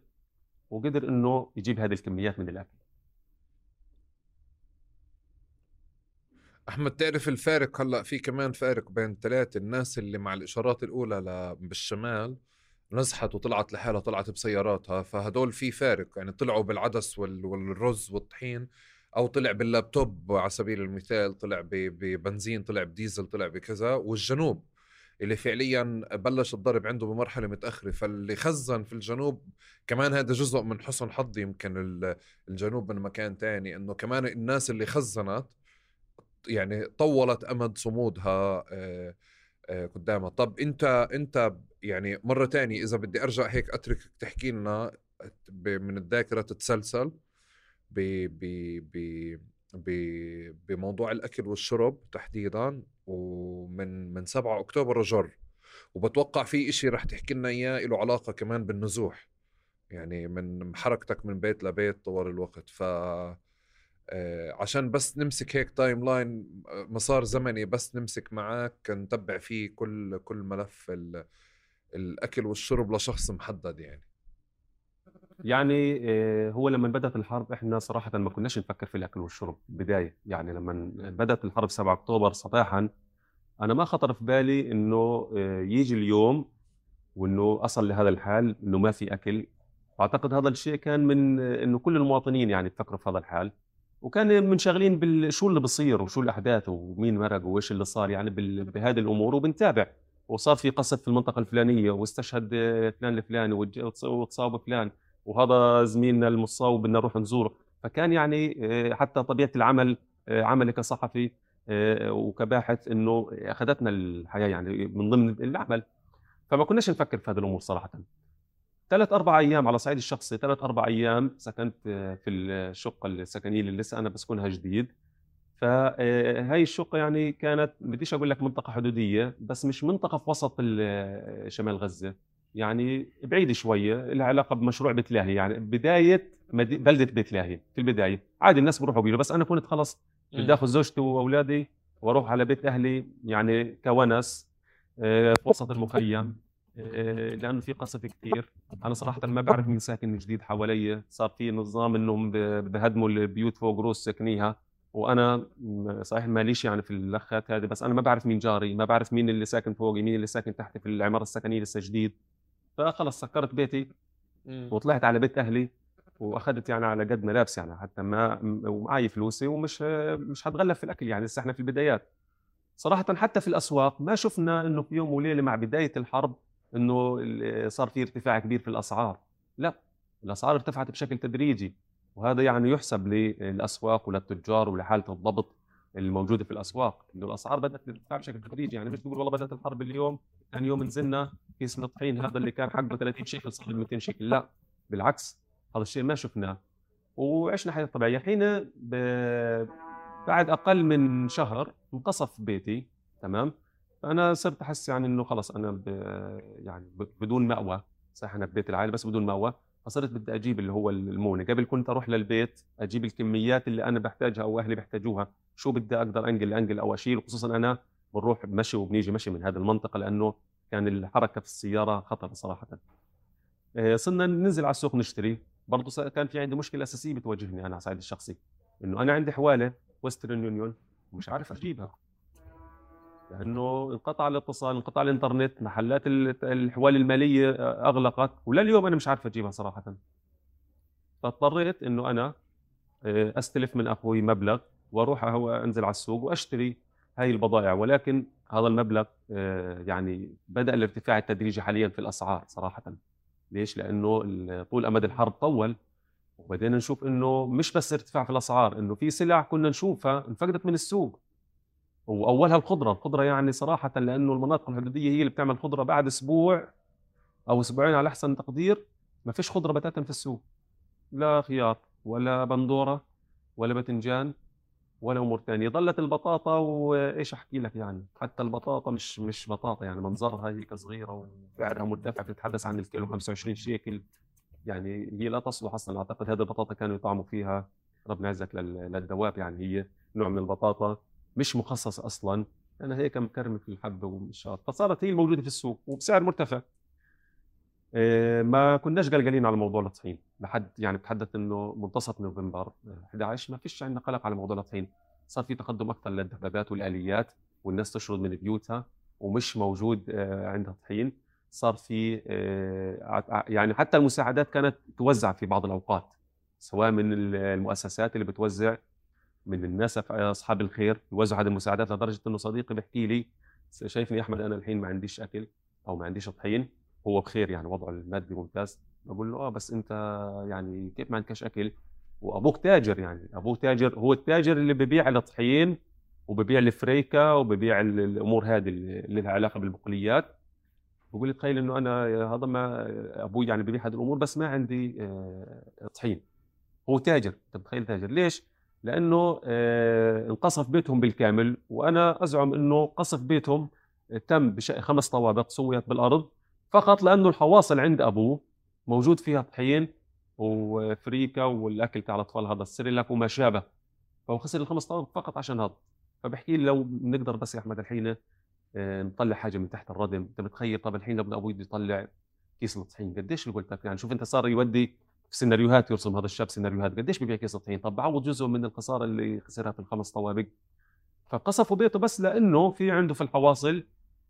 وقدر إنه يجيب هذه الكميات من الأكل. أحمد تعرف الفارق هلأ في كمان فارق بين ثلاثة الناس اللي مع الإشارات الأولى بالشمال نزحت وطلعت لحالها طلعت بسياراتها فهدول في فارق. يعني طلعوا بالعدس وال- والرز والطحين أو طلع باللابتوب على سبيل المثال طلع ببنزين طلع بديزل طلع بكذا والجنوب. اللي فعليا بلش الضرب عنده بمرحلة متأخرة فاللي خزن في الجنوب كمان هذا جزء من حسن حظ يمكن ال- الجنوب من مكان تاني إنه كمان الناس اللي خزنت يعني طولت أمد صمودها آه، آه، قدامها. طب أنت أنت يعني مرة تانية إذا بدي أرجع هيك اتركك تحكي لنا من الذاكرة تتسلسل ب ب ب بموضوع الأكل والشرب تحديدا. ومن من 7 أكتوبر وجر وبتوقع في إشي رح تحكي لنا إياه له علاقة كمان بالنزوح. يعني من حركتك من بيت لبيت طوال الوقت. ف آه، عشان بس نمسك هيك timeline آه، مسار زمني بس نمسك معك نتبع فيه كل كل ملف ال- الأكل والشرب لشخص محدد يعني. يعني آه، هو لما بدأت الحرب إحنا صراحة ما كناش نفكر في الأكل والشرب بداية. يعني لما بدأت الحرب 7 أكتوبر صباحا أنا ما خطر في بالي إنه آه، يجي اليوم وإنه اصل لهذا الحال إنه ما في أكل. أعتقد هذا الشيء كان من آه، إنه كل المواطنين يعني تفكروا في هذا الحال. وكان منشغلين بشو اللي بصير وشو الأحداث ومين مرق وإيش اللي صار يعني بهذه الأمور. وبنتابع. وصار في قصف في المنطقة الفلانية واستشهد فلان الفلاني وتصاب فلان. وهذا زميلنا المصاب بدنا نروح نزوره. فكان يعني آه، حتى طبيعة العمل آه، عملي كصحفي آه، وكباحث إنه أخذتنا الحياة يعني من ضمن العمل. فما كناش نفكر في هذه الأمور صراحة. ثلاث أربع أيام على صعيد الشخصي ثلاث أربع أيام سكنت في الشقة السكنية اللي لسه أنا بسكنها جديد. فهاي الشقة يعني كانت بديش أقول لك منطقة حدودية بس مش منطقة في وسط ال- شمال غزة. يعني بعيد شوية لها علاقة بمشروع بيت لاهي. يعني بداية مدي- بلدة بيت لاهي في البداية. عادي الناس بيروحوا بيجوا بس أنا كنت خلص بدي آخذ زوجتي وأولادي وأروح على بيت أهلي يعني كونه آه، في وسط المخيم آه، لأنه في قصف كثير أنا صراحة ما بعرف مين ساكن جديد حوالي. صار في نظام إنهم بهدموا البيوت فوق روس ساكنيها. وأنا صحيح ماليش يعني في اللخات هذه بس أنا ما بعرف مين جاري ما بعرف مين اللي ساكن فوقي مين اللي ساكن تحتي في العمارة السكنية لسه جديد. فخلص سكرت بيتي وطلعت على بيت أهلي واخذت يعني على قد ملابس يعني حتى ما ومعي فلوسي ومش مش هتغلب في الأكل يعني لسه إحنا في البدايات. صراحة حتى في الأسواق ما شفنا إنه في يوم وليلة مع بداية الحرب إنه صار في ارتفاع كبير في الأسعار. لا الأسعار ارتفعت بشكل تدريجي وهذا يعني يحسب للأسواق وللتجار ولحالة الضبط الموجودة في الأسواق إنه الأسعار بدأت ترتفع بشكل تدريجي يعني مش تقول والله بدأت الحرب اليوم ثاني يوم نزلنا كيس من الطحين هذا اللي كان حقه 30 شيكل صار ب 200 شيكل. لا بالعكس هذا الشيء ما شفناه. وعشنا حياة طبيعية. حين ب... بعد أقل من شهر انقصف بيتي تمام؟ فانا صرت أحس يعني إنه خلص أنا ب... يعني. بدون مأوى. صح أنا ببيت العائلة بس بدون مأوى. فصرت بدي أجيب اللي هو المونة. قبل كنت أروح للبيت أجيب الكميات اللي أنا بحتاجها أو أهلي بيحتاجوها. شو بدي أقدر أنقل أنقل أو أشيل. خصوصا أنا بنروح بمشي وبنيجي مشي من هذه المنطقة لأنه كان الحركة في السيارة خطر صراحة. آه، صرنا ننزل على السوق نشتري. برضه كان في عندي مشكلة أساسية بتواجهني أنا على الصعيد الشخصي. إنه أنا عندي حوالة ويسترن يونيون ومش عارف اجيبها لأنه انقطع الاتصال انقطع الإنترنت محلات ال- الحوالي المالية أغلقت ولليوم أنا مش عارف أجيبها صراحة. فاضطريت إنه أنا آه، أستلف من أخوي مبلغ وأروح هو أنزل على السوق وأشتري. هاي البضائع ولكن هذا المبلغ آه، يعني بدأ الارتفاع التدريجي حاليا في الأسعار صراحة. ليش؟ لأنه طول أمد الحرب طول وبدينا نشوف إنه مش بس ارتفاع في الأسعار إنه في سلع كنا نشوفها انفقدت من السوق. وأولها الخضرة، الخضرة يعني صراحة لأنه المناطق الحدودية هي اللي بتعمل خضرة بعد أسبوع أو أسبوعين على أحسن تقدير ما فيش خضرة بتاتا في السوق. لا خيار ولا بندورة ولا باذنجان ولا امور ثانية ظلت البطاطا وإيش أحكي لك يعني؟ حتى البطاطا مش مش بطاطا يعني منظرها هيك صغيرة وسعرها مرتفع بتتحدث عن الكيلو 25 شيكل. يعني هي لا تصلح أصلا. أعتقد هذه البطاطا كانوا يطعموا فيها ربنا يعزك لل- للدواب يعني. هي نوع من البطاطا مش مخصص أصلا. أنا هيك مكرمه في الحبه والشاط فصارت هي الموجودة في السوق وبسعر مرتفع. إيه، ما كناش قلقانين على موضوع الطحين لحد يعني بتحدث إنه منتصف نوفمبر آه، 11 ما فيش عندنا قلق على موضوع الطحين صار في تقدم أكثر للدبابات والآليات والناس تشرد من بيوتها ومش موجود آه، عندها طحين صار في آه، يعني حتى المساعدات كانت توزع في بعض الأوقات سواء من ال- المؤسسات اللي بتوزع من الناس أصحاب الخير يوزعوا هذه المساعدات لدرجة إنه صديقي بيحكي لي شايفني أحمد أنا الحين ما عنديش أكل أو ما عنديش طحين هو بخير يعني وضعه المادي ممتاز. بقول له آه بس أنت يعني كيف ما عندكش أكل؟ وأبوك تاجر يعني. أبوه تاجر هو التاجر اللي ببيع الطحين وببيع الفريكة وببيع ال- الأمور هذه اللي لها علاقة بالبقوليات. بقول لي تخيل إنه أنا هذا ما أبوي يعني ببيع هذه الأمور بس ما عندي آه، طحين. هو تاجر. انت متخيل تاجر. ليش؟ لأنه آه، انقصف بيتهم بالكامل. وأنا أزعم إنه قصف بيتهم تم بش... خمس طوابق سويت بالأرض فقط لأنه الحواصل عند أبوه موجود فيها طحين وفريكة والأكل تاع الأطفال هذا السريلاك وما شابه فهو خسر الخمس طوابق فقط عشان هذا. فبحكي لو بنقدر بس يا أحمد الحين آه، نطلع حاجة من تحت الردم. أنت متخيل؟ طب الحين لو أبوي يطلع كيس الطحين قديش اللي قلت لك؟ يعني شوف أنت صار يودي في سيناريوهات يرسم هذا الشاب سيناريوهات. قديش بيبيع كيس الطحين؟ طب بعوض جزء من الخسارة اللي خسرها في الخمس طوابق. فقصفوا بيته بس لأنه في عنده في الحواصل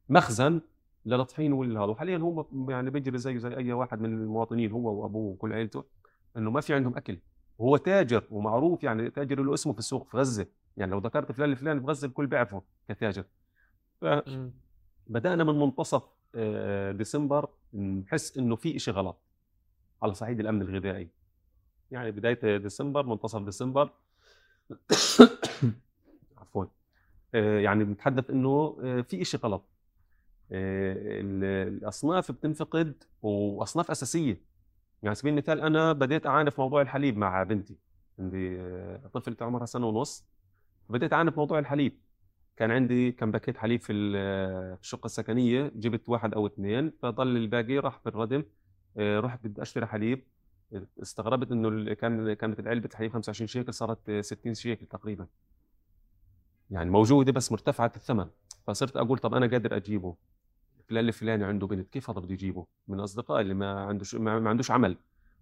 مخزن للطحين والهذا وحاليا هو يعني بيجري زيه زي أي واحد من المواطنين هو وأبوه وكل عيلته إنه ما في عندهم أكل. وهو تاجر ومعروف يعني تاجر له اسمه في السوق في غزة. يعني لو ذكرت فلان الفلاني في غزة الكل بيعرفه كتاجر. فبدانا من منتصف آه، ديسمبر نحس إنه في إشي غلط على صعيد الأمن الغذائي. يعني بداية ديسمبر منتصف ديسمبر. عفوا. آه، يعني بنتحدث إنه آه، في إشي غلط. الأصناف بتنفقد وأصناف أساسية. يعني على سبيل المثال أنا بديت اعاني في موضوع الحليب مع بنتي عندي آه، طفلتي عمرها سنة ونص. بديت اعاني في موضوع الحليب. كان عندي كم باكيت حليب في ال- في الشقة السكنية جبت واحد أو اثنين فضل الباقي راح بالردم آه، رحت بدي أشتري حليب. استغربت إنه كان كانت العلبه حليب 25 شيكل صارت آه، 60 شيكل تقريبا. يعني موجودة بس مرتفعة الثمن. فصرت أقول طب أنا قادر أجيبه. فلان الفلاني عنده بنت كيف هذا بده يجيبه؟ من اصدقائي اللي ما عندوش ما عندوش عمل.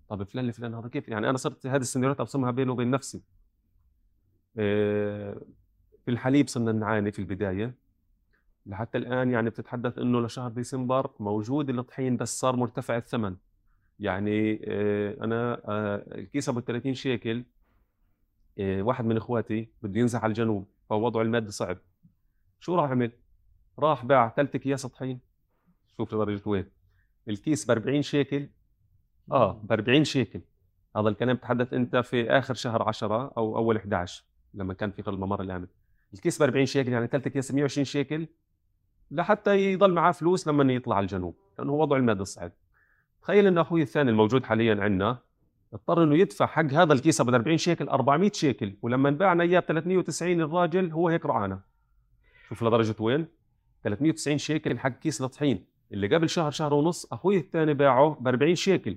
طب فلان الفلاني هذا كيف؟ يعني أنا صرت هذه السيناريوهات أرسمها بيني وبين نفسي. آه، في الحليب صرنا نعاني في البداية. لحتى الآن يعني بتتحدث إنه لشهر ديسمبر موجود الطحين بس صار مرتفع الثمن. يعني آه، أنا آه، الكيس أبو 30 شيكل واحد من إخواتي بده ينزح على الجنوب فوضعه المادي صعب. شو راح عمل؟ راح باع ثلاث أكياس طحين. شوف لدرجه وين الكيس ب 40 شيكل آه ب 40 شيكل. هذا الكلام تحدث أنت في آخر شهر 10 أو أول 11 لما كان في الممر الامن الكيس ب 40 شيكل يعني ثلاث اكياس 120 شيكل لحتى يضل معاه فلوس لما يطلع على الجنوب لأنه وضعه المادي صعب تخيل إن أخوي الثاني الموجود حاليا عندنا اضطر إنه يدفع حق هذا الكيس أبو 40 شيكل 400 شيكل ولما باعنا اياه ب 390 الراجل هو هيك رعانا شوف لدرجه وين. 390 شيكل حق كيس الطحين اللي قبل شهر شهر ونص أخوي الثاني باعه ب 40 شيكل.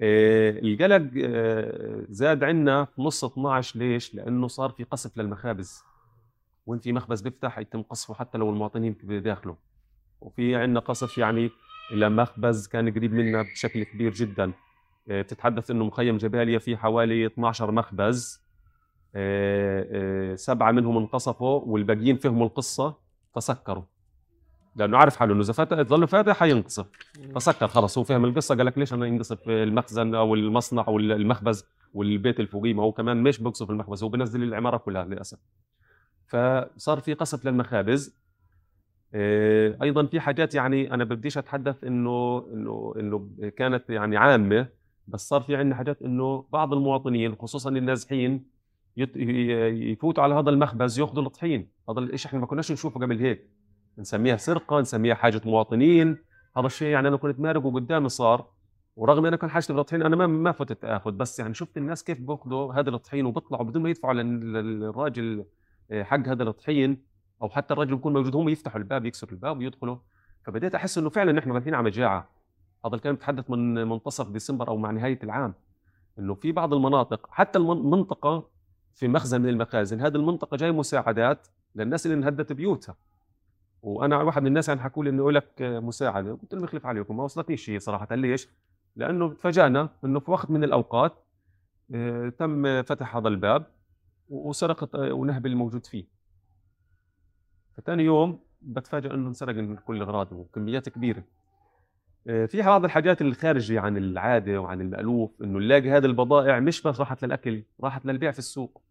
آه، القلق آه، زاد عندنا في نص 12 ليش؟ لأنه صار في قصف للمخابز. وين في مخبز بيفتح يتم قصفه حتى لو المواطنين بداخله وفي عندنا قصف يعني إلى مخبز كان قريب منا بشكل كبير جدا. آه، بتتحدث إنه مخيم جباليا في حوالي 12 مخبز. آه، آه، سبعة منهم انقصفوا والباقيين فهموا القصة. فسكروا لأنه عارف حاله إنه إذا فات ظل فاتح حينقصف فسكر خلص هو فهم القصة قال لك ليش أنا ينقصف المخزن أو المصنع أو المخبز والبيت الفوقيه؟ ما هو كمان مش بقصف المخبز هو بنزل العمارة كلها للأسف. فصار في قصف للمخابز. آه، أيضا في حاجات يعني أنا بديش أتحدث انه انه إنه كانت يعني عامة بس صار في عندنا حاجات إنه بعض المواطنين خصوصا النازحين يفوتوا على هذا المخبز يأخذوا الطحين. هذا الشيء إحنا ما كناش نشوفه قبل هيك. نسميها سرقة نسميها حاجة مواطنين. هذا الشيء يعني أنا كنت مارق وقدامي صار ورغم أنا كان حاجتي بالطحين أنا ما ما فتت آخذ. بس يعني شفت الناس كيف بيأخذوا هذا الطحين وبيطلعوا بدون ما يدفعوا لل- للراجل آه، حق هذا الطحين أو حتى الرجل يكون موجود هم يفتحوا الباب يكسروا الباب ويدخلوا. فبديت أحس إنه فعلا نحن رايحين على مجاعه هذا الكلام بتحدث من منتصف ديسمبر أو مع نهاية العام إنه في بعض المناطق حتى المنطقة في مخزن من المخازن هذه المنطقة جاي مساعدات للناس اللي انهدت بيوتها. وأنا واحد من الناس يعني حكوا لي إنه يقول لك مساعدة. قلت لهم يخلف عليكم. ما وصلتنيش هي صراحة. ليش؟ لأنه تفاجأنا إنه في وقت من الأوقات آه، تم فتح هذا الباب وسرقت آه، ونهب الموجود فيه. فتاني يوم بتفاجئ إنه انسرق كل الاغراض وكميات كبيرة. آه، في بعض الحاجات الخارجة عن العادة وعن المألوف إنه نلاقي هذه البضائع مش بس راحت للأكل راحت للبيع في السوق.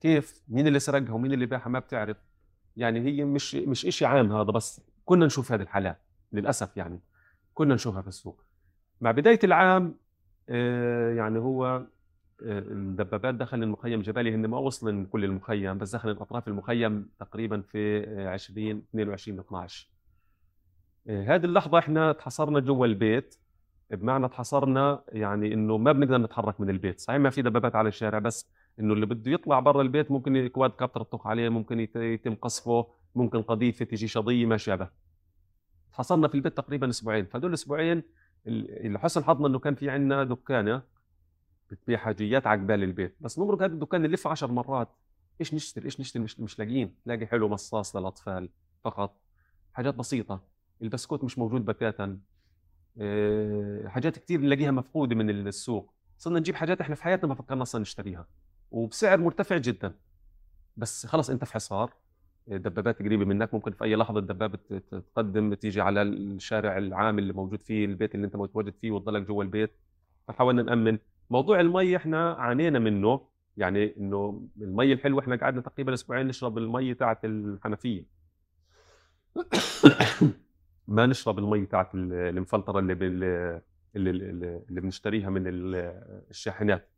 كيف؟ مين اللي سرقها ومين اللي باعها؟ ما بتعرف. يعني هي مش مش إشي عام هذا بس كنا نشوف هذه الحالات للأسف يعني كنا نشوفها في السوق. مع بداية العام آه، يعني هو آه، الدبابات دخل المخيم جبالي هن ما وصلن كل المخيم بس دخلن أطراف المخيم تقريبا في آه، 20 22 12 آه، هذه اللحظة إحنا تحصرنا جوا البيت بمعنى تحصرنا يعني إنه ما بنقدر نتحرك من البيت، صحيح ما في دبابات على الشارع بس إنه اللي بده يطلع برا البيت ممكن كواد كابتر تطخ عليه، ممكن يت- يتم قصفه، ممكن قذيفة تيجي شظية ما شابه. تحصرنا في البيت تقريبا أسبوعين، فهدول الاسبوعين ال- اللي حسن حظنا إنه كان في عندنا دكانة بتبيع حاجيات على قبال البيت، بس نمرق هذا الدكان نلف عشر مرات، إيش نشتري؟ إيش نشتري؟ مش, مش لاقيين، لاقي حلو مصاص للأطفال فقط، حاجات بسيطة، البسكوت مش موجود بتاتا آه، حاجات كتير نلاقيها مفقودة من السوق. صرنا نجيب حاجات إحنا في حياتنا ما فكرنا أصلا نشتريها. وبسعر مرتفع جدا. بس خلص أنت في حصار دبابات قريبة منك ممكن في أي لحظة الدبابة تقدم تيجي على الشارع العام اللي موجود فيه البيت اللي أنت متواجد فيه وتضلك جوا البيت. فحاولنا نأمن. موضوع المي إحنا عانينا منه. يعني إنه المي الحلوه إحنا قعدنا تقريبا أسبوعين نشرب المي تاعت الحنفية. ما نشرب المي تاعت ال- المفلتره اللي بال اللي, اللي, بنشتريها من ال- الشاحنات.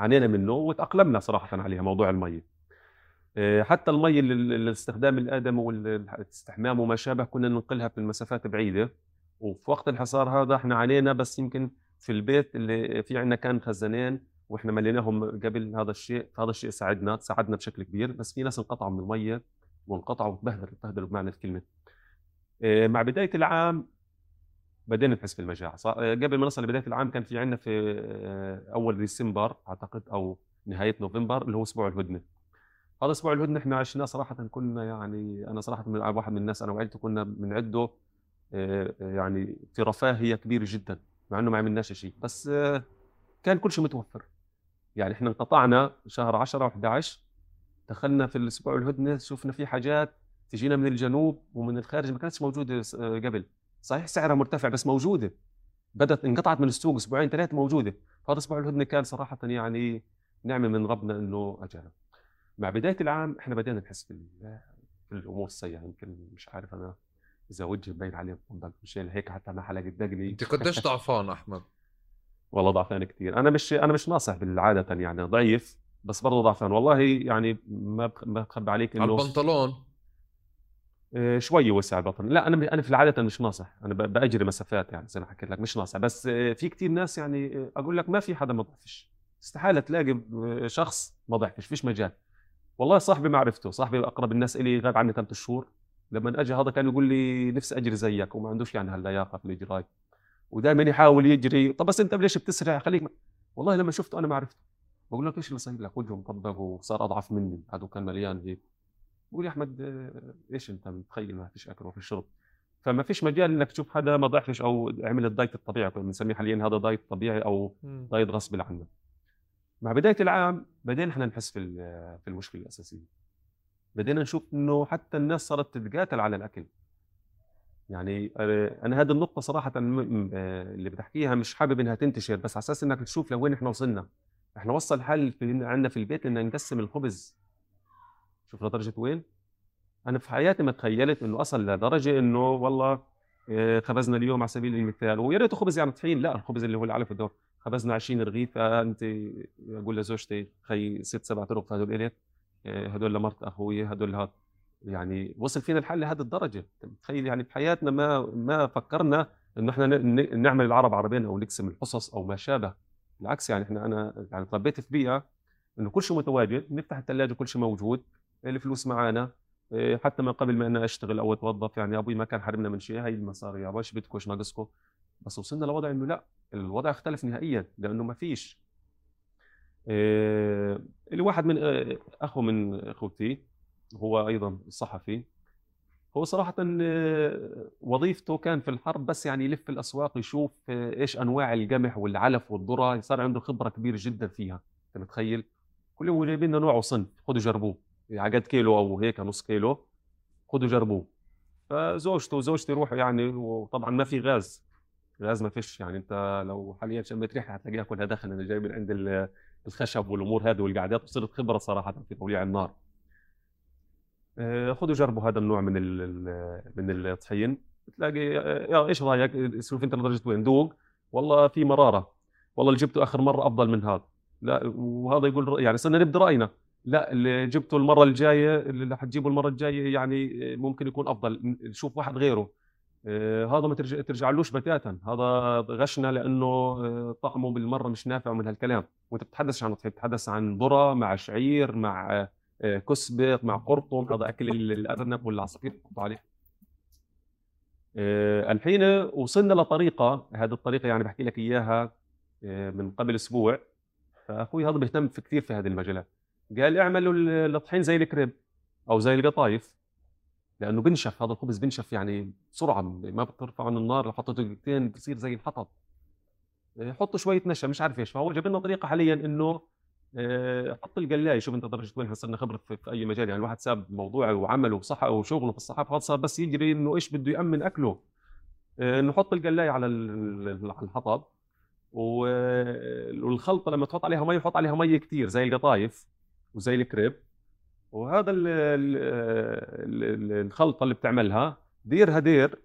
عانينا منه وتأقلمنا صراحة عليها موضوع المي. آه، حتى المي الاستخدام الادمي والاستحمام وما شابه كنا ننقلها في المسافات بعيدة. وفي وقت الحصار هذا إحنا عانينا بس يمكن في البيت اللي في عندنا كان خزانين وإحنا مليناهم قبل هذا الشيء فهذا الشيء ساعدنا ساعدنا بشكل كبير بس في ناس انقطعوا من المية وانقطعوا وتبهدلوا تبهدلوا بمعنى الكلمة. آه، مع بداية العام بدينا نحس بالمجاعة. قبل ما نصل لبداية العام كان في عندنا في آه، أول ديسمبر أعتقد أو نهاية نوفمبر اللي هو أسبوع الهدنة. هذا أسبوع الهدنة إحنا عشناه صراحة كنا يعني أنا صراحة من واحد من الناس أنا وعيلتي كنا بنعده آه، آه، يعني في رفاهيه كبيرة جدا مع إنه ما عملناش شيء. بس كان كل شيء متوفر. يعني إحنا انقطعنا شهر 10 و11 دخلنا في الأسبوع الهدنة شفنا في حاجات تجينا من الجنوب ومن الخارج ما كانتش موجودة قبل. صحيح سعرها مرتفع بس موجودة. بدأت انقطعت من السوق أسبوعين ثلاثة موجودة. فهذا أسبوع الهدنه كان صراحة يعني نعمة من ربنا إنه اجانا مع بداية العام إحنا بدينا نحس في ال- في الأمور السيئة. يمكن مش عارف أنا إذا وجه باين عليه ضل مشان هيك حتى مع حلقه دقني. أنت قديش ضعفان أحمد؟ والله ضعفان كثير أنا مش أنا مش ناصح بالعاده يعني ضعيف بس برضه ضعفان. والله يعني ما ما بخبي عليك على انه البنطلون؟ شوي وسع البطن لا أنا أنا في العادة مش ناصح. أنا بأجري مسافات يعني زي ما حكيت لك مش ناصح. بس آه، في كتير ناس يعني آه، أقول لك ما في حدا ما ضعفش. استحالة تلاقي آه، شخص ما ضعفش. فيش مجال. والله صاحبي ما عرفته. صاحبي أقرب الناس إلي غاب عني ثلاث شهور. لما اجى هذا كان يقول لي نفسي أجري زيك وما عندوش يعني هاللياقة في الاجراء ودائما يحاول يجري. طب بس أنت ليش بتسرع؟ خليك. والله لما شفته أنا ما عرفته. بقول لك إيش اللي صاير لك؟ وجهه مطبق وصار أضعف مني. هذا كان مليان هيك. بقول يا أحمد آه، إيش أنت متخيل ما فيش أكل وفي شرب؟ فما فيش مجال إنك تشوف حدا ما ضعفش أو عمل الدايت الطبيعي كنا بنسميه حاليا هذا دايت طبيعي أو دايت غصب عنه. مع بداية العام بدينا إحنا نحس في في المشكلة الأساسية. بدينا نشوف إنه حتى الناس صارت تتقاتل على الأكل. يعني آه، أنا هذه النقطة صراحة آه، اللي بتحكيها مش حابب إنها تنتشر بس على أساس إنك تشوف لوين إحنا وصلنا. إحنا وصل الحل في عندنا في البيت ان نقسم الخبز شوف لدرجة وين؟ أنا في حياتي ما تخيلت إنه أصل لدرجة إنه والله آه، خبزنا اليوم على سبيل المثال ويا ريته خبز يعني طحين لا الخبز اللي هو العلف والدور خبزنا 20 رغيف فانت أقول لزوجتي خي ست سبع رغيف هدول الك آه، هدول لمرت أخوي هدول هاد. يعني وصل فينا الحل لهذه الدرجة. أنت متخيل؟ يعني بحياتنا ما ما فكرنا إنه إحنا نعمل العرب عربين أو نقسم الحصص أو ما شابه. بالعكس يعني إحنا أنا يعني تربيت في بيئة إنه كل شيء متواجد نفتح الثلاجه كل شيء موجود. الفلوس معانا. إيه، حتى من قبل ما أنا أشتغل أو أتوظف يعني أبوي ما كان حارمنا من شيء هاي المصاري يا إيش بدكم إيش ناقصكم بس وصلنا لوضع إنه لا الوضع اختلف نهائيا لأنه ما فيش. إيه، الواحد من آه، اخو من إخوتي هو أيضا صحفي. هو صراحة وظيفته كان في الحرب بس يعني يلف الأسواق يشوف إيش أنواع القمح والعلف والذرة صار عنده خبرة كبيرة جدا فيها أنت متخيل؟ كل يوم جايبين لنا نوع وصنف خذوا جربوه. على قد كيلو أو هيك نص كيلو خذوا جربوه. فزوجته وزوجتي يروحوا يعني وطبعا ما في غاز. غاز ما فيش يعني أنت لو حاليا شميت ريحة هتلاقيها كلها داخل أنا جاي من عند ال- الخشب والأمور هذه والقعدات وصرت خبرة صراحة في توليع النار. آه، خذوا جربوا هذا النوع من ال- ال- من الطحين. بتلاقي آه، يا إيش رايك؟ شوف أنت لدرجة وين دوق؟ والله في مرارة. والله اللي جبته آخر مرة أفضل من هذا. لا وهذا يقول يعني صرنا نبدأ رأينا. لا اللي جبته المرة الجاية اللي حتجيبه المرة الجاية يعني آه، ممكن يكون أفضل. شوف واحد غيره. آه، هذا ما ترجع ترجعلوش بتاتا هذا غشنا لأنه آه، طعمه بالمرة مش نافع من هالكلام. وأنت بتتحدث عن طحين بتتحدث عن ذرة مع شعير مع كسبة مع قرطم هذا أكل ال- الأرنب والعصافير عليه. الحين وصلنا لطريقة هذه الطريقة يعني بحكي لك إياها من قبل أسبوع. فأخوي هذا بيهتم في كثير في هذه المجالات. قال اعملوا ال- الطحين زي الكريب أو زي القطايف لأنه بنشف هذا الخبز بنشف يعني بسرعة ما بترفع عن النار لو حطيته دقيقتين بصير زي الحطب. آه، حطوا شوية نشا مش عارف إيش فهو جاب لنا طريقة حاليا إنه آه، حط القلاية. شوف أنت درجة وين صرنا خبرة في, أي مجال يعني الواحد ساب موضوعه وعمله وصحة وشغله في الصحافه صار بس يجري إنه إيش بده يأمن أكله. آه، نحط القلاية على ال- ال- على الحطب والخلطة لما تحط عليها مي حط عليها مي كثير زي القطايف. وزي الكريب. وهذا ال ال ال الخلطة اللي بتعملها ديرها دير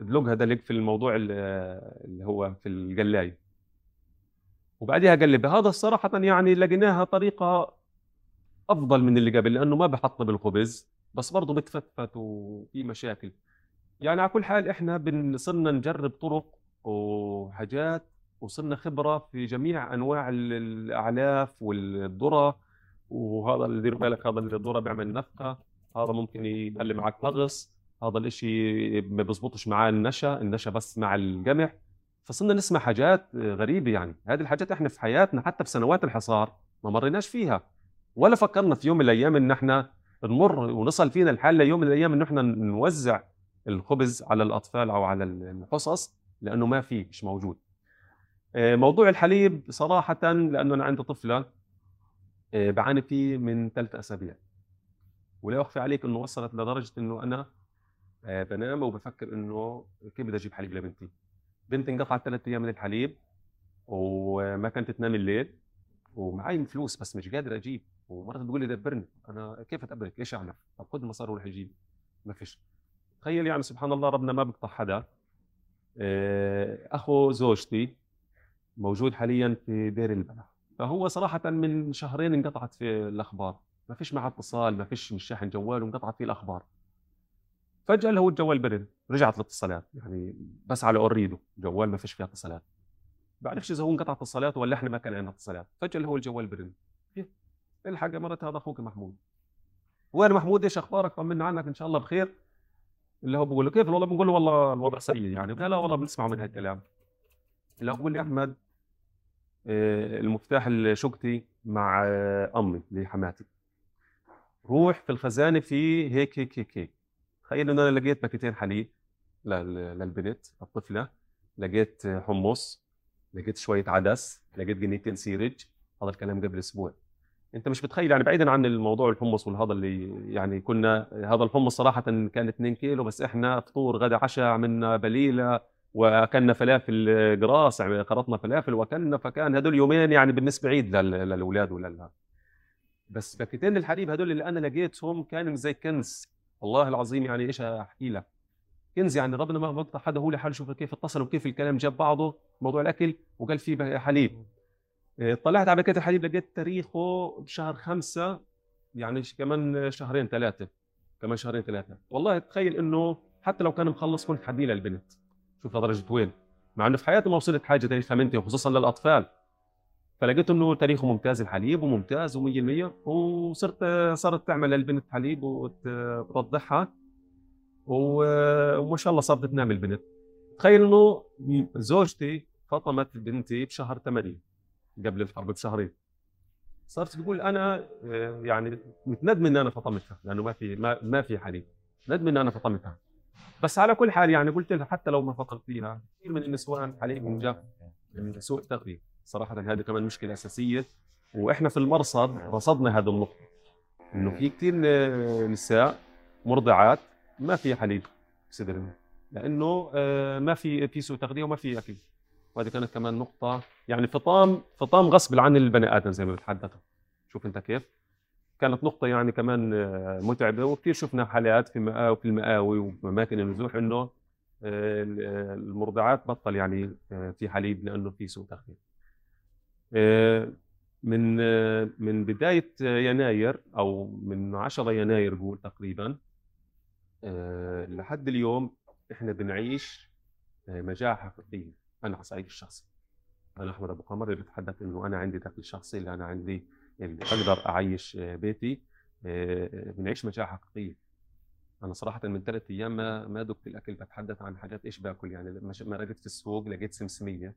ادلقها دلق في الموضوع ال- اللي هو في القلاية. وبعديها قلبها. هذا صراحة يعني لقيناها طريقة أفضل من اللي قبل لأنه ما بحطب الخبز بس برضه بتفتفت وفي مشاكل. يعني على كل حال إحنا صرنا نجرب طرق وحاجات وصرنا خبرة في جميع أنواع ال- الأعلاف والذرة. وهذا اللي دير بالك هذا اللي الذره بيعمل نفقة هذا ممكن يقلل معك نغص هذا الإشي ما بيزبطش معاه النشا النشا بس مع القمح فصرنا نسمع حاجات غريبة يعني. هذه الحاجات إحنا في حياتنا حتى في سنوات الحصار ما مريناش فيها. ولا فكرنا في يوم من الأيام إن إحنا نمر ونصل فينا الحال ليوم من الأيام إن إحنا نوزع الخبز على الأطفال أو على الحصص لأنه ما في مش موجود. آه، موضوع الحليب صراحة لأنه أنا عندي طفلة بعاني فيه من ثلاث أسابيع. ولا اخفي عليك إنه وصلت لدرجة إنه أنا آه، بنام وبفكر إنه كيف بدي أجيب حليب لبنتي. بنتي انقطعت ثلاث أيام من الحليب وما كانت تنام الليل ومعي فلوس بس مش قادر أجيب. ومرات بتقول لي دبرني. أنا كيف أدبرك؟ إيش أعمل؟ طب خذ مصاري وروح أجيب. ما فيش. تخيل يعني سبحان الله ربنا ما بيقطع حدا. آه، أخو زوجتي موجود حاليا في دير البلح فهو صراحة من شهرين انقطعت في الأخبار. ما فيش معه اتصال ما فيش مش شاحن جوال وانقطعت فيه الأخبار. فجأة هو الجوال برن رجعت الاتصالات يعني بس على Ooredoo جوال ما فيش فيها اتصالات. بعرفش اذا هو انقطع اتصالات ولا إحنا ما كان عندنا اتصالات. فجأة هو الجوال برن كيف الحق يا مرت هذا أخوك محمود. وين محمود؟ إيش أخبارك؟ طمنا عنك إن شاء الله بخير. اللي هو بقول له كيف؟ والله بنقول له والله الوضع سيء يعني. لا لا والله بنسمع من هالكلام. اللي هو بقول لي أحمد. المفتاح الشقتي مع آه، أمي اللي حماتي. روح في الخزانة في هيك هيك هيك هيك. تخيل إنه أنا لقيت باكيتين حليب لل- للبنت الطفلة. لقيت حمص لقيت شوية عدس لقيت جنيتين سيرج. هذا الكلام قبل أسبوع. أنت مش بتخيل يعني بعيدا عن الموضوع الحمص والهذا اللي يعني كنا هذا الحمص صراحة كان 2 كيلو بس إحنا فطور غدا عشاء عملنا بليلة واكلنا فلافل قراص يعني خلطنا فلافل واكلنا فكان هدول يومين يعني بالنسبة عيد لل- للأولاد ولل بس باكيتين الحليب هدول اللي أنا لقيتهم كانوا زي كنز. والله العظيم يعني إيش أحكي لك. كنز يعني ربنا ما بقطع حدا هو لحاله شوف كيف اتصلوا وكيف الكلام جاب بعضه موضوع الأكل وقال في حليب. إيه، طلعت على باكيت الحليب لقيت تاريخه بشهر خمسة يعني كمان شهرين ثلاثة كمان شهرين ثلاثة. والله تخيل إنه حتى لو كان مخلص كنت حديه للبنت شوف لدرجة وين. مع إنه في حياتي ما وصلت حاجة تاريخها منتهي وخصوصا للأطفال. فلقيت إنه تاريخه ممتاز الحليب وممتاز و100% وصرت صارت تعمل للبنت حليب وترضعها وما شاء الله صارت تنام البنت. تخيل إنه زوجتي فطمت بنتي بشهر 8 قبل الحرب بشهرين. صارت تقول أنا يعني متندم إن أنا فطمتها لأنه ما في ما, ما في حليب. ندم إن أنا فطمتها. بس على كل حال يعني قلت لها حتى لو ما فطمت فيها كثير من النسوان حليبهم جاف من سوء التغذيه صراحة هذه كمان مشكلة أساسية. وإحنا في المرصد رصدنا هذه النقطة. إنه في كثير نساء مرضعات ما في حليب صدرهم لأنه آه، ما في في سوء تغذية وما في أكل. وهذه كانت كمان نقطة. يعني فطام فطام غصب عن البني آدم زي ما بتحدثوا شوف أنت كيف. كانت نقطة يعني كمان آه، متعبة وكثير شفنا حالات في في المقاوي وأماكن النزوح إنه آه، المرضعات بطل يعني آه، في حليب لأنه في سوء تغذيه آه، من آه، من بداية يناير أو من 10 يناير قول تقريبا آه، لحد اليوم إحنا بنعيش آه، مجاعة حقيقية. أنا على صعيدي الشخصي. أنا أحمد أبو قمر اللي بتحدث إنه أنا عندي دخل شخصي اللي أنا عندي اللي أقدر أعيش آه، بيتي آه، بنعيش مجاعه حقيقية. أنا صراحة من ثلاث أيام ما ما دقت الأكل بتحدث عن حاجات إيش باكل يعني ش- مرقت في السوق لقيت سمسمية.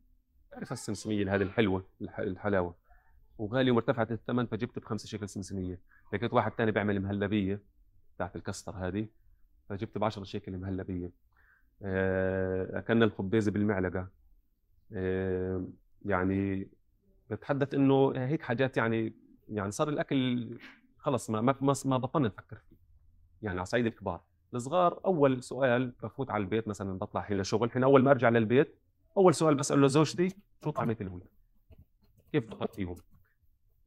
تعرف السمسمية هذه الحلوة الح- الحلاوة؟ وغالي ومرتفعة الثمن فجبت بخمسة شيكل سمسمية. لقيت واحد ثاني بيعمل مهلبية بتاعت الكستر هذه فجبت ب 10 شيكل مهلبية. آه، أكلنا الخبيزه بالمعلقة. آه، يعني بتحدث إنه هيك حاجات يعني يعني صار الأكل خلص ما ما ما, بطلنا نفكر فيه. يعني على صعيد الكبار. الصغار أول سؤال بفوت على البيت مثلا بطلع حين لشغل. حين أول ما أرجع للبيت أول سؤال بسأله لزوجتي شو طعمه الولد كيف طعمتيهم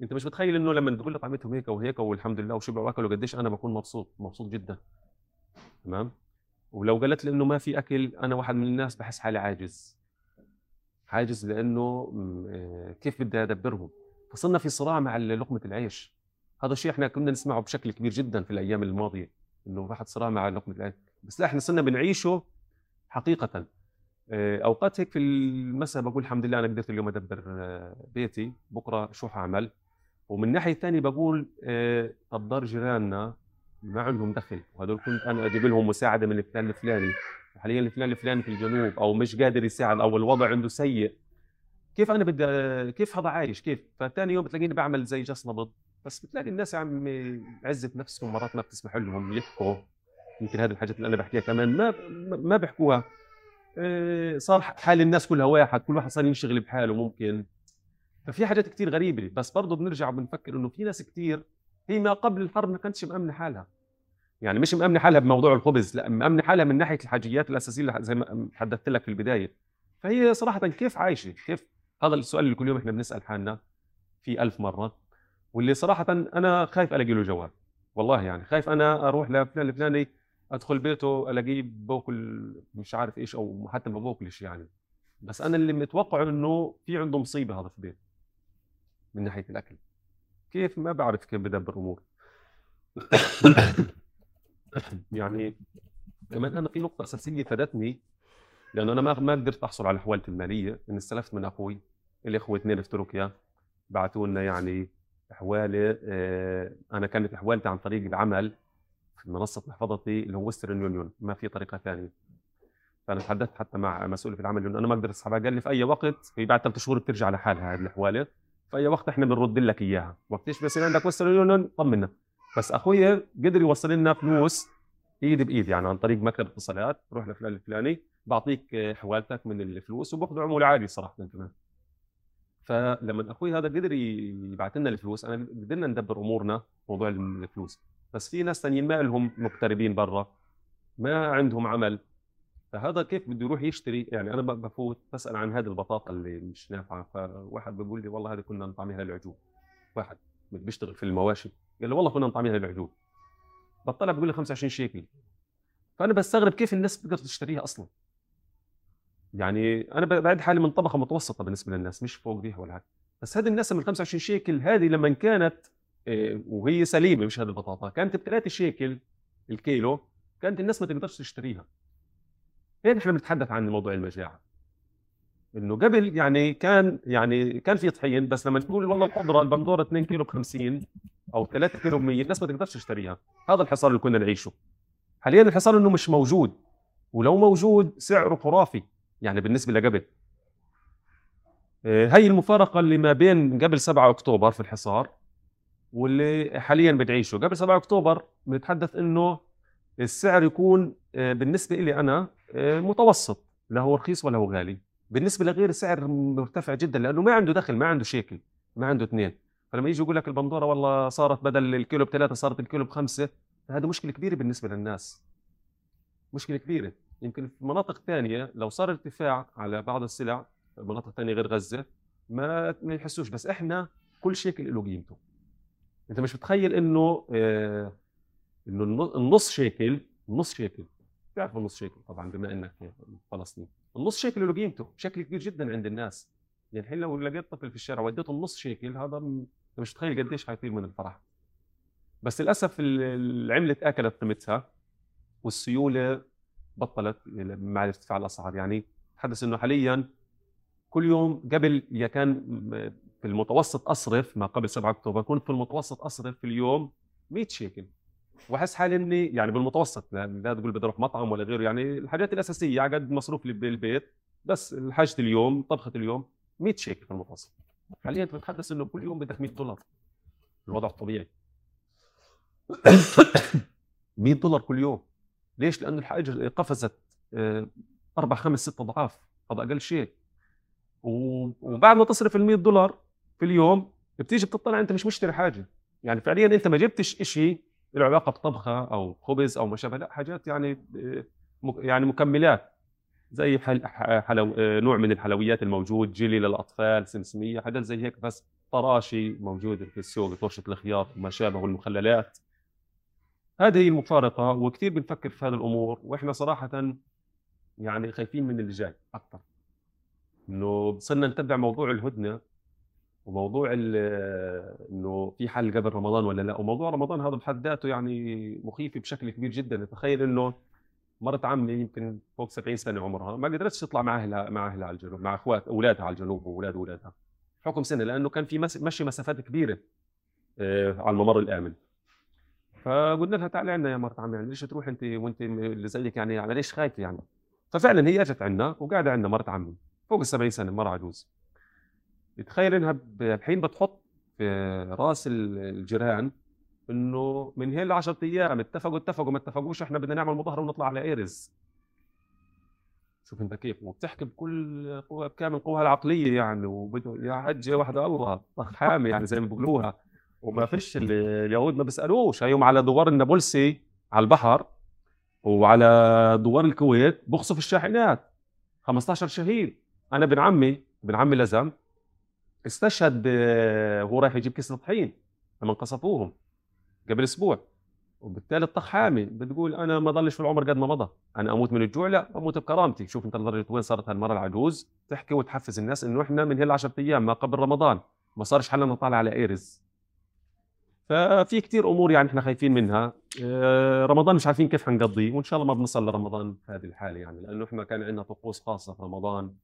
أنت مش متخيل إنه لما تقول لي طعمتهم هيك وهيك والحمد لله وشبعوا واكلوا قديش أنا بكون مبسوط مبسوط جدا. تمام؟ ولو قالت لي إنه ما في أكل أنا واحد من الناس بحس حالي عاجز. عاجز لأنه آه، كيف بدي أدبرهم؟ فصرنا في صراع مع لقمة العيش. هذا الشيء إحنا كنا نسمعه بشكل كبير جدا في الأيام الماضية إنه واحد صراع مع لقمة العيش. بس لا إحنا صرنا بنعيشه حقيقة. آه، أوقات هيك في المساء بقول الحمد لله أنا قدرت اليوم أدبر آه، بيتي بكرة شو حاعمل ومن ناحية ثانية بقول آه، طب دار جيراننا ما عندهم دخل وهدول كنت أنا أجيب لهم مساعدة من الفلان الفلاني. حاليا الفلان الفلاني في الجنوب أو مش قادر يساعد أو الوضع عنده سيء. كيف أنا بدي كيف هذا عايش؟ كيف؟ فثاني يوم بتلاقيني بعمل زي جس نبض. بس بتلاقي الناس عم عزة نفسهم مرات ما بتسمح لهم يحكوا. يمكن هذه الحاجات اللي أنا بحكيها كمان ما ما بيحكوها. إيه، صار حال الناس كلها واحد كل واحد صار ينشغل بحاله ممكن. ففي حاجات كتير غريبة. بس برضه بنرجع وبنفكر إنه في ناس كتير هي ما قبل الحرب ما كانتش مأمنة حالها. يعني مش مأمنة حالها بموضوع الخبز لا مأمنة حالها من ناحية الحاجيات الأساسية زي ما حددت لك في البداية. فهي صراحة كيف عايشة؟ كيف هذا السؤال اللي كل يوم إحنا بنسأل حالنا في ألف مرة واللي صراحة أنا خايف ألاقي له جواب والله يعني خايف أنا أروح لفلان الفلاني أدخل بيته ألاقيه باكل مش عارف إيش أو حتى ما باكلش يعني. بس أنا اللي متوقع إنه في عنده مصيبة هذا في البيت من ناحية الأكل. كيف؟ ما بعرف كيف بدبر امور يعني كمان أنا في نقطة أساسية فادتني لأنه أنا ما ما قدرت أحصل على حوالتي المالية اني استلفت من أخوي. اللي أخوي اثنين في تركيا. بعثوا لنا يعني حواله آه، أنا كانت حوالتي عن طريق العمل في منصة محفظتي اللي هو ويسترن يونيون ما في طريقة ثانية. فأنا تحدثت حتى مع مسؤول في العمل انه أنا ما أقدر أسحبها. قال لي في أي وقت في بعد ثلاث شهور بترجع لحالها هذه الحواله في أي وقت إحنا بنرد لك إياها. وقت إيش بيصير عندك ويسترن يونيون طمنا. بس أخوي قدر يوصل لنا فلوس إيد بإيد يعني عن طريق مكتب اتصالات. روح لفلان الفلاني. بعطيك آه، حوالتك من الفلوس وباخذوا عموله عاليه صراحة كمان. فلما أخوي هذا قدر يبعث لنا الفلوس أنا قدرنا ندبر أمورنا موضوع الفلوس. بس في ناس ثانيين ما لهم مغتربين برا ما عندهم عمل. فهذا كيف بده يروح يشتري؟ يعني أنا بفوت بسأل عن هذه البطاطا اللي مش نافعة فواحد بيقول لي والله هذه كنا نطعميها للعجول. واحد بيشتغل في المواشي قال له والله كنا نطعميها للعجول. بطلع بيقول لي 25 شيكل. فأنا بستغرب كيف الناس بتقدر تشتريها أصلا. يعني أنا بعد حالي من طبقة متوسطة بالنسبة للناس مش فوق دي ولا حاجة. بس هذه الناس من 25 شيكل هذه لما كانت إيه، وهي سليمة مش هذه البطاطا كانت ب 3 شيكل الكيلو كانت الناس ما تقدرش تشتريها. هيك إحنا بنتحدث عن موضوع المجاعة. إنه قبل يعني كان يعني كان في طحين بس لما تقول والله الخضره البندورة 2 كيلو ب 50 أو 3 كيلو ب 100 الناس ما تقدرش تشتريها. هذا الحصار اللي كنا نعيشه. حاليا الحصار إنه مش موجود. ولو موجود سعره خرافي. يعني بالنسبة لقبل. آه، هي المفارقة اللي ما بين قبل 7 أكتوبر في الحصار واللي حاليا بنعيشه قبل 7 أكتوبر بنتحدث إنه السعر يكون آه، بالنسبة لي أنا آه، متوسط لا هو رخيص ولا هو غالي. بالنسبة لغير السعر مرتفع جدا لأنه ما عنده دخل ما عنده شيكل ما عنده اثنين. فلما يجي يقول لك البندورة والله صارت بدل الكيلو بثلاثة صارت الكيلو بخمسة هذا مشكلة كبيرة بالنسبة للناس. مشكلة كبيرة. يمكن في مناطق ثانية لو صار ارتفاع على بعض السلع مناطق ثانية غير غزة ما ما يحسوش. بس إحنا كل شيكل له قيمته. أنت مش متخيل إنه آه إنه الن- النص شيكل النص شيكل. تعرف النص شيكل طبعا بما إنك فلسطيني. النص شيكل له قيمته بشكل كبير جدا عند الناس. يعني الحين لو لقيت طفل في الشارع وديته النص شيكل هذا أنت مش متخيل قديش حيطير من الفرح. بس للأسف ال- العملة أكلت قيمتها والسيولة بطلت مع ارتفاع الأسعار. يعني تحدث إنه حاليا كل يوم قبل يا كان في المتوسط أصرف ما قبل 7 أكتوبر كنت في المتوسط أصرف في اليوم 100 شيكل. وأحس حالي إني يعني بالمتوسط لا, تقول بدي أروح مطعم ولا غيره يعني الحاجات الأساسية على قد مصروف بالبيت بس حاجة اليوم طبخة اليوم 100 شيكل في المتوسط. حاليا بتتحدث إنه كل يوم بدك 100 دولار. الوضع الطبيعي. 100 دولار كل يوم. ليش؟ لأنه الحاجة قفزت آه، أربع خمس ست أضعاف هذا أقل شيء. وبعد ما تصرف ال 100 دولار في اليوم بتيجي بتطلع أنت مش مشتري حاجة. يعني فعليا أنت ما جبتش شيء له علاقة بطبخة أو خبز أو ما شابه لا حاجات يعني آه، يعني مكملات. زي حل حلو آه، نوع من الحلويات الموجود جيلي للأطفال سمسمية حاجات زي هيك بس طراشي موجوده في السوق طرشه الخيار وما شابه والمخللات هذه هي المفارقة وكثير بنفكر في هذه الأمور وإحنا صراحة يعني خايفين من اللي جاي أكثر. إنه صرنا نتبع موضوع الهدنة وموضوع إنه في حل قبل رمضان ولا لا. وموضوع رمضان هذا بحد ذاته يعني مخيف بشكل كبير جدا. تخيل إنه مرت عمي يمكن فوق 70 سنة عمرها ما قدرتش تطلع مع أهلها مع أهلها على الجنوب مع أخوات أولادها على الجنوب وأولاد أولادها. حكم سنة لأنه كان في مشي مسافات كبيرة آه، على الممر الآمن. فقلنا لها تعالي عندنا يا مرت عمي يعني ليش تروح انت وانت اللي زيك يعني يعني ليش خايفة يعني؟ ففعلا هي اجت عندنا وقاعدة عندنا مرت عمي فوق ال 70 سنة مرة عجوز. تخيل إنها الحين بتحط في رأس ال- الجيران إنه من هين ل 10 أيام اتفقوا اتفقوا ما اتفقوش إحنا بدنا نعمل مظاهرة ونطلع على ايرز شوف أنت كيف وبتحكي بكل قوة بكامل قواها العقلية يعني وبده يا حجه واحدة الله حامي يعني زي ما بيقولوها. وما فيش ال- اليهود ما بيسألوش. هيوم على دوار النابلسي على البحر وعلى دوار الكويت بقصف الشاحنات. 15 شهيد. أنا ابن عمي ابن عمي لزم استشهد وهو رايح يجيب كيس طحين لما قصفوهم قبل أسبوع. وبالتالي الطخ حامي بتقول أنا ما ضلش في العمر قد ما مضى. أنا أموت من الجوع. لا أموت بكرامتي. شوف أنت لدرجه وين صارت هالمرة العجوز. تحكي وتحفز الناس إنه إحنا من هال 10 أيام ما قبل رمضان ما صارش حالنا نطالع على إيرز. ففي كتير أمور يعني إحنا خايفين منها. آه، رمضان مش عارفين كيف حنقضيه وإن شاء الله ما بنصل لرمضان في هذه الحالة يعني لأنه إحنا كان عندنا طقوس خاصة في رمضان.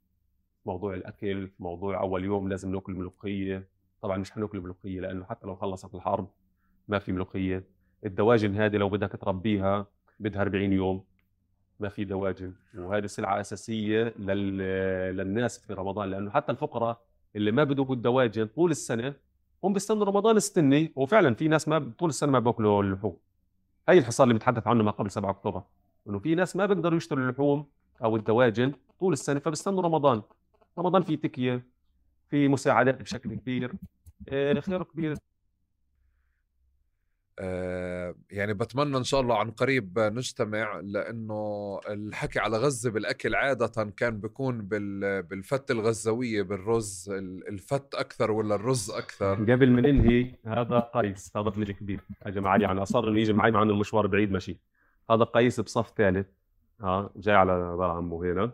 موضوع الأكل موضوع أول يوم لازم نأكل ملوخية. طبعا مش حنأكل ملوخية لأنه حتى لو خلصت الحرب ما في ملوخية. الدواجن هذه لو بدك تربيها بدها 40 يوم ما في دواجن. وهذه سلعة أساسية لل... للناس في رمضان لأنه حتى الفقراء اللي ما بدوا الدواجن طول السنة هم بيستنوا رمضان استني وفعلا في ناس ما طول السنة ما بياكلوا اللحوم. هي الحصار اللي بنتحدث عنه ما قبل 7 أكتوبر. إنه في ناس ما بيقدروا يشتروا اللحوم أو الدواجن طول السنة فبيستنوا رمضان. رمضان في تكية في مساعدات بشكل كبير آه، خير كبير. يعني بتمنى إن شاء الله عن قريب نجتمع لأنه الحكي على غزة بالأكل عادة كان بيكون بال- بالفت الغزاويه بالرز ال- الفت أكثر ولا الرز أكثر؟ قبل ما ننهي هذا قيس هذا ابن كبير اجى معي يعني أصر إنه يجي معي مع انه المشوار بعيد ماشي. هذا قيس بصف ثالث. ها جاي على عمه هنا.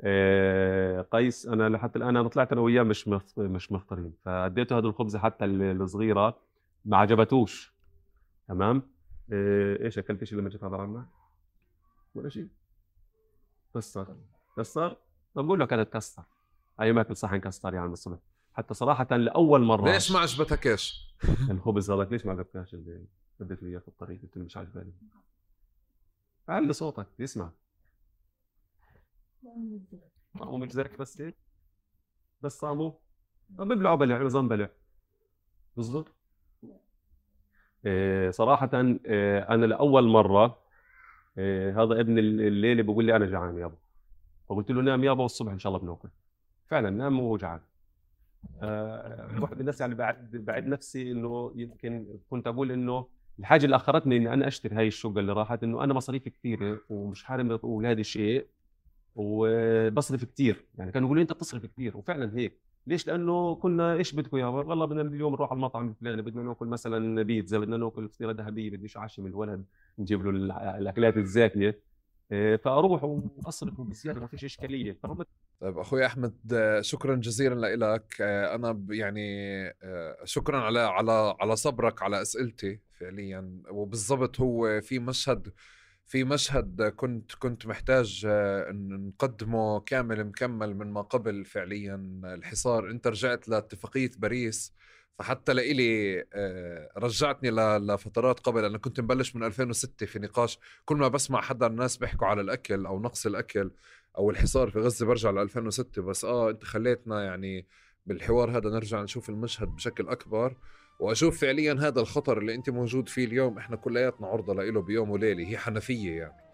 آه، قيس أنا لحتى الآن أنا طلعت أنا وياه مش مش مفطرين فأديته هذه الخبزة حتى ال- الصغيرة ما عجبتوش. تمام؟ آه، إيش أكلت؟ شيء لما جيت عمك؟ ولا شيء. كسر كسر بقول له كانت كسر أي ماكل صحن كسر يعني الصبح. حتى صراحة لأول مرة. ليش ما عجبتكش؟ الخبز هذاك ليش ما عجبكاش اللي بديت لي اياه في الطريق؟ قلت له مش عجباني علي صوتك. يسمع. طعمه مش زيك بس هيك. بس طعمه ما بيبلعوا بلع. نظام بلع. بالضبط. صراحة إيه أنا لأول مرة إيه هذا ابن الليلة بيقول لي أنا جعان يابا. فقلت له نام يابا والصبح إن شاء الله بناكل. فعلا نام وهو جعان. آه، واحد من الناس يعني بعد بعد نفسي إنه يمكن كنت أقول إنه الحاجة اللي أخرتني إني أنا أشتري هاي الشقة اللي راحت إنه أنا مصاريفي كثيرة ومش حارم أولادي شيء وبصرف كثير. يعني كانوا يقولوا أنت بتصرف كثير. وفعلا هيك. ليش؟ لأنه كنا إيش بدكم يا والله بدنا اليوم نروح على المطعم الفلاني بدنا نأكل مثلا بيتزا بدنا نأكل فطيرة ذهبية بديش عشاء من الولد نجيب له الأكلات الزاكية. إيه، فأروح وأصرف بزياده ما فيش إشكالية. فهم طيب أخوي أحمد آه، شكرا جزيلا لك أنا ب- يعني آه، شكرا على على على صبرك على أسئلتي فعليا. وبالضبط هو في مشهد في مشهد كنت كنت محتاج آه، نقدمه كامل مكمل من ما قبل فعليا. الحصار أنت رجعت لاتفاقية باريس فحتى لإلي آه، رجعتني لفترات قبل. أنا كنت مبلش من 2006 في نقاش. كل ما بسمع حدا الناس بيحكوا على الأكل أو نقص الأكل أو الحصار في غزة برجع ل 2006 بس آه أنت خليتنا يعني بالحوار هذا نرجع نشوف المشهد بشكل أكبر. وأشوف فعليا هذا الخطر اللي أنت موجود فيه اليوم. إحنا كلياتنا عرضة له بيوم وليله هي حنفية يعني.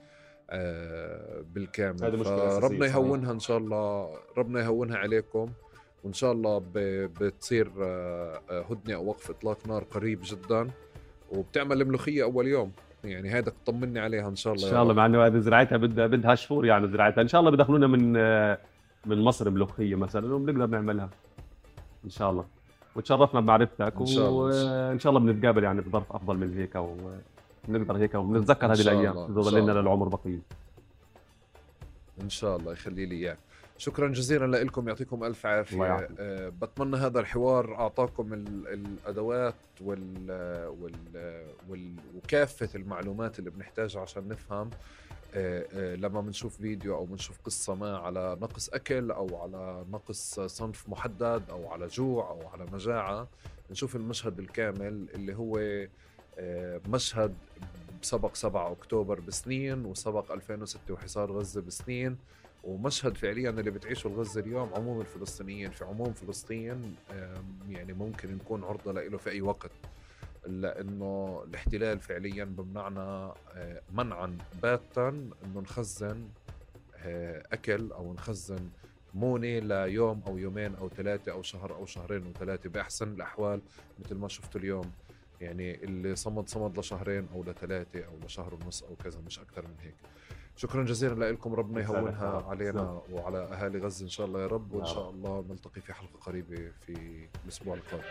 آه بالكامل. هذه مشكلة ربنا. يهونها إن شاء الله ربنا يهونها عليكم. وإن شاء الله بتصير آه، آه، هدنة أو وقف إطلاق نار قريب جدا. وبتعمل الملوخيه أول يوم. يعني هيدا طمني عليها إن شاء الله إن شاء الله. مع إنه هذه زراعتها بدها بدها شهور يعني زراعتها. إن شاء الله بدخلونا من من مصر ملوخية مثلا وبنقدر نعملها. إن شاء الله. وتشرفنا بمعرفتك إن شاء الله. وإن شاء الله بنتقابل يعني بظرف أفضل من هيك ونقدر هيك ونتذكر هذه شاء الأيام الله، إذا إن شاء ظلينا الله. للعمر بقية إن شاء الله يخلي لي اياك شكرا جزيلا لكم يعطيكم ألف الله عافيه يعافيك. أه بتمنى هذا الحوار أعطاكم ال- الأدوات وال وال وال وكافة المعلومات اللي بنحتاجها عشان نفهم لما بنشوف فيديو أو بنشوف قصة ما على نقص أكل أو على نقص صنف محدد أو على جوع أو على مجاعة نشوف المشهد الكامل اللي هو أه مشهد سبق 7 أكتوبر بسنين وسبق 2006 وحصار غزة بسنين ومشهد فعليا اللي بتعيشه الغزة اليوم عموم الفلسطينيين في عموم فلسطين يعني ممكن نكون عرضة له في أي وقت. لأنه الاحتلال فعليا بمنعنا آه، منعا باتا إنه نخزن آه، أكل أو نخزن مونة ليوم أو يومين أو ثلاثة أو شهر أو شهرين وثلاثه بأحسن الأحوال مثل ما شفتوا اليوم يعني اللي صمد صمد لشهرين أو لثلاثة أو لشهر ونص أو كذا مش أكثر من هيك شكرا جزيلا لكم ربنا يهونها. علينا وعلى أهالي غزة إن شاء الله يا رب وإن شاء. الله نلتقي في حلقة قريبة في الأسبوع القادم